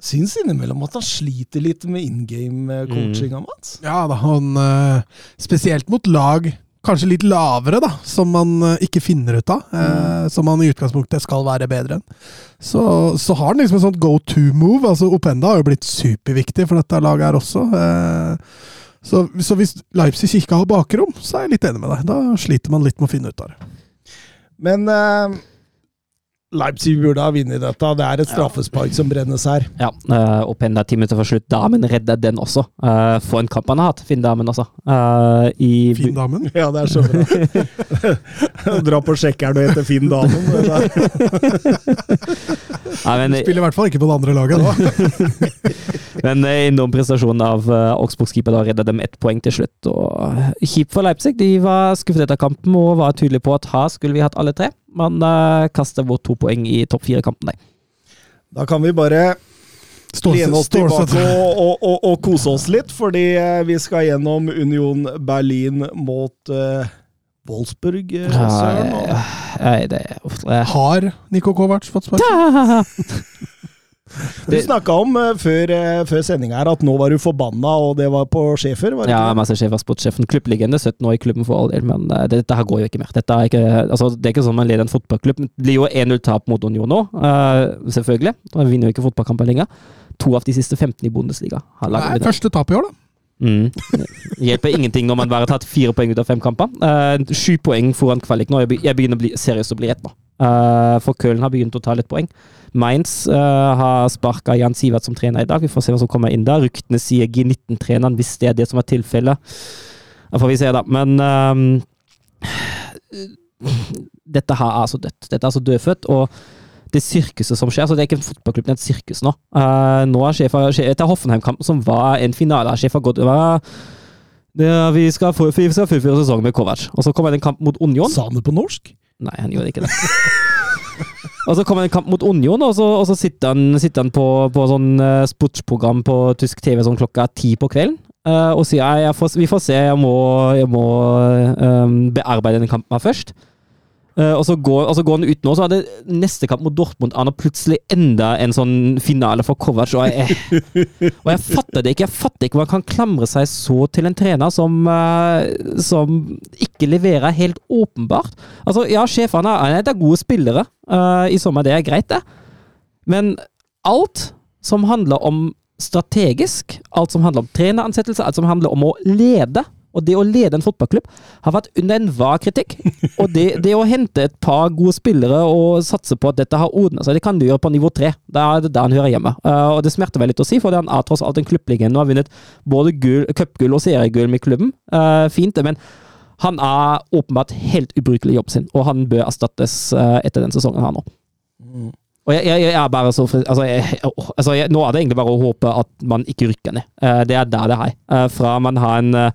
syns innimellom at han sliter litt med in game-coachinga, Mats. Ja da, han eh, Spesielt mot lag kanskje litt lavere, da, som man eh, ikke finner ut av. eh, Som man i utgangspunktet skal være bedre enn. Så, så har han liksom en sånn go to-move. altså Openda har jo blitt superviktig for dette laget her også. eh, Så, så hvis Leipzig ikke har bakrom, så er jeg litt enig med deg. Da sliter man litt med å finne ut av det. Men eh, Leipzig burde ha vunnet dette. Det er et straffespark som brennes her. Ja, uh, og Penda ti minutter før slutt. Damen redder den også. Uh, for en kamp han har hatt, Finn Damen også. Eh, i, Fin damen. Ja, det er så bra. Dra på sjekkeren og hete Finn Damen. det men, Spiller i hvert fall ikke på det andre laget da. men eh, enorm prestasjon av uh, Augsburgs keeper da redder dem ett poeng til slutt. Og Kjipt for Leipzig. De var skuffet etter kampen og var tydelige på at her skulle vi hatt alle tre. Man uh, kaster vårt to poeng i topp fire-kampen. der. Da kan vi bare lene oss tilbake og, og, og, og kose oss litt, fordi eh, vi skal gjennom Union Berlin mot uh, Wolfsburg. eh, Søren. Nei, det er ofte Har Niko Kovac fått spark? Du snakka om eh, før, uh, før sendinga her at nå var du forbanna, og det var på Schäfer? var det Ja, masse sportssjefen. Klubblegende, 17 år i klubben for all del, men eh, dette her går jo ikke mer. Dette er ikke, altså, det er ikke sånn man leder en fotballklubb. Det blir jo 1-0-tap mot Union nå, eh, selvfølgelig. Man vinner jo ikke fotballkamper lenger. To av de siste 15 i Bundesliga har Det er første tap i år, da. Mm. Hjelper ingenting når man bare har tatt fire poeng ut av fem kamper. Uh, Sju poeng foran kvalik nå. Jeg begynner å bli seriøst å bli redd nå. Eh, for Köln har begynt å ta litt poeng. Mainz eh, har sparka Jan Sivert som trener i dag. Vi får se hva som kommer inn der. Ryktene sier G19-treneren, hvis det er det som er tilfellet. Da får vi se, da. Men ehm, dette her er så dødt. Dette er så dødfødt. Og det sirkuset som skjer, så det er ikke en fotballklubb, det er et sirkus nå. Uh, nå er sjefen etter Hoffenheim-kampen, som var en finale, sjefen gått over er- vi skal fullføre sesongen med Kovac. Og så kommer det en kamp mot Union. Sa han det på norsk? Nei, han gjorde ikke det. og så det en kamp mot Union, og så, og så sitter han, sitter han på, på sånn uh, sportsprogram på tysk TV sånn klokka ti på kvelden. Uh, og sier jeg, vi får se, jeg må, jeg må um, bearbeide den kampen først. Eh, og, så går, og så går han ut nå, så er det neste kamp mot Dortmund han og plutselig enda en sånn finale for Kovac. Og jeg, og jeg fatter det ikke. Jeg fatter ikke hvordan han kan klamre seg så til en trener som, eh, som ikke leverer helt åpenbart. Altså, ja, sjefene er, er gode spillere, eh, i sommer, det er greit, det. Men alt som handler om strategisk, alt som handler om treneransettelse, alt som handler om å lede, og det å lede en fotballklubb, har vært under enhver kritikk. Og det, det, å hente et par gode spillere og satse på at dette har ordna seg, det kan du gjøre på nivå tre. Det er der han hører hjemme. Uh, og det smerter vel litt å si, for han er tross alt en klubblegende og har vunnet både cupgull og seriegull med klubben. Uh, fint, det, men han er åpenbart helt ubrukelig i jobben sin, og han bør erstattes uh, etter den sesongen her nå. Og jeg, jeg, jeg, er bare så altså, altså Nå er det egentlig bare å håpe at man ikke rykker ned. det er der det er. fra man har en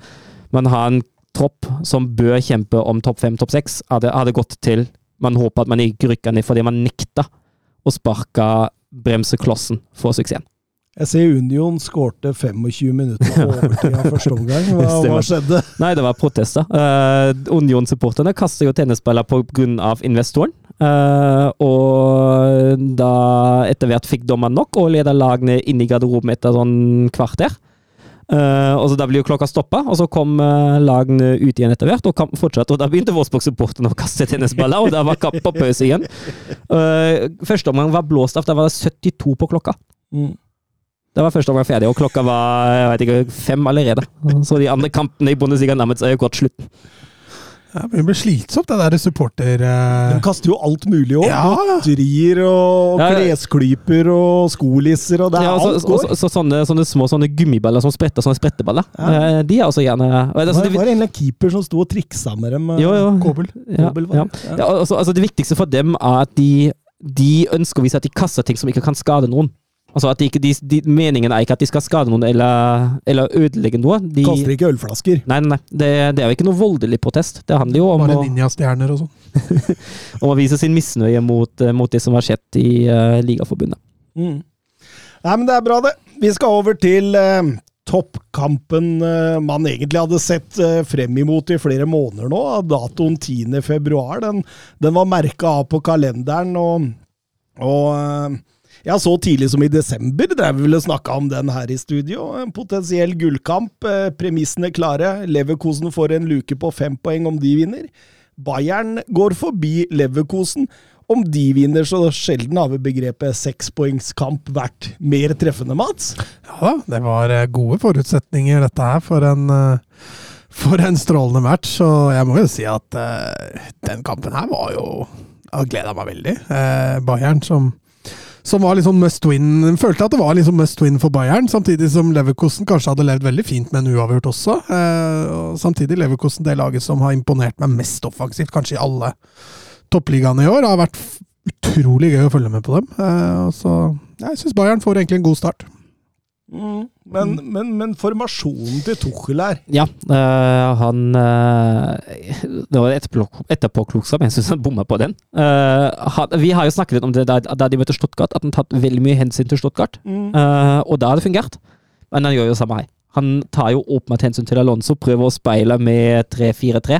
man har en tropp som bør kjempe om topp fem, topp seks, hadde, hadde gått til Man håper at man ikke rykker ned fordi man nekta å sparke bremseklossen for suksessen. Jeg ser Union skårte 25 minutter på overtid av første omgang. Hva, hva, skjedde? Nei, det var protester. Uh, Union-supporterne kaster jo tennisballer pga. investoren. Uh, og da etter hvert fikk dommeren nok og leda lagene inn i garderoben etter sånn kvarter. Uh, og så Da ble jo klokka stoppa, og så kom uh, lagene ut igjen etter hvert. Og kampen fortsatte, og da begynte Vårsborg-supporterne å kaste tennisballer, og da var kamp på pause igjen. Uh, første omgang var blåst av, da var det 72 på klokka. Mm. Da var første omgang ferdig, og klokka var jeg vet ikke, fem allerede. Så de andre kampene i Bundesliga nærmet seg jo godt slutten. Ja, det blir slitsomt, det der supporter... Uh... De kaster jo alt mulig òg. Ja. Godterier og klesklyper og skolisser og det er ja, alt går. Så, så, sånne, sånne, små sånne gummiballer som spretter, sånne spretteballer. Ja. de er også gjerne altså, Det var en eller annen keeper som sto og triksa med dem. Jo, jo. Kobel. Kobel ja, altså, altså, det viktigste for dem er at de, de ønsker å vise at de kaster ting som ikke kan skade noen. Altså at de, de, de, Meningen er ikke at de skal skade noen eller, eller ødelegge noe. De kaster ikke ølflasker. Nei, nei, det, det, er jo ikke noe voldelig protest. Det handler jo om Bare ninjastjerner og sånn. om å vise sin misnøye mot, eh, mot, det som har skjedd i uh, Ligaforbundet. Mm. Nei, men det er bra, det. Vi skal over til uh, toppkampen uh, man egentlig hadde sett uh, frem imot i flere måneder nå. Datoen 10. februar. Den, den var merka av på kalenderen, og, og ja, så tidlig som i desember drev vi vel og snakka om den her i studio. En potensiell gullkamp. Eh, premissene klare. Leverkosen får en luke på fem poeng om de vinner. Bayern går forbi Leverkosen. Om de vinner, så sjelden har vi begrepet sekspoengskamp vært mer treffende, Mats. Ja det var eh, gode forutsetninger dette her for en, eh, for en strålende match. Og jeg må jo si at uh, den kampen her var jo Jeg gleda meg veldig. Uh, Bayern som som var liksom must win. Følte at det var liksom must win for Bayern, samtidig som Leverkosten kanskje hadde levd veldig fint med en uavgjort også. Eh, og samtidig Leverkosten det laget som har imponert meg mest offensivt, kanskje i alle toppligaene i år. Det har vært utrolig gøy å følge med på dem. Eh, så jeg syns Bayern får egentlig en god start. Mm. Men, mm. men, men, formasjonen til Tuchel her Ja, øh, han øh, Det var etterpåklokskap. Jeg syns han bomma på den. Uh, han, vi har jo snakket litt om det da, da de møtte Stuttgart, at han tatt veldig mye hensyn til Stuttgart. Mm. og da har det fungert. Men han gjør jo samme her. Han tar jo åpenbart hensyn til Alonso, prøver å speile med 3-4-3.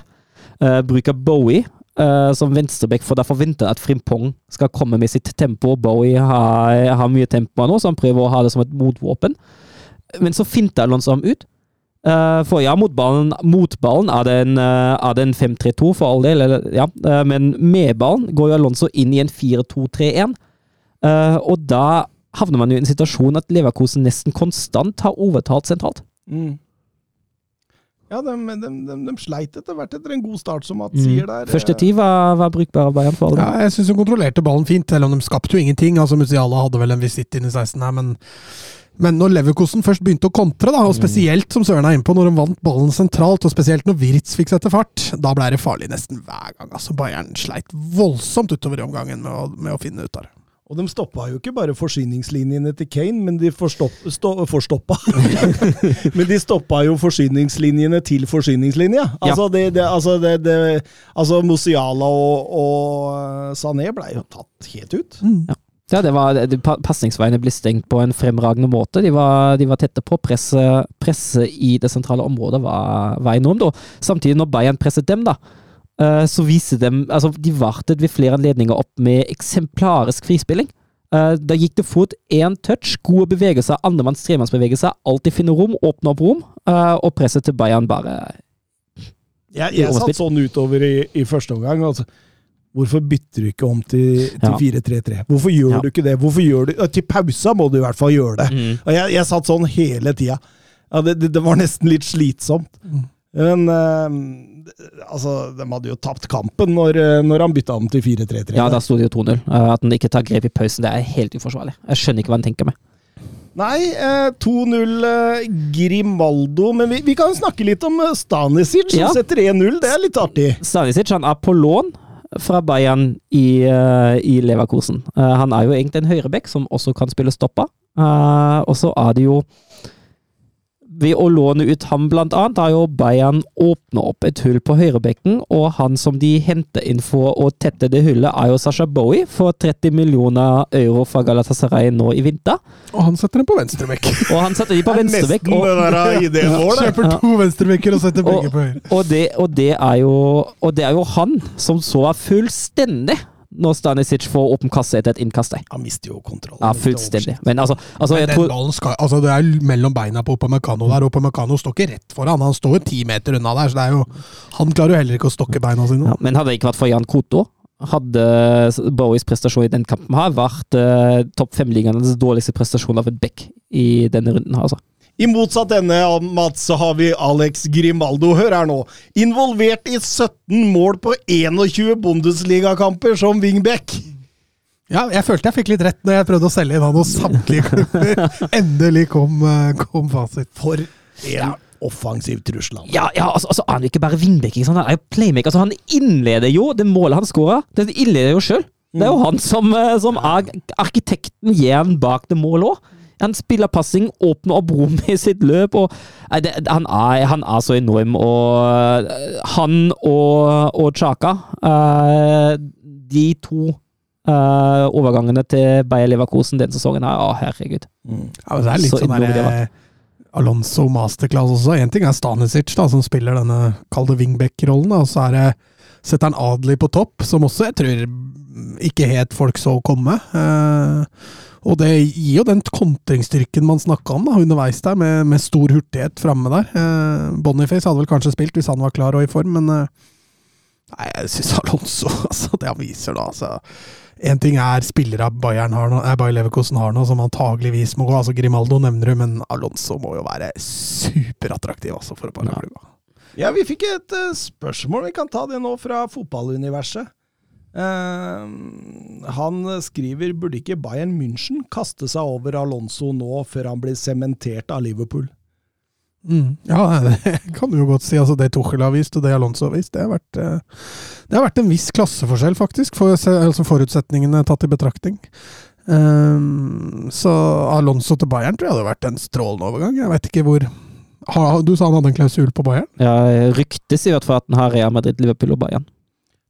bruker Bowie Uh, som venstreback, for da forventer at Frimpong skal komme med sitt tempo. Bowie har, har mye tempo nå, så han prøver å ha det som et motvåpen. Men så finter Alonso ham ut. Uh, for ja, mot ballen, mot ballen er det en, en 5-3-2 for all del, eller, ja. men med ballen går jo Alonso inn i en 4-2-3-1. og da havner man jo i en situasjon at Leverkosen nesten konstant har overtalt sentralt. Mm. Ja, de, de, de, de, sleit etter hvert etter en god start, som Mats mm. sier der. Første tid var, var brukbar av Bayern for alle. Ja, jeg syns de kontrollerte ballen fint, selv om de skapte jo ingenting. Altså, Musiala hadde vel en visitt inn i 16 her, men, men når Leverkosten først begynte å kontre, da, og mm. spesielt som Søren er inne på, når de vant ballen sentralt, og spesielt når Wirtz fikk sette fart, da ble det farlig nesten hver gang. Altså, Bayern sleit voldsomt utover i omgangen med å, med å finne ut av det. Og de stoppa jo ikke bare forsyningslinjene til Kane, men de forstoppa Men de stoppa jo forsyningslinjene til forsyningslinja. Altså, ja. det, det, altså, det, altså Musiala og, og Sané blei jo tatt helt ut. Mm. Ja. Ja, det var, Pasningsveiene ble stengt på en fremragende måte. De var, de var tette på. Presset presse i det sentrale området var, var enormt. Og samtidig, når Bayern presset dem, da, så viser de Altså, de vartet ved flere anledninger opp med eksemplarisk frispilling. Eh, Da gikk det fort én touch, gode bevegelser, andremanns tremannsbevegelser, alltid finne rom, åpne opp rom, eh, og presset til Bayern bare Jeg, jeg satt sånn utover i, i første omgang. Altså. Hvorfor bytter du ikke om til, til 4-3-3? Hvorfor gjør Ja. du ikke det? Hvorfor gjør du, til pausa må du i hvert fall gjøre det. Og jeg, jeg satt sånn hele tida. Ja, det, det, det var nesten litt slitsomt. Men eh, altså, de hadde jo tapt kampen når, eh, når han bytta om til 4-3-3. Ja, da sto det jo 2-0. Eh, At han ikke tar grep i pausen, det er helt uforsvarlig. Jeg skjønner ikke hva han tenker med. Nei, eh, 2-0 eh, Grimaldo. Men vi, vi kan snakke litt om Stanisic, som Ja. setter 1-0. Det er litt artig. Stanisic han er på lån fra Bayern i, uh, i Leverkusen. Uh, han er jo egentlig en høyrebekk som også kan spille stoppa. Uh, og så er det jo ved å låne ut ham, blant annet, har jo Bayern åpna opp et hull på høyrebekken, og han som de henter inn for å tette det hullet, er jo Sasha Bowie for 30 millioner euro fra Galatasaray nå i vinter. Og han setter dem på venstrebekk. Og han setter de på venstrebekk. Nesten og- det der eh, ideen vår, det. Kjøper to venstrebekker og setter begge på høyre. Og det, og, det jo, og det er jo han som så er fullstendig når Stanisic får åpen kasse etter et innkast. Han mister jo kontrollen. Ja, fullstendig. Men altså, altså jeg Den tror ballen skal, altså det er mellom beina på Opamecano der, Opamecano står ikke rett foran. Han står jo ti meter unna der, så det jo Han klarer jo heller ikke å stokke beina sine. ja, Men hadde det ikke vært for Jan Koto, hadde Bowies prestasjon i den kampen her vært uh, topp fem-ligaenes dårligste prestasjon av et back i denne runden. her, altså. I motsatt ende, av Mats, så har vi Alex Grimaldo. Hør her nå. Involvert i 17 mål på 21 Bundesligakamper som wingback. Ja, jeg følte jeg fikk litt rett når jeg prøvde å selge inn han hos samtlige klubber. Endelig kom, eh, kom fasit. For en offensiv trussel. Ja, ja altså, altså, han er ikke bare wingback, ikke sant? han er jo playmaker. Altså, han innleder jo det målet han skåra. Det innleder jo sjøl. Det er jo han som, eh, som er arkitekten igjen bak det målet òg. Han spiller passing, åpner opp rom i sitt løp, og det, han, er, han er så enorm. Og eh, han og, og Chaka, eh, de to eh, overgangene til Bayer Leverkosen den sesongen her, å herregud. Ja, det er litt Så sånn der, Alonso masterclass også. Én ting er Stanisic, da, som spiller denne kalde wingback-rollen. Og så er det setter han Adli på topp, som også jeg tror ikke helt folk så komme. Eh, og det gir jo den kontringsstyrken man snakka om da, underveis der, med, med stor hurtighet framme der. Eh, Boniface hadde vel kanskje spilt hvis han var klar og i form, men eh, Nei, jeg syns Alonso altså, Det han viser da, altså En ting er spillere Bayern har nå, eh, Bayer Leverkusen har nå, som antageligvis må gå. altså Grimaldo nevner du, men Alonso må jo være superattraktiv altså, for å bare Ja. klubber. Ja, vi fikk et uh, spørsmål. Vi kan ta det nå fra fotballuniverset. Eh, han skriver burde ikke Bayern München kaste seg over Alonso nå, før han blir sementert av Liverpool? Mm. Ja, det kan du jo godt si. altså Det Tuchel har vist, og det Alonso har vist, det har vært, eh, det har vært en viss klasseforskjell, faktisk. For, altså forutsetningene tatt i betraktning. Um, så Alonso til Bayern tror jeg hadde vært en strålende overgang. Jeg vet ikke hvor ha, Du sa han hadde en klausul på Bayern? Ja, ryktes i hvert fall at han har Real Madrid, Liverpool og Bayern.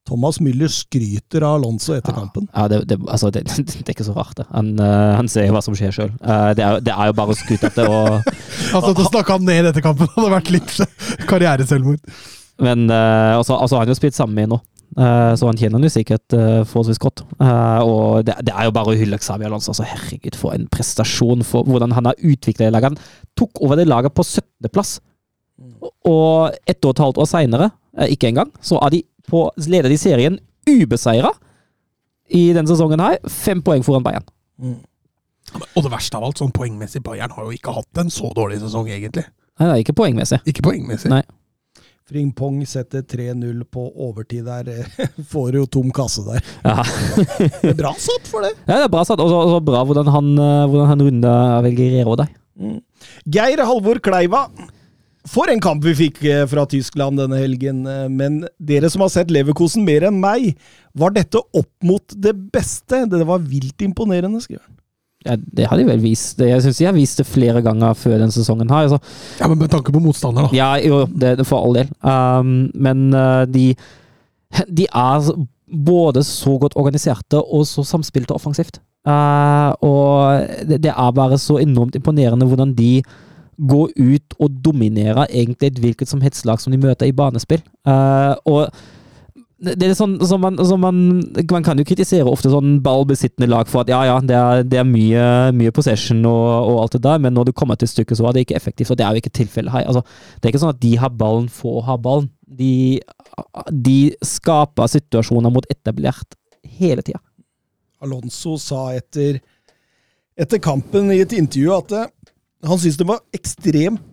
Thomas Müller skryter av Alonso etter kampen. Ja, det, det, altså, det, det er ikke så rart, det. Han, uh, han ser jo hva som skjer sjøl. det, er jo- det er jo bare å skryte etter det. Og, Altså, Da snakka han ned etter kampen, det hadde vært litt karriereselvmord. men uh, altså, altså, han har jo spilt sammen med nå, Eh, så han kjenner han jo sikkert uh, forholdsvis godt. Eh, og det, det er jo bare å hylle Xavier Alonso. Altså, herregud, for en prestasjon for hvordan han har utvikla laget. Han tok over det laget på 17.-plass. Og ett og et halvt år seinere, ikke engang, så er de på leder de serien ubeseira i denne sesongen her. Fem poeng foran Bayern. Og det verste av alt, sånn poengmessig, Bayern har jo ikke hatt en så dårlig sesong, egentlig. Nei, er ikke poengmessig. Ikke poengmessig. Nei. Fringpong setter 3-0 på overtid der. Får jo tom kasse der. Ja. Det er bra satt for det. Ja, det er bra satt. Og så bra hvordan han, eh, hvordan han runda Velgerero der. Geir Halvor Kleiva. For en kamp vi fikk eh, fra Tyskland denne helgen. eh, Men dere som har sett Leverkosen mer enn meg, var dette opp mot det beste? Det var vilt imponerende, skriver han. Ja, det har de vel vist. Jeg syns de har vist det flere ganger før denne sesongen. her. Altså, Ja, Men med tanke på motstander, da. ja, jo, det, er for all del. Um, men eh, de, de er både så godt organiserte og så samspilte offensivt. Uh, og det, det er bare så enormt imponerende hvordan de går ut og dominere egentlig et hvilket som helst lag som de møter i banespill. Uh, og det er sånn som man, som man, man kan jo kritisere ofte sånn ballbesittende lag for at ja, ja, det er, det er mye, mye possession og, og, alt det der, men når det kommer til stykket, så er det ikke effektivt. Og det er jo ikke tilfellet her. Altså, det er ikke sånn at de har ballen, for å ha ballen. De, de skaper situasjoner mot etablert hele tida. Alonso sa etter, etter kampen i et intervju at eh, han syns de var ekstremt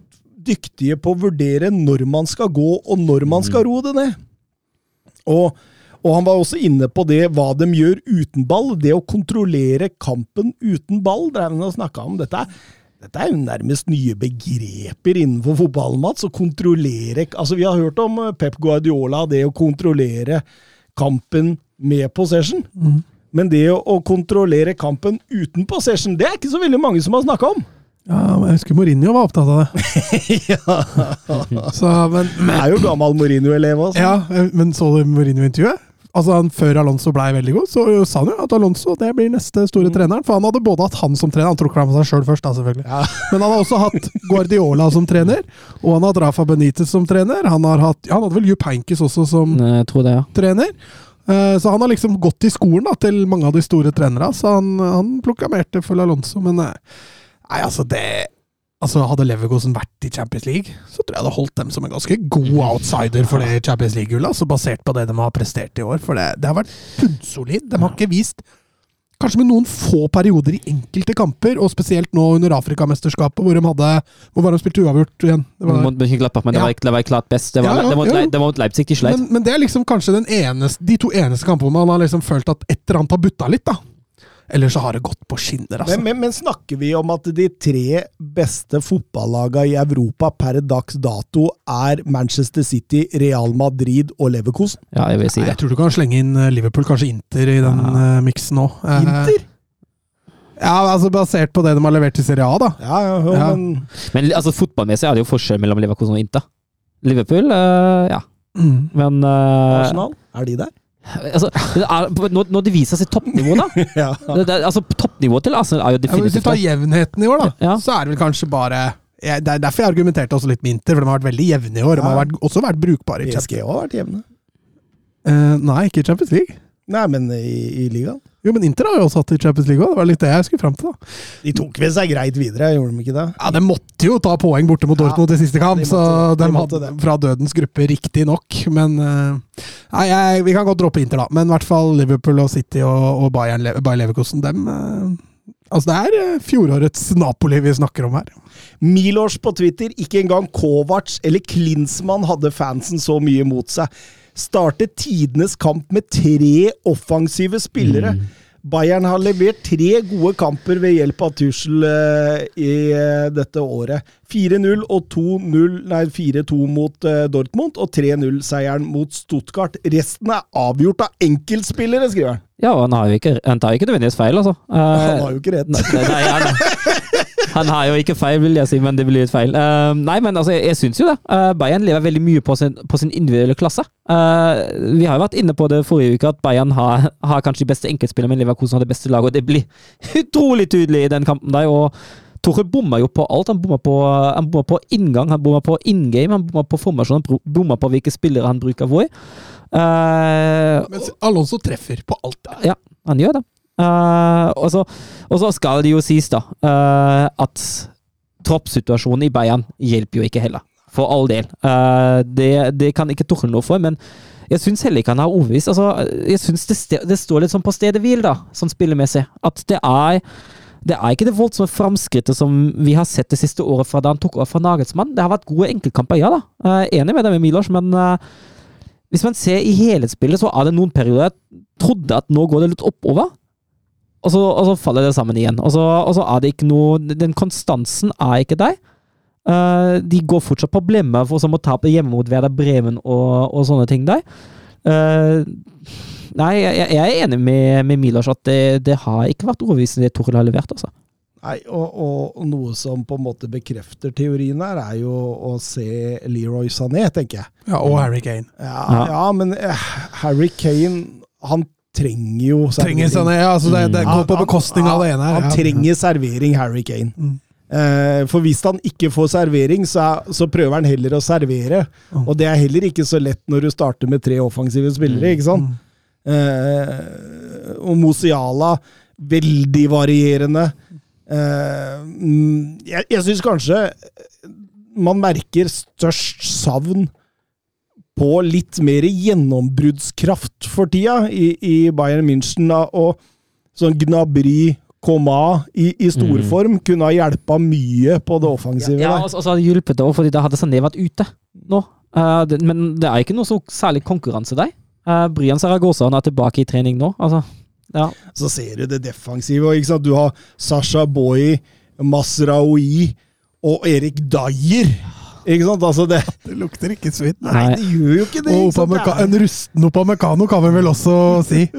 dyktige på å vurdere når man skal gå, og når man skal roe det ned. Og, og han var også inne på det hva de gjør uten ball. Det å kontrollere kampen uten ball. drev han og snakka om. Dette dette er jo nærmest nye begreper innenfor fotballen, Mats. Å kontrollere Altså, vi har hørt om eh, Pep Guardiola, det å kontrollere kampen med possession. Mm. Men det å kontrollere kampen uten possession, det er ikke så veldig mange som har snakka om. Ja, men jeg husker Mourinho var opptatt av det. ja. Så, men, Jeg er jo gammel Mourinho-elev også. ja, men så du Mourinho-intervjuet? Altså, han, Før Alonso blei veldig god, så sa han jo at Alonso det blir neste store treneren. For han hadde både hatt han som trener, han ikke på seg sjøl først, da, selvfølgelig. Ja. Men han har også hatt Guardiola som trener, og han har hatt Rafa Benitez som trener. Han, har hatt, ja, han hadde vel Jupp Heynckes også som Jeg det, ja. trener. Eh, Så han har liksom gått i skolen da, til mange av de store trenerne, så han, han proklamerte for Alonso. Men eh, nei, altså det Altså Hadde Leverkosen vært i Champions League, så tror jeg det holdt dem som en ganske god outsider for det Champions League-gullet. Altså basert på det de har prestert i år. For det, det har vært bunnsolid. De har ikke vist Kanskje med noen få perioder i enkelte kamper, og spesielt nå under Afrikamesterskapet, hvor de hadde Hvor var de spilte uavgjort igjen? Det var, Mot Mönchengladbach, men det var, det var klart best. Det var, Ja, ja, det var, mot ja. Leip- det var mot Leipzig de sleit. Men, men det er liksom kanskje den eneste, de to eneste kampene hvor man har liksom følt at et eller annet har butta litt, da. Eller så har det gått på skinner, altså. Men, men, men snakker vi om at de tre beste fotballagene i Europa per dags dato er Manchester City, Real Madrid og Leverkosen? Ja, jeg vil si Nei, det. jeg tror du kan slenge inn eh, Liverpool, kanskje Inter, i den eh, miksen òg. Inter? Ja, altså basert på det de har levert i Serie A, da. Ja, ja, jo, Ja. men Men altså, fotballmessig er det jo forskjell mellom Leverkusen og Inter. Liverpool, uh, ja. Mm. Men eh, Arsenal, er de der? Altså, det er, når, når det viser seg toppnivå, da Ja. det, det, altså, Toppnivået til Arsenal er jo Ja, hvis du tar jevnheten i år, da, Ja. så er det vel kanskje bare ja, Det er derfor jeg argumenterte også litt med Inter, for de har vært veldig jevne i år. De har vært, også vært brukbare i Champions PSG har vært jevne. Uh, Nei, ikke i Champions League. Nei, men i, i ligaen. Jo, men Inter har jo også hatt i Champions League. Det var litt det jeg skulle fram til. da. De tok vel seg greit videre, gjorde de ikke det? Ja, De måtte jo ta poeng borte mot Ja, Dortmund i siste kamp, de så måtte så de De hadde det. fra dødens gruppe riktignok. Men eh, Nei, jeg, vi kan godt droppe Inter, da. Men i hvert fall Liverpool og City og, og Bayern, Bayer Leverkusen, dem eh, Altså, det er eh, fjorårets Napoli vi snakker om her. Milors på Twitter, ikke engang Kovac eller Klinsmann hadde fansen så mye mot seg. Startet tidenes kamp med tre offensive spillere. Bayern har levert tre gode kamper ved hjelp av Tussel uh, i uh, dette året. 4-0 og 2-0, nei 4-2 mot uh, Dortmund, og 3-0-seieren mot Stuttgart. Resten er avgjort av enkeltspillere, skriver han. Ja, og han har jo ikke, han tar jo ikke nødvendigvis feil, altså. Han har jo ikke rett. Nei, nei, han, han har jo ikke feil, vil jeg si, men det blir litt feil. Uh, nei, men altså, jeg, jeg syns jo det. Uh, Bayern lever veldig mye på sin, på sin individuelle klasse. Uh, vi har jo vært inne på det forrige uke, at Bayern har, har kanskje de beste enkeltspillerne, men Leverkusen har det beste laget, og det blir utrolig tydelig i den kampen der. og Torre bomma jo på alt. Han bomma på, på inngang, han bomma på in game, han bomma på formasjon, han bomma på hvilke spillere han bruker hvor. Uh, Mens Alonso treffer på alt. der. ja, han gjør det. Eh, og, så, skal det jo sies, da, uh, at troppssituasjonen i Bayern hjelper jo ikke heller. For all del. Uh, det, det kan ikke Tuchel noe for, men jeg syns heller ikke han har overbevist. Altså, jeg syns det, det står litt sånn på stedet hvil, da, sånn spillemessig. At det er det er ikke det voldsomme framskrittet som vi har sett det siste året fra da han tok over fra Nagelsmann. Det har vært gode enkeltkamper, ja da. Enig med deg med Milos, men hvis man ser i helhetsbildet, så er det noen perioder jeg trodde at nå går det litt oppover. Og så, og så faller det sammen igjen. Og så, og så er det ikke noe Den konstansen er ikke der. Uh, de går fortsatt problemer for som å tape hjemme mot Werder Bremen og, og sånne ting der. Uh, nei, jeg, jeg er enig med, med Milos at det, det har ikke vært overbevisende det Toril har levert, altså. Nei, og, og noe som på en måte bekrefter teorien her, er jo å se Leroy Sané, tenker jeg. Ja, og Harry Kane. Ja, Ja. ja men uh, Harry Kane, han trenger jo Trenger servering. sånn, ja, altså det, det går på bekostning av det ene her. Han trenger servering, Harry Kane. Mm. Eh, For hvis han ikke får servering, så, er, så prøver han heller å servere. Og det er heller ikke så lett når du starter med tre offensive spillere, ikke sant? Eh, og Mosiala, veldig varierende. Eh, mm, jeg jeg syns kanskje man merker størst savn på litt mer gjennombruddskraft for tida i, i Bayern München. Da, og sånn Gnabry, Koma i, i storform kunne ha hjulpet mye på det offensive. Ja, ja og så hadde det hjulpet det også, fordi da hadde Sané vært ute nå. Uh, det, men det er ikke noe så særlig konkurranse der. Uh, Brian Saragosa han er tilbake i trening nå. Altså, ja. Så ser du det defensive. Ikke sant? Du har Sasha Boye Masraoui og Erik Dyer. Ikke sant? Altså det, Det lukter ikke svidd. nei, det gjør jo ikke det. Ikke er- en rusten Opamecano kan vi vel også si.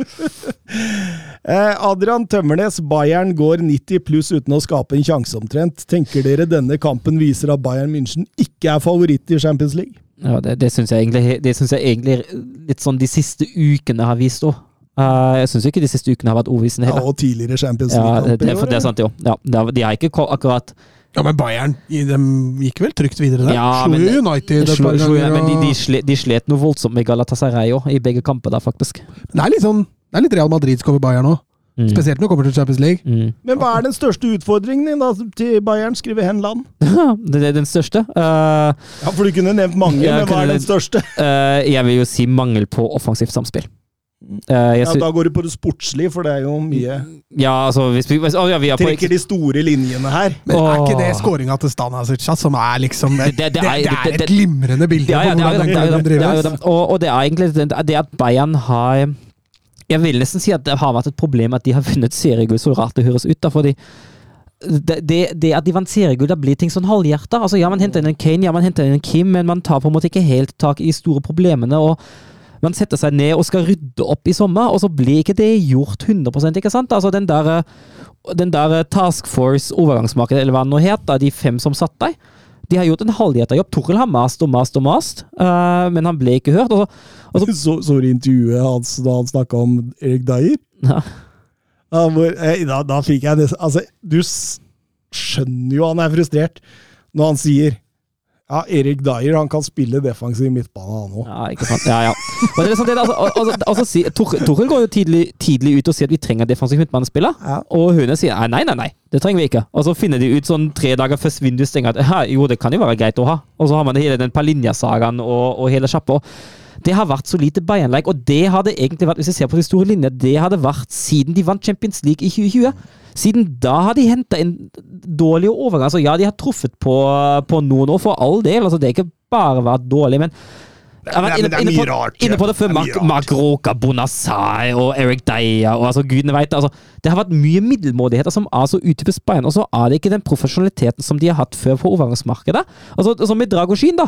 Eh, Adrian Tømmernes, Bayern går 90 pluss uten å skape en sjanse omtrent. Tenker dere denne kampen viser at Bayern München ikke er favoritt i Champions League? Ja, det, det syns jeg, egentlig- det synes jeg egentlig litt sånn de siste ukene har vist òg. jeg syns ikke de siste ukene har vært overbevisende Ja, og tidligere Champions Ja, det, det, det er sant, jo. Ja, de har ikke akkurat Ja, men Bayern de gikk vel trygt videre der. Ja, Slo men- jo United et slo, par slo, ganger. Men de, de, slet, de slet noe voldsomt med Galatasaray òg, i begge kamper der, faktisk. Det er litt sånn Det er litt Real Madrid som kommer Bayern nå. Mm. Spesielt når det kommer til Champions League. Mm. Men hva er den største utfordringen din da, til Bayern, skriver Henland? det er den største. Uh, Ja, for du kunne nevnt mange, men hva er den største? uh, jeg vil jo si mangel på offensivt samspill. Eh, jeg Ja, da går du på det sportslige, for det er jo mye ja, altså hvis vi, hvis, å, ja, vi er på Trekker de store linjene her. Men er ikke det skåringa til Stanasic da, som er liksom Det, Det- det det, er- det er et det- glimrende bilde Ja, ja, på hvordan den det, det, drives. Og, og det er egentlig det, det at Bayern har Jeg vil nesten si at det har vært et problem at de har vunnet seriegull, så rart det høres ut. da, fordi det, det, det at de vant seriegull, da blir ting sånn halvhjerta. Altså, ja, man henter inn en Kane, ja, man henter inn en Kim, men man tar på en måte ikke helt tak i de store problemene. og man setter seg ned og skal rydde opp i sommer, og så blir ikke det gjort 100 ikke sant? Altså Den der, eh, den der eh, Task Force overgangsmarkedet, eller hva det nå het, de fem som satt der, de har gjort en halvhjerta jobb. Toril har mast og mast og mast, uh, men han ble ikke hørt. Og så, Så, så du intervjuet hans da han snakka om Erik Dyer? ja. Da, da, da fikk jeg det Altså, du skjønner jo han er frustrert når han sier ja, Erik Dyer han kan spille defensiv midtbane, han òg. Ja, ikke sant. Ja, ja. Altså, altså, altså, Torkel Torkel går jo tidlig, tidlig ut og sier at vi trenger defensiv midtbanespiller. Ja. Og Høne sier nei, nei, nei, nei, det trenger vi ikke. Og så finner de ut sånn tre dager før vinduet stenger at jo, det kan jo være greit å ha. Og så har man hele den Palinja-sagaen og, og hele sjappa. Det har vært så lite Bayern-like, og det hadde egentlig vært, hvis jeg ser på de store linjer, det hadde vært siden de vant Champions League i 2020. Siden da har de henta inn dårlige overganger. Altså, ja, de har truffet på, på noen år, for all del. Altså, det har ikke bare vært dårlig, men jeg har vært det inne, på, rart, inne på det det før. Mark, Roka, Bonasai og Eric Deia og altså, gudene veit. Altså, det har vært mye middelmådigheter som er så utypisk Bayern, og så er det ikke den profesjonaliteten som de har hatt før på overgangsmarkedet. Altså, som med Dragoshin, da.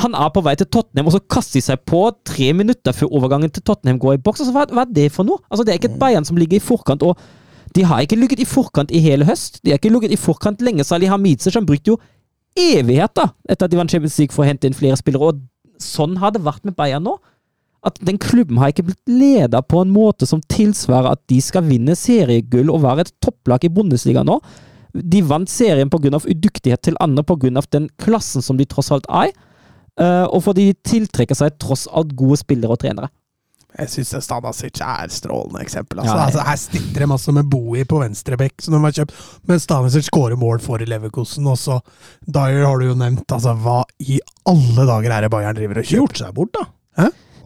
Han er på vei til Tottenham, og så kaster de seg på tre minutter før overgangen til Tottenham går i boks. Altså, hva, hva er det for noe? Altså, det er ikke et Bayern som ligger i forkant. og De har ikke ligget i forkant i hele høst. De har ikke ligget i forkant lenge. Salih Hamidze som brukte jo evigheter etter at de vant Champions League for å hente inn flere spillere. og Sånn har det vært med Bayern nå. At den klubben har ikke blitt leda på en måte som tilsvarer at de skal vinne seriegull og være et topplag i Bundesliga nå. De vant serien pga. udyktighet til andre, pga. den klassen som de tross alt er. eh, og fordi de tiltrekker seg tross alt gode spillere og trenere. Jeg syns Stanasic er et strålende eksempel. Altså. Ja, altså, her stikker det masse med Bowie på venstrebekk, som de har kjøpt. Men Stanasic skårer mål for Leverkosen også. Dyer har du jo nevnt. Altså, hva i alle dager er det Bayern driver og kjøper? Gjort seg bort, da.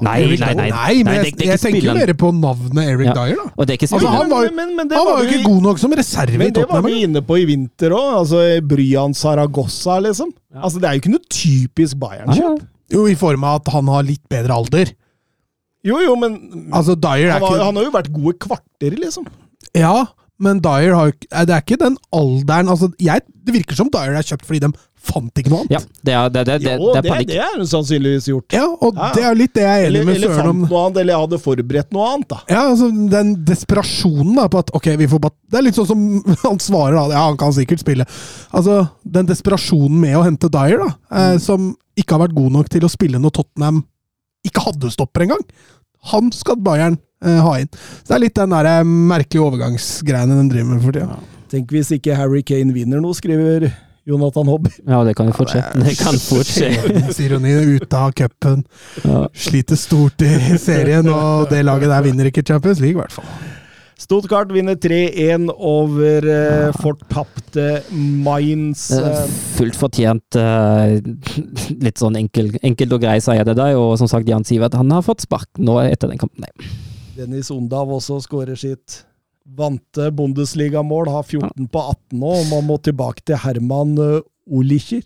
Nei, nei, nei. nei men Nei, jeg, det- det jeg tenker jo mer på navnet Eric Ja. Dyer, da. Og det er ikke Altså, han var, Men- men- han var var jo ikke god nok som reserve i Men det var vi inne på i vinter òg. Altså, Bryan Saragossa, liksom. Altså, det er jo ikke noe typisk Bayern-kjøp. ja. Jo, i form av at han har litt bedre alder. Jo, jo, men Altså, Dyer er han, har, ikke han har jo vært gode kvarter, liksom. Ja, men Dyer har jo ikke Det er ikke den alderen altså, jeg, Det virker som Dyer er kjøpt fordi de fant ikke noe annet. Ja, det er, det, det, det, Jo, det er panikk. det er hun sannsynligvis gjort. Ja, og Ja. det er jo litt det jeg er enig Eller, med eller Søren fant noe annet, eller hadde forberedt noe annet, da. Ja, altså Den desperasjonen da på at ok, vi får bare Det er litt sånn som han svarer, da. Ja, han kan sikkert spille. Altså, Den desperasjonen med å hente Dyer, da, eh, som ikke har vært god nok til å spille når Tottenham ikke hadde stopper engang, han skal Bayern eh, ha inn. Så Det er litt den der eh, merkelige overgangsgreiene de driver med for tida. Tenk hvis ikke Harry Kane vinner noe, skriver Jonathan Hobby. Ja, det kan jo fortsette. Ja, Det kan fort skje. Ironi ute av cupen. Ja. Sliter stort i serien, og det laget der vinner ikke Champions League, i hvert fall. Stuttgart vinner 3-1 over eh, fortapte Mainz. Eh, Fullt fortjent. eh, litt sånn enkel, enkelt og grei sier det der. Og som sagt, Jan Sivert han har fått spark nå etter den kampen. Nei. Dennis Ondav også skårer sitt vante Bundesliga-mål. Har 14 på 18 nå, og man må tilbake til Herman eh, Olicher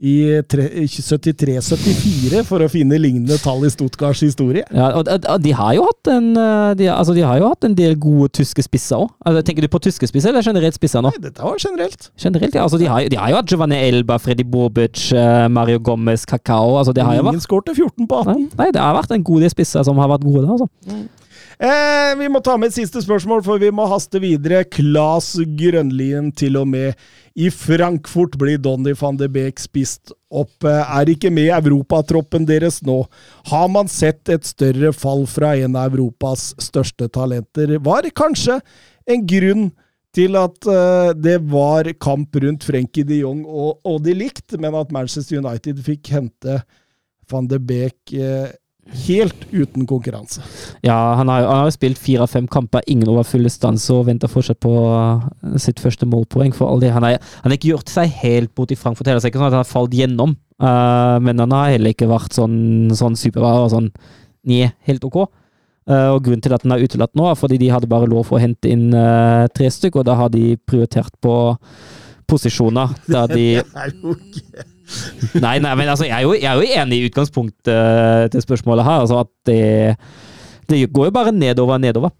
i 73-74 for å finne lignende tall i Stuttgarts historie. Ja, og, de har jo hatt en eh, de, altså, de har jo hatt en del gode tyske spisser òg. Altså, tenker du på tyske spisser eller generelt spisser nå? Nei, dette var generelt. Generelt, ja. Altså, de, har, de har jo hatt Giovanni Elba, Freddy Bobic, eh, Mario Gomez, Kakao. Altså, det har Ingen vært skårte 14 på 18. Nei, det har vært en god del spisser som har vært gode der, altså. Eh, vi må ta med et siste spørsmål, for vi må haste videre. Klas Grønlien til og med i Frankfurt blir Donny van de Beek spist opp. Eh, Er ikke med i europatroppen deres nå. Har man sett et større fall fra en av Europas største talenter? Var kanskje en grunn til at eh, det var kamp rundt Frenkie de Jong og, og de likt, men at Manchester United fikk hente van de Beek eh, helt uten konkurranse. Ja, han har, han har spilt fire av fem kamper, ingen over fulle stans, og venter fortsatt på uh, sitt første målpoeng. for all det. Han har han har ikke gjort seg helt bort i Frankfurt heller, så ikke sånn at han har falt gjennom. Uh, men han har heller ikke vært sånn, sånn superbra og sånn nye, helt ok. Uh, og Grunnen til at han er utelatt nå, er fordi de hadde bare lov for å hente inn uh, tre stykker, og da har de prioritert på posisjoner der de Nei, nei, men altså, jeg er jo, jeg er jo enig i utgangspunktet eh, til spørsmålet her. Altså at det, det går jo bare nedover og nedover.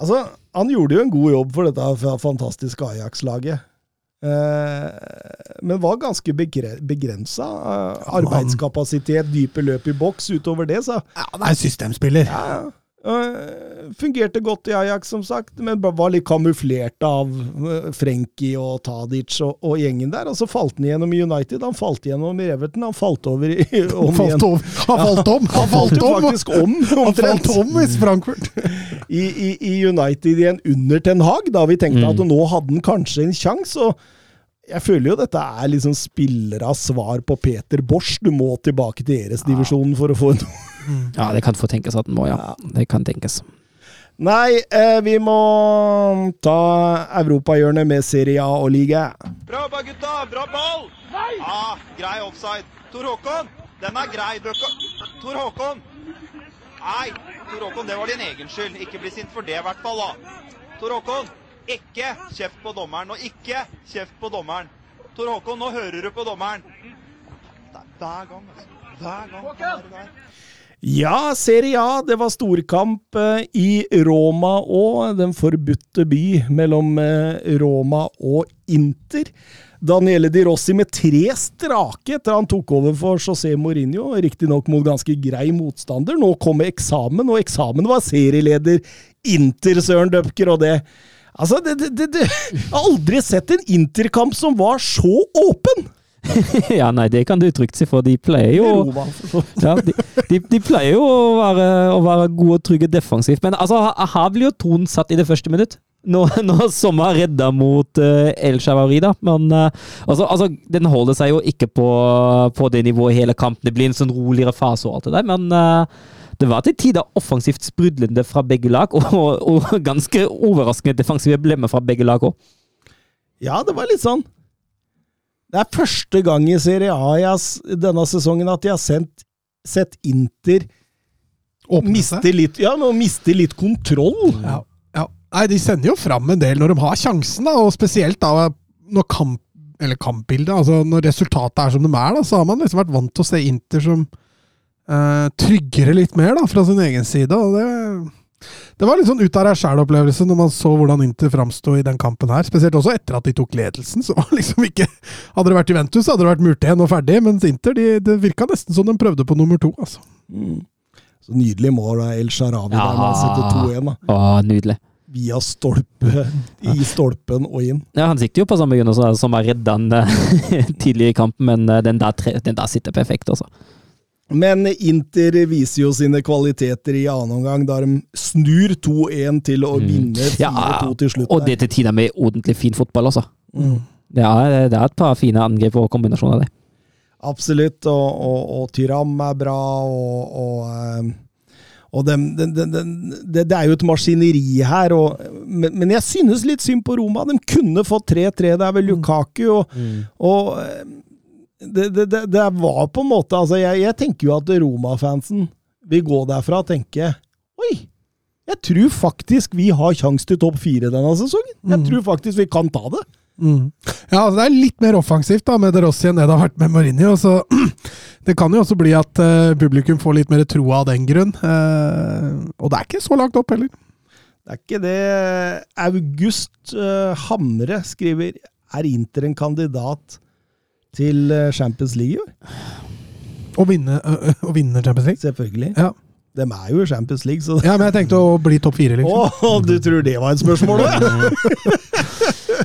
Altså, han gjorde jo en god jobb for dette fantastiske Ajax-laget. Eh, men var ganske begre begrensa. Eh, arbeidskapasitet, dype løp i boks. Utover det, så Ja, det er systemspiller. ja, ja. Eh, fungerte godt i Ajax, som sagt, men var litt kamuflert av eh, Frenkie og Tadic og, og gjengen der. Og så falt han igjennom i United. Han falt igjennom i Everton. Han falt over i, om Han falt igjen. om! Han falt om! Han falt jo faktisk om, Han falt om i Frankfurt! i, i, i United igjen under Ten Hag, da vi tenkte at nå hadde han kanskje en sjanse. og jeg føler jo dette er liksom spilleras svar på Peter Bosch. Du må tilbake til Eres-divisjonen for å få noe. Ja, det kan få tenkes at den må, ja. Det kan tenkes. Nei, eh, vi må ta europahjørnet med Serie A og liga. Bra jobba, gutta! Bra ball! Ja, grei offside. Tor Håkon, den er grei. Tor Håkon! Nei, Tor Håkon, det var din egen skyld. Ikke bli sint for det, i hvert fall. da. Tor Håkon, ikke kjeft på dommeren, og ikke kjeft på dommeren. Tor Håkon, nå hører du på dommeren. Det er hver gang, altså. Hver gang. er der. Ja, Serie A, det var storkamp eh, i Roma og den forbudte by mellom eh, Roma og Inter. Daniele Di Rossi med tre strake etter han tok over for José Mourinho, riktignok mot ganske grei motstander. Nå kom eksamen, og eksamen var serieleder Inter, Søren Døpker, og det Altså, det, det, det, Jeg har aldri sett en Interkamp som var så åpen! ja, nei, det kan du trygt si, for de pleier jo ja, de, de, de pleier jo å være, å være gode og trygge defensivt, men altså, her- blir jo tonen satt i det første minutt. Når, når Sommer redda mot uh, El Shaarawy, da. Men uh, altså, altså, den holder seg jo ikke på, på det nivået hele kampen. Det blir en sånn roligere fase og alt det der, men eh, det var til tider offensivt sprudlende fra begge lag, og, og, ganske overraskende defensive blemmer fra begge lag òg. Ja, det var litt sånn Det er første gang i Serie A jeg denne sesongen at jeg har sendt, sett Inter miste litt, ja, miste litt kontroll. Ja, ja. Nei, de sender jo fram en del når de har sjansen, da, og spesielt da når kamp, eller kampbildet, altså når resultatet er som de er, da, så har man liksom vært vant til å se Inter som eh, tryggere litt mer da, fra sin egen side. og det, det var litt sånn ut av deg sjæl-opplevelse når man så hvordan Inter framsto i den kampen her. Spesielt også etter at de tok ledelsen. så liksom ikke, Hadde det vært Juventus, hadde det vært murt igjen og ferdig, mens Inter de, det virka nesten som de prøvde på nummer to. altså. Så nydelig mål av El Sharawi der han setter 2-1. da. Å, nydelig. Via stolpe, i stolpen og inn. Ja, Han sikter jo på samme grunn som- som har redda han eh, tidligere i kampen, men eh, den der, den der sitter perfekt, altså. Men Inter viser jo sine kvaliteter i annen omgang, da de snur 2-1 til å vinne 4-2 Mm. Ja, til slutt. og det til tider med ordentlig fin fotball, altså. Mm. Det er, det er et par fine angrep og kombinasjoner det. Absolutt, og, og, og Tyram er bra, og, og, eh, dem, den, den, den, det, er jo et maskineri her, men, men jeg synes litt synd på Roma. De kunne fått 3-3, det er vel Lukaku, og, og eh, det, det, det, det var på en måte altså Jeg, jeg tenker jo at Roma-fansen vil gå derfra og tenke Oi! Jeg tror faktisk vi har sjanse til topp fire denne sesongen. Jeg Mm. tror faktisk vi kan ta det. Mm. Ja, altså det er litt mer offensivt da med De Rossi enn det det har vært med Mourinho. Så det kan jo også bli at uh, publikum får litt mer tro av den grunn. Uh, og det er ikke så langt opp heller. Det er ikke det. August uh, Hamre skriver Er Inter en kandidat til eh, Champions League i år? Å vinne, å vinne Champions League. Selvfølgelig. Ja. De er jo i Champions League, så ja, men jeg tenkte å bli topp fire, liksom. Å, du tror det var et spørsmål, du?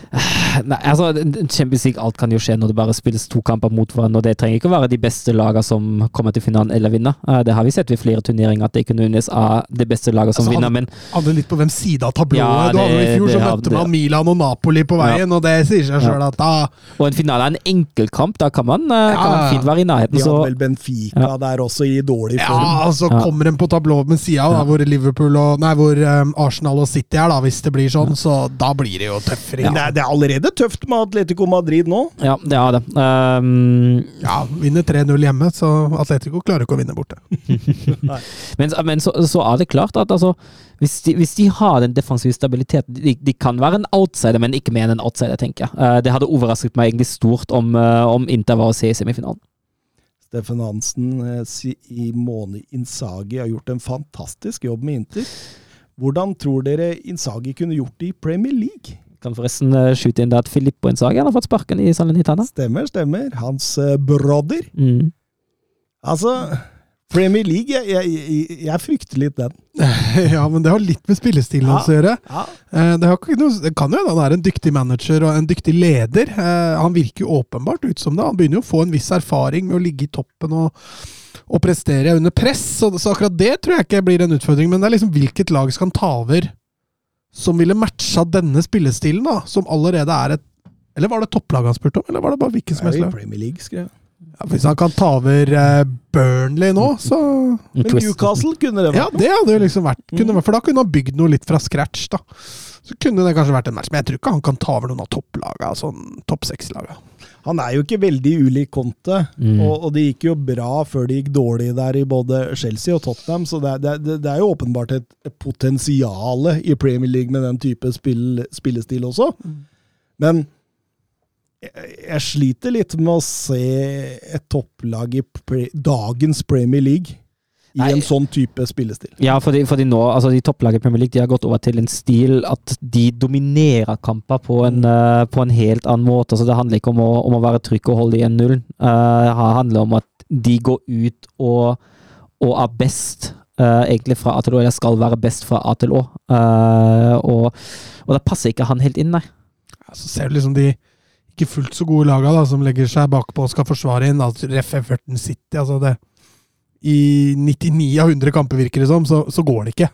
Nei, altså, Champions League, alt kan jo skje når det bare spilles to kamper mot hverandre. og Det trenger ikke å være de beste lagene som kommer til finalen eller vinner. Eh, Det har vi sett ved flere turneringer, at det kunne unnes av det beste laget som Altså, vinner. Men Handler litt på hvem side av tablået. Ja, du hadde I fjor så møtte man Milan og Napoli på veien, og det sier seg sjøl at da Og en finale er en enkeltkamp. Da kan man, ja, kan man fint være i nærheten. De hadde vel Benfica Ja. der også, i dårlig form. Ja, altså Ja. kommer de på tablået med sida, da, hvor Liverpool og Nei, hvor um, Arsenal og City er, da, hvis det blir sånn, så da blir det jo tøffere. Ja. det, det er allerede tøft med Atletico Madrid nå. ja, det er det. Um, Ja, vinner 3-0 hjemme, så Atletico klarer ikke å vinne borte. Men, men så, så er det klart at altså, hvis, de, hvis de har den defensive stabiliteten de, de kan være en outsider, men ikke mer enn en outsider, tenker jeg. Uh, det hadde overrasket meg egentlig stort om, uh, om Inter var å se i semifinalen. Steffen Hansen eh, i Måne Insagi har gjort en fantastisk jobb med Inter. Hvordan tror dere Insagi kunne gjort det i Premier League? Kan forresten eh, skyte inn det at Filippo Inzaghi har fått sparken i Salernitana. Stemmer, stemmer. Hans eh, brother. Mm. Altså, Premier League, jeg, jeg, jeg, frykter litt den. ja, men det har litt med spillestilen Ja. hans å gjøre. Ja. Eh, Det, har ikke noe, det kan jo hende han er en dyktig manager og en dyktig leder. Han virker jo åpenbart ut som det. Han begynner jo å få en viss erfaring med å ligge i toppen og, og prestere under press, så, så akkurat det tror jeg ikke blir en utfordring. Men det er liksom hvilket lag skal han ta over som ville matcha denne spillestilen, da? Som allerede er et Eller var det topplaget han spurte om, eller var det bare hvilken som helst lag? Premier League, skrev jeg. Ja, hvis han kan ta over eh, Burnley nå, så Men Newcastle kunne det vært. Ja, det hadde jo liksom vært kunne, For da kunne han bygd noe litt fra scratch, da. Så kunne det kanskje vært en match, men jeg tror ikke han kan ta over noen av topplagene, sånn topp. Han er jo ikke veldig ulik Conte, Mm. og, og det gikk jo bra før det gikk dårlig der i både Chelsea og Tottenham, så det, er- det, det er jo åpenbart et, potensial i Premier League med den type spill, spillestil også. Men jeg, jeg sliter litt med å se et topplag i pre, dagens Premier League i Nei. en sånn type spillestil. Ja, fordi, fordi nå, altså de topplaget i Premier League de har gått over til en stil at de dominerer kamper på en, uh, på en helt annen måte. Så det handler ikke om å, om å være trygg og holde igjen nullen. Uh, det handler om at de går ut og, og er best, Uh, egentlig fra A til Å, eller skal være best fra A til Å. Eh, og, og da passer ikke han helt inn, nei. Ja, så ser du liksom de ikke fullt så gode laga da, som legger seg bakpå og skal forsvare inn. Altså, Ref Everton City, altså det I 99 av 100 kamper, virker det som, så, så går det ikke.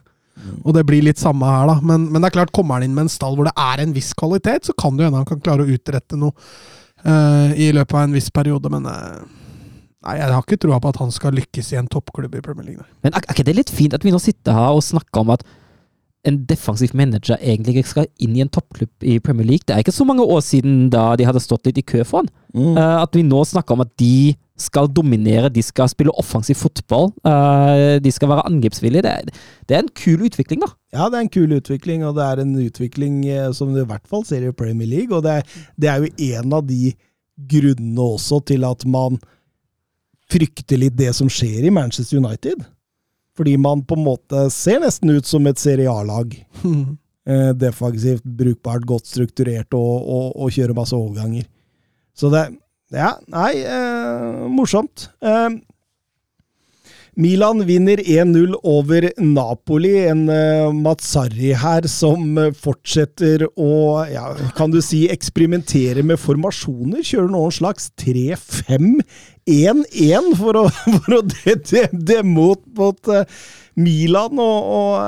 Og det blir litt samme her, da. Men, men det er klart, kommer han inn med en stall hvor det er en viss kvalitet, så kan det hende han kan klare å utrette noe uh, i løpet av en viss periode, men uh, Nei, jeg har ikke troa på at han skal lykkes i en toppklubb i Premier League. nei. Men er er ikke det litt fint at vi nå sitter her og snakker om at en defensiv manager egentlig skal inn i en toppklubb i Premier League? Det er ikke så mange år siden da de hadde stått litt i kø for han. Mm. Uh, at vi nå snakker om at de skal dominere, de skal spille offensiv fotball, uh, de skal være angrepsvillige. Det, det er en kul utvikling, da. Ja, det er en kul utvikling, og det er en utvikling eh, som du i hvert fall ser i Premier League. Og det det er jo en av de grunnene også til at man frykter litt det som skjer i Manchester United. Fordi man på en måte ser nesten ut som et Serie A-lag. Eh, defensivt, brukbart, godt strukturert og, og, og kjører masse overganger. Så det Ja, nei, eh, morsomt. Eh, Milan vinner 1-0 over Napoli. En uh, Mazzarri her som uh, fortsetter å, ja, kan du si, eksperimentere med formasjoner. Kjører noen slags 3-5-1-1 for å, for å demme mot, mot uh, Milan. og, og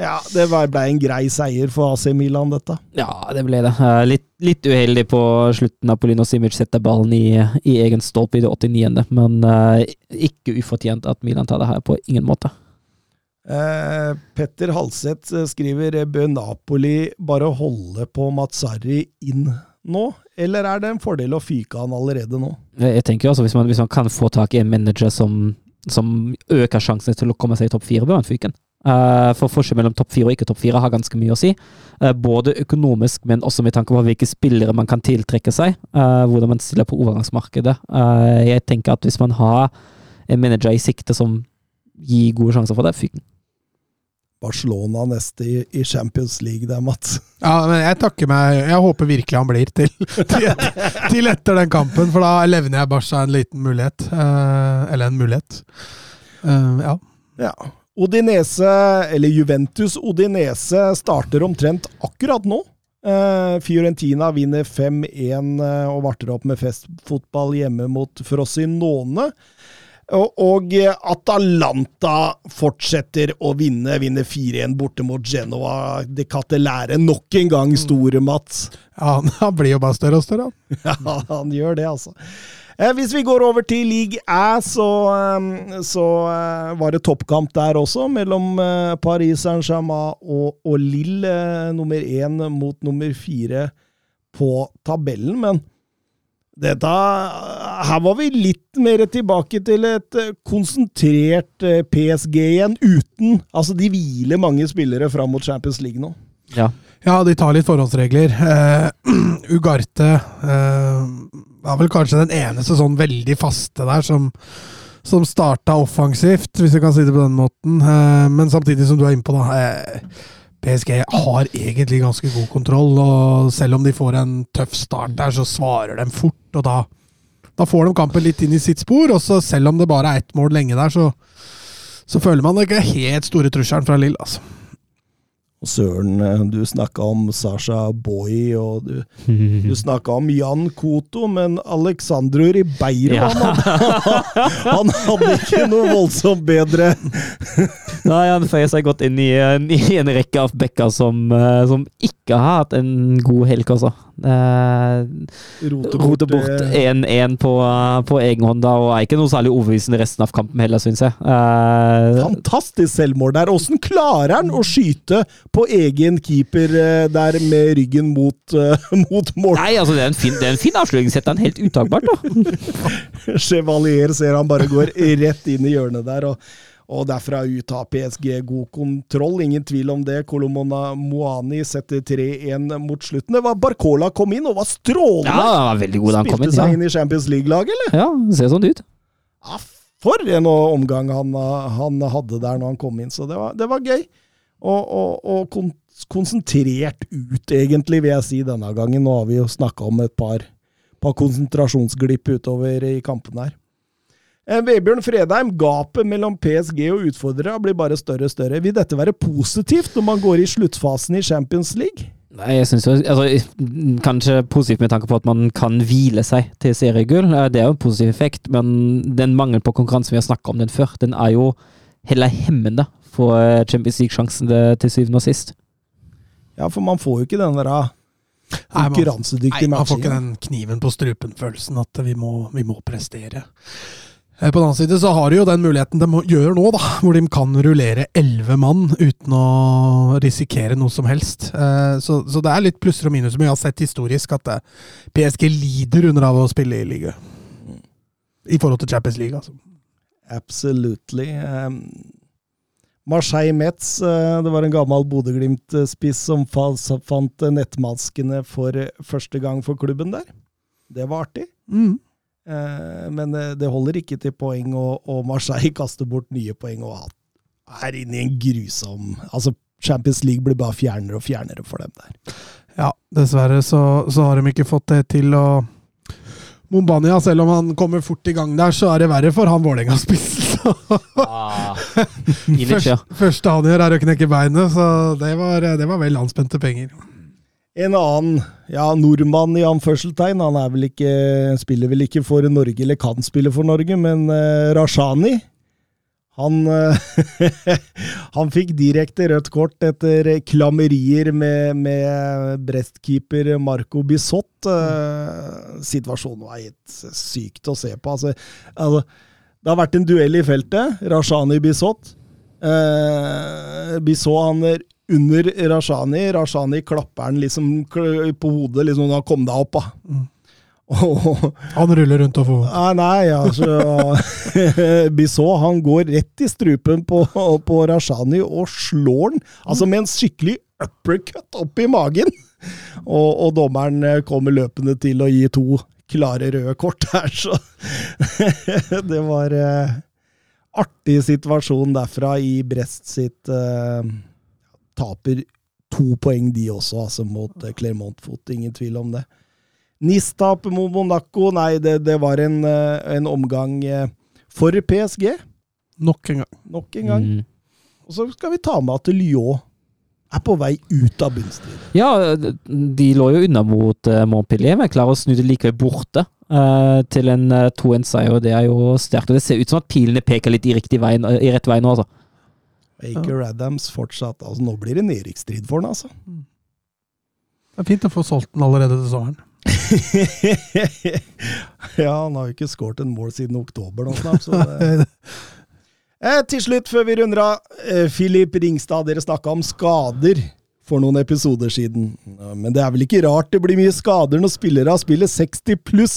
ja, det ble en grei seier for AC Milan, dette. Ja, det ble det. Litt, litt uheldig på slutten. Polino Simic setter ballen i, i, egen stolpe i det 89., men uh, ikke ufortjent at Milan tar det her på ingen måte. Eh, Petter Halseth skriver bør Napoli bare holde på Mazzarri inn nå, eller er det en fordel å fyke han allerede nå? Jeg tenker altså, Hvis man, hvis man kan få tak i en manager som, som øker sjansen til å komme seg i topp fire, bør han fyke han. Uh, for forskjell mellom topp fire og ikke topp fire har ganske mye å si. Uh, både økonomisk, men også med tanke på hvilke spillere man kan tiltrekke seg. Uh, hvordan man stiller på overgangsmarkedet. jeg tenker at hvis man har en manager i sikte som gir gode sjanser for det, fyk den. Barcelona neste i, i, Champions League der, Mats. Ja, men jeg takker meg Jeg håper virkelig han blir til, til, til etter den kampen, for da levner jeg Barca en liten mulighet. eller en mulighet. ja. ja. Odinese, eller Juventus Odinese, starter omtrent akkurat nå. Uh, Fiorentina vinner 5-1 uh, eh, og varter opp med festfotball hjemme mot Frosinone. Og, Atalanta fortsetter å vinne, vinner 4-1 borte mot Genoa. Det lære nok en gang store, Mats. Ja, han blir jo bare større og større. ja, han gjør det, altså. Eh, hvis vi går over til league A, så, eh, så eh, var det toppkamp der også, mellom Paris Saint-Germain og, og Lille. Nummer én mot nummer fire på tabellen. Men dette Her var vi litt mer tilbake til et konsentrert PSG igjen, uten Altså, de hviler mange spillere fram mot Champions League nå. Ja. ja de tar litt forholdsregler. Uh, Ugarte uh, var vel kanskje den eneste sånn veldig faste der som, som starta offensivt, hvis vi kan si det på den måten. Eh, men samtidig som du er inne på, da. Eh, PSG har egentlig ganske god kontroll, og selv om de får en tøff start der, så svarer de fort. og da, da får de kampen litt inn i sitt spor, og selv om det bare er ett mål lenge der, så, så føler man ikke helt store trusselen fra Lill. altså. Og Søren, eh, du snakka om Sasha Boy, og du, du snakka om Jan Koto, men Alexandro Ribeiro ja. han, hadde, han, hadde, ikke noe voldsomt bedre Nei, han føyer seg godt inn i, i en rekke av backer som, eh, som, ikke har hatt en god helg, også. Eh, rote bort 1-1 eh, på, på egen hånd da, og er ikke noe særlig overbevisende resten av kampen heller, syns jeg. Eh, Fantastisk selvmål der. Åssen klarer han å skyte på egen keeper eh, der med ryggen mot, uh, mot mål? Nei, altså det er en fin, det er en fin avslutning. Setter han helt utakbart, da. Chevalier ser han bare går rett inn i hjørnet der. og og derfra ut av PSG god kontroll, ingen tvil om det. Kolomona Moani setter 3-1 mot slutten. Det var Barcola kom inn og var strålende! Ja, han var veldig god da han kom inn. Spilte seg inn i Champions League-laget, eller? Ja, det ser sånn ut. Ja, for en omgang han, han, hadde der når han kom inn, så det var, det var gøy. Og, og, og kon konsentrert ut, egentlig, vil jeg si, denne gangen. Nå har vi jo snakka om et par, par konsentrasjonsglipp utover i kampene her. Eh, Vebjørn Fredheim, gapet mellom PSG og utfordrere blir bare større og større. Vil dette være positivt når man går i sluttfasen i Champions League? Nei, jeg synes jo, altså, Kanskje positivt med tanke på at man kan hvile seg til seriegull. Eh, det er jo en positiv effekt, men den mangelen på konkurranse vi har snakka om den før, den er jo heller hemmende for eh, Champions League-sjansen til syvende og sist. Ja, for man får jo ikke den der ah, konkurransedyktige matchen. Nei, Man får ikke den kniven på strupen-følelsen at vi må, vi må prestere. Eh, på den annen side så har de jo den muligheten de gjør nå, da, hvor de kan rullere elleve mann uten å risikere noe som helst. Eh, så, så, det er litt plusser og minus, men vi har sett historisk, at eh, PSG lider under av å spille i liga. I forhold til Champions League, altså. Absolutely. Marseille Metz, det var en gammel Bodø-Glimt-spiss som fant nettmaskene for første gang for klubben der. Det var artig. Mm. Eh, men eh, det holder ikke til poeng, og, og Marseille kaster bort nye poeng og er inne i en grusom Altså, Champions League blir bare fjernere og fjernere for dem der. Ja, dessverre så, så har de ikke fått det til å Mombania, selv om han kommer fort i gang der, så er det verre for han Vålerenga-spissen Ah, første han gjør, er å knekke beinet, så det var, det var vel anspente penger. En annen ja, nordmann i anførselstegn, han ikke, spiller vel ikke for Norge, eller kan spille for Norge, men uh, Rashani han, uh, han fikk direkte rødt kort etter klammerier med, med brestkeeper Marco Bisott. Uh, situasjonen var helt sykt å se på. Altså, altså, det har vært en duell i feltet. Rashani-Bisot. Bisot han er under Rashani. Rashani klapper han liksom på hodet, liksom da 'kom deg opp', da. Mm. han ruller rundt og får Nei, nei altså Bissot han går rett i strupen på, på Rashani og slår den. Altså med en skikkelig uppercut opp i magen. Og, og dommeren kommer løpende til å gi to klare røde kort her, så Det var eh, artig situasjon derfra i Brest sitt eh, taper to poeng, de også, altså mot eh, Clermont Foot. Ingen tvil om det. Nistap taper mot Monaco. Nei, det, det var en, eh, en, omgang eh, for PSG. Nok en gang. Nok en gang. Mm. Og så skal vi ta med at Lyon er på vei ut av bunnstriden. Ja, de lå jo unna mot Montpellier, men klarer å snu det likevel borte uh, til en 2-1-seier. Det er jo sterkt. Og det ser ut som at pilene peker litt i, riktig vei, i rett vei nå, altså. Aker Adams fortsatt altså Nå blir det nedrykksstrid for han, altså. Mm. Det er fint å få solgt den allerede til sommeren. ja, han har jo ikke skåret en mål siden oktober nå snart, så det... eh, Til slutt, før vi runder av, eh, Filip Ringstad, dere snakka om skader for noen episoder siden. Men det er vel ikke rart det blir mye skader når spillere spiller 60 pluss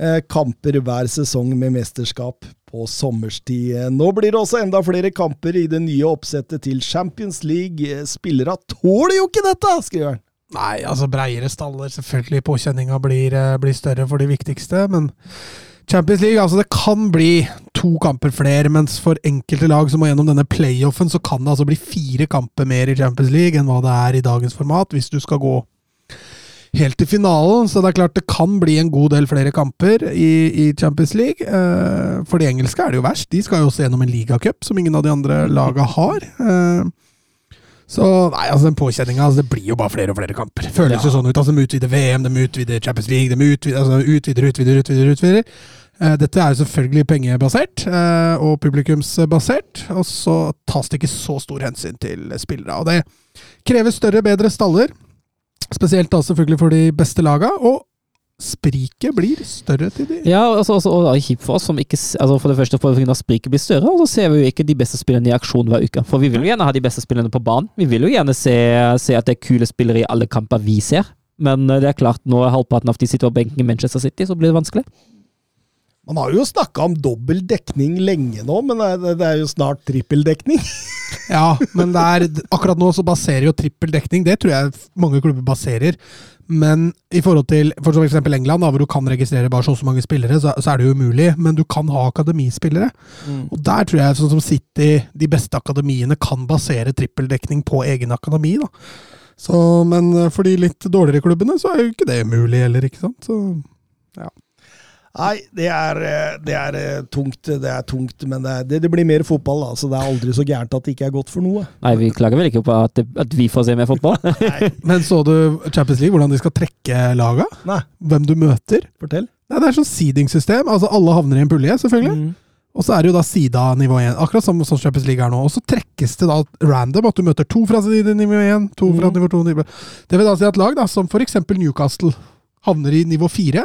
eh, kamper hver sesong med mesterskap på sommerstid. Nå blir det også enda flere kamper i det nye oppsettet til Champions League. Spillere tåler jo ikke dette, skriver han. Nei, altså breiere staller. Selvfølgelig påkjenninga blir, eh, blir, større for de viktigste, men Champions League, altså det kan bli to kamper flere, mens for enkelte lag som må gjennom denne playoffen, så kan det altså bli fire kamper mer i Champions League enn hva det er i dagens format, hvis du skal gå helt til finalen. Så det er klart det kan bli en god del flere kamper i, i Champions League. Eh, for de engelske er det jo verst. De skal jo også gjennom en ligacup som ingen av de andre laga har. Eh, så nei, altså den påkjenninga altså, Det blir jo bare flere og flere kamper. Føles jo sånn ut. altså De utvider VM, de utvider Champions League, de utvider, altså, utvider, utvider, utvider. utvider. Eh, dette er jo selvfølgelig pengebasert eh, og publikumsbasert, og så tas det ikke så stor hensyn til spillere. Og det krever større, bedre staller. Spesielt da selvfølgelig for de beste laga, og spriket blir større til de Ja, altså, altså, og det er kjipt for oss som ikke altså For det første pga. spriket blir større, og så ser vi jo ikke de beste spillerne i aksjon hver uke. For vi vil jo gjerne ha de beste spillerne på banen. Vi vil jo gjerne se, se at det er kule spillere i alle kamper vi ser. Men eh, det er klart, når halvparten av de sitter på benken i Manchester City, så blir det vanskelig. Man har jo snakka om dobbel dekning lenge nå, men det er jo snart trippeldekning. ja, men er, akkurat nå så baserer jo trippeldekning, det tror jeg mange klubber baserer. Men i forhold til for eksempel England, da, hvor du kan registrere bare så, og så mange spillere, så, så, er det jo umulig. Men du kan ha akademispillere. Mm. Og der tror jeg, sånn som City, de beste akademiene kan basere trippeldekning på egen akademi. da. Så, men for de litt dårligere klubbene så er jo ikke det mulig heller, ikke sant. Så, ja. Nei, det er, eh, det er, eh, tungt, det er tungt, men det, er, det, blir mer fotball. da, så Det er aldri så gærent at det ikke er godt for noe. Nei, Vi klager vel ikke på at, at vi får se mer fotball? men så du Champions League, hvordan de skal trekke laga? Nei. Hvem du møter? Fortell. Nei, Det er sånn seedingsystem. Altså Alle havner i en pulje, selvfølgelig. Mm. Og så er det jo da sida nivå 1, akkurat som sånn Champions League er nå. Og så trekkes det da random, at du møter to fra side nivå 1, to fra mm. nivå 2 nivå Det vil da si at lag da, som eksempel Newcastle havner i nivå 4,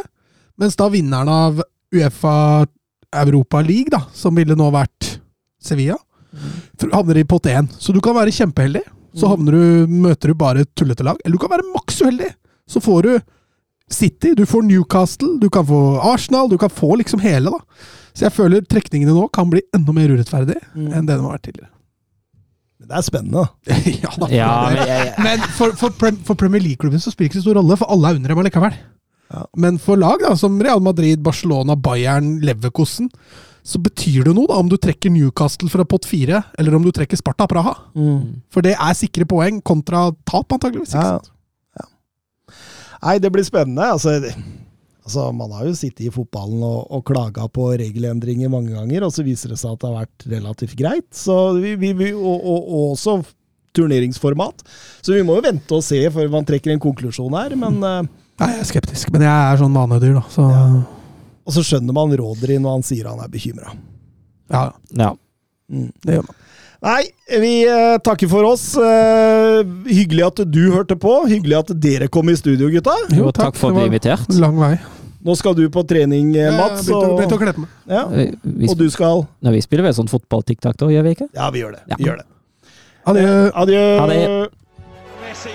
mens da vinneren av Uefa Europa League, da, som ville nå vært Sevilla, mm. havner i pott 1. Så du kan være kjempeheldig, så mm. du, møter du bare tullete lag. Eller du kan være maks uheldig, så får du City, du får Newcastle, du kan få Arsenal, du kan få liksom hele, da. Så jeg føler trekningene nå kan bli enda mer urettferdig mm. enn det de har vært tidligere. Det er spennende. ja, da, ja, men, jeg, jeg. men for, for, for, Premier League-klubben så spiller det ikke så stor rolle, for alle er under dem allikevel. Ja. Men for lag da, som Real Madrid, Barcelona, Bayern, Leverkosten, så betyr det noe da om du trekker Newcastle fra pott fire, eller om du trekker Sparta Praha. Mm. For det er sikre poeng kontra tap, antageligvis. Ja. Ja. Nei, det blir spennende. Altså, Altså, Man har jo sittet i fotballen og, og klaga på regelendringer mange ganger, og så viser det seg at det har vært relativt greit. Så vi, vi, vi, og, og, og også turneringsformat. Så vi må jo vente og se før man trekker en konklusjon her. Men, eh, Nei, jeg er skeptisk, men jeg er sånn vanedyr, da. Så ja. og så skjønner man Rodri når han sier han er bekymra. ja Ja. det gjør man. Nei, vi eh, takker for oss. Eh, hyggelig at du hørte på. Hyggelig at dere kom i studio, gutta. Jo, takk for at vi det ble invitert. Lang vei. Nå skal du på trening, eh, Mats. Jeg begynte, å kle meg. ja, Vi, vi, og du skal Nei, vi spiller vel sånn fotball-tiktak da, gjør vi ikke? Ja, vi gjør det. Ja. Vi gjør det. Adjø. Adjø. Adjø. det.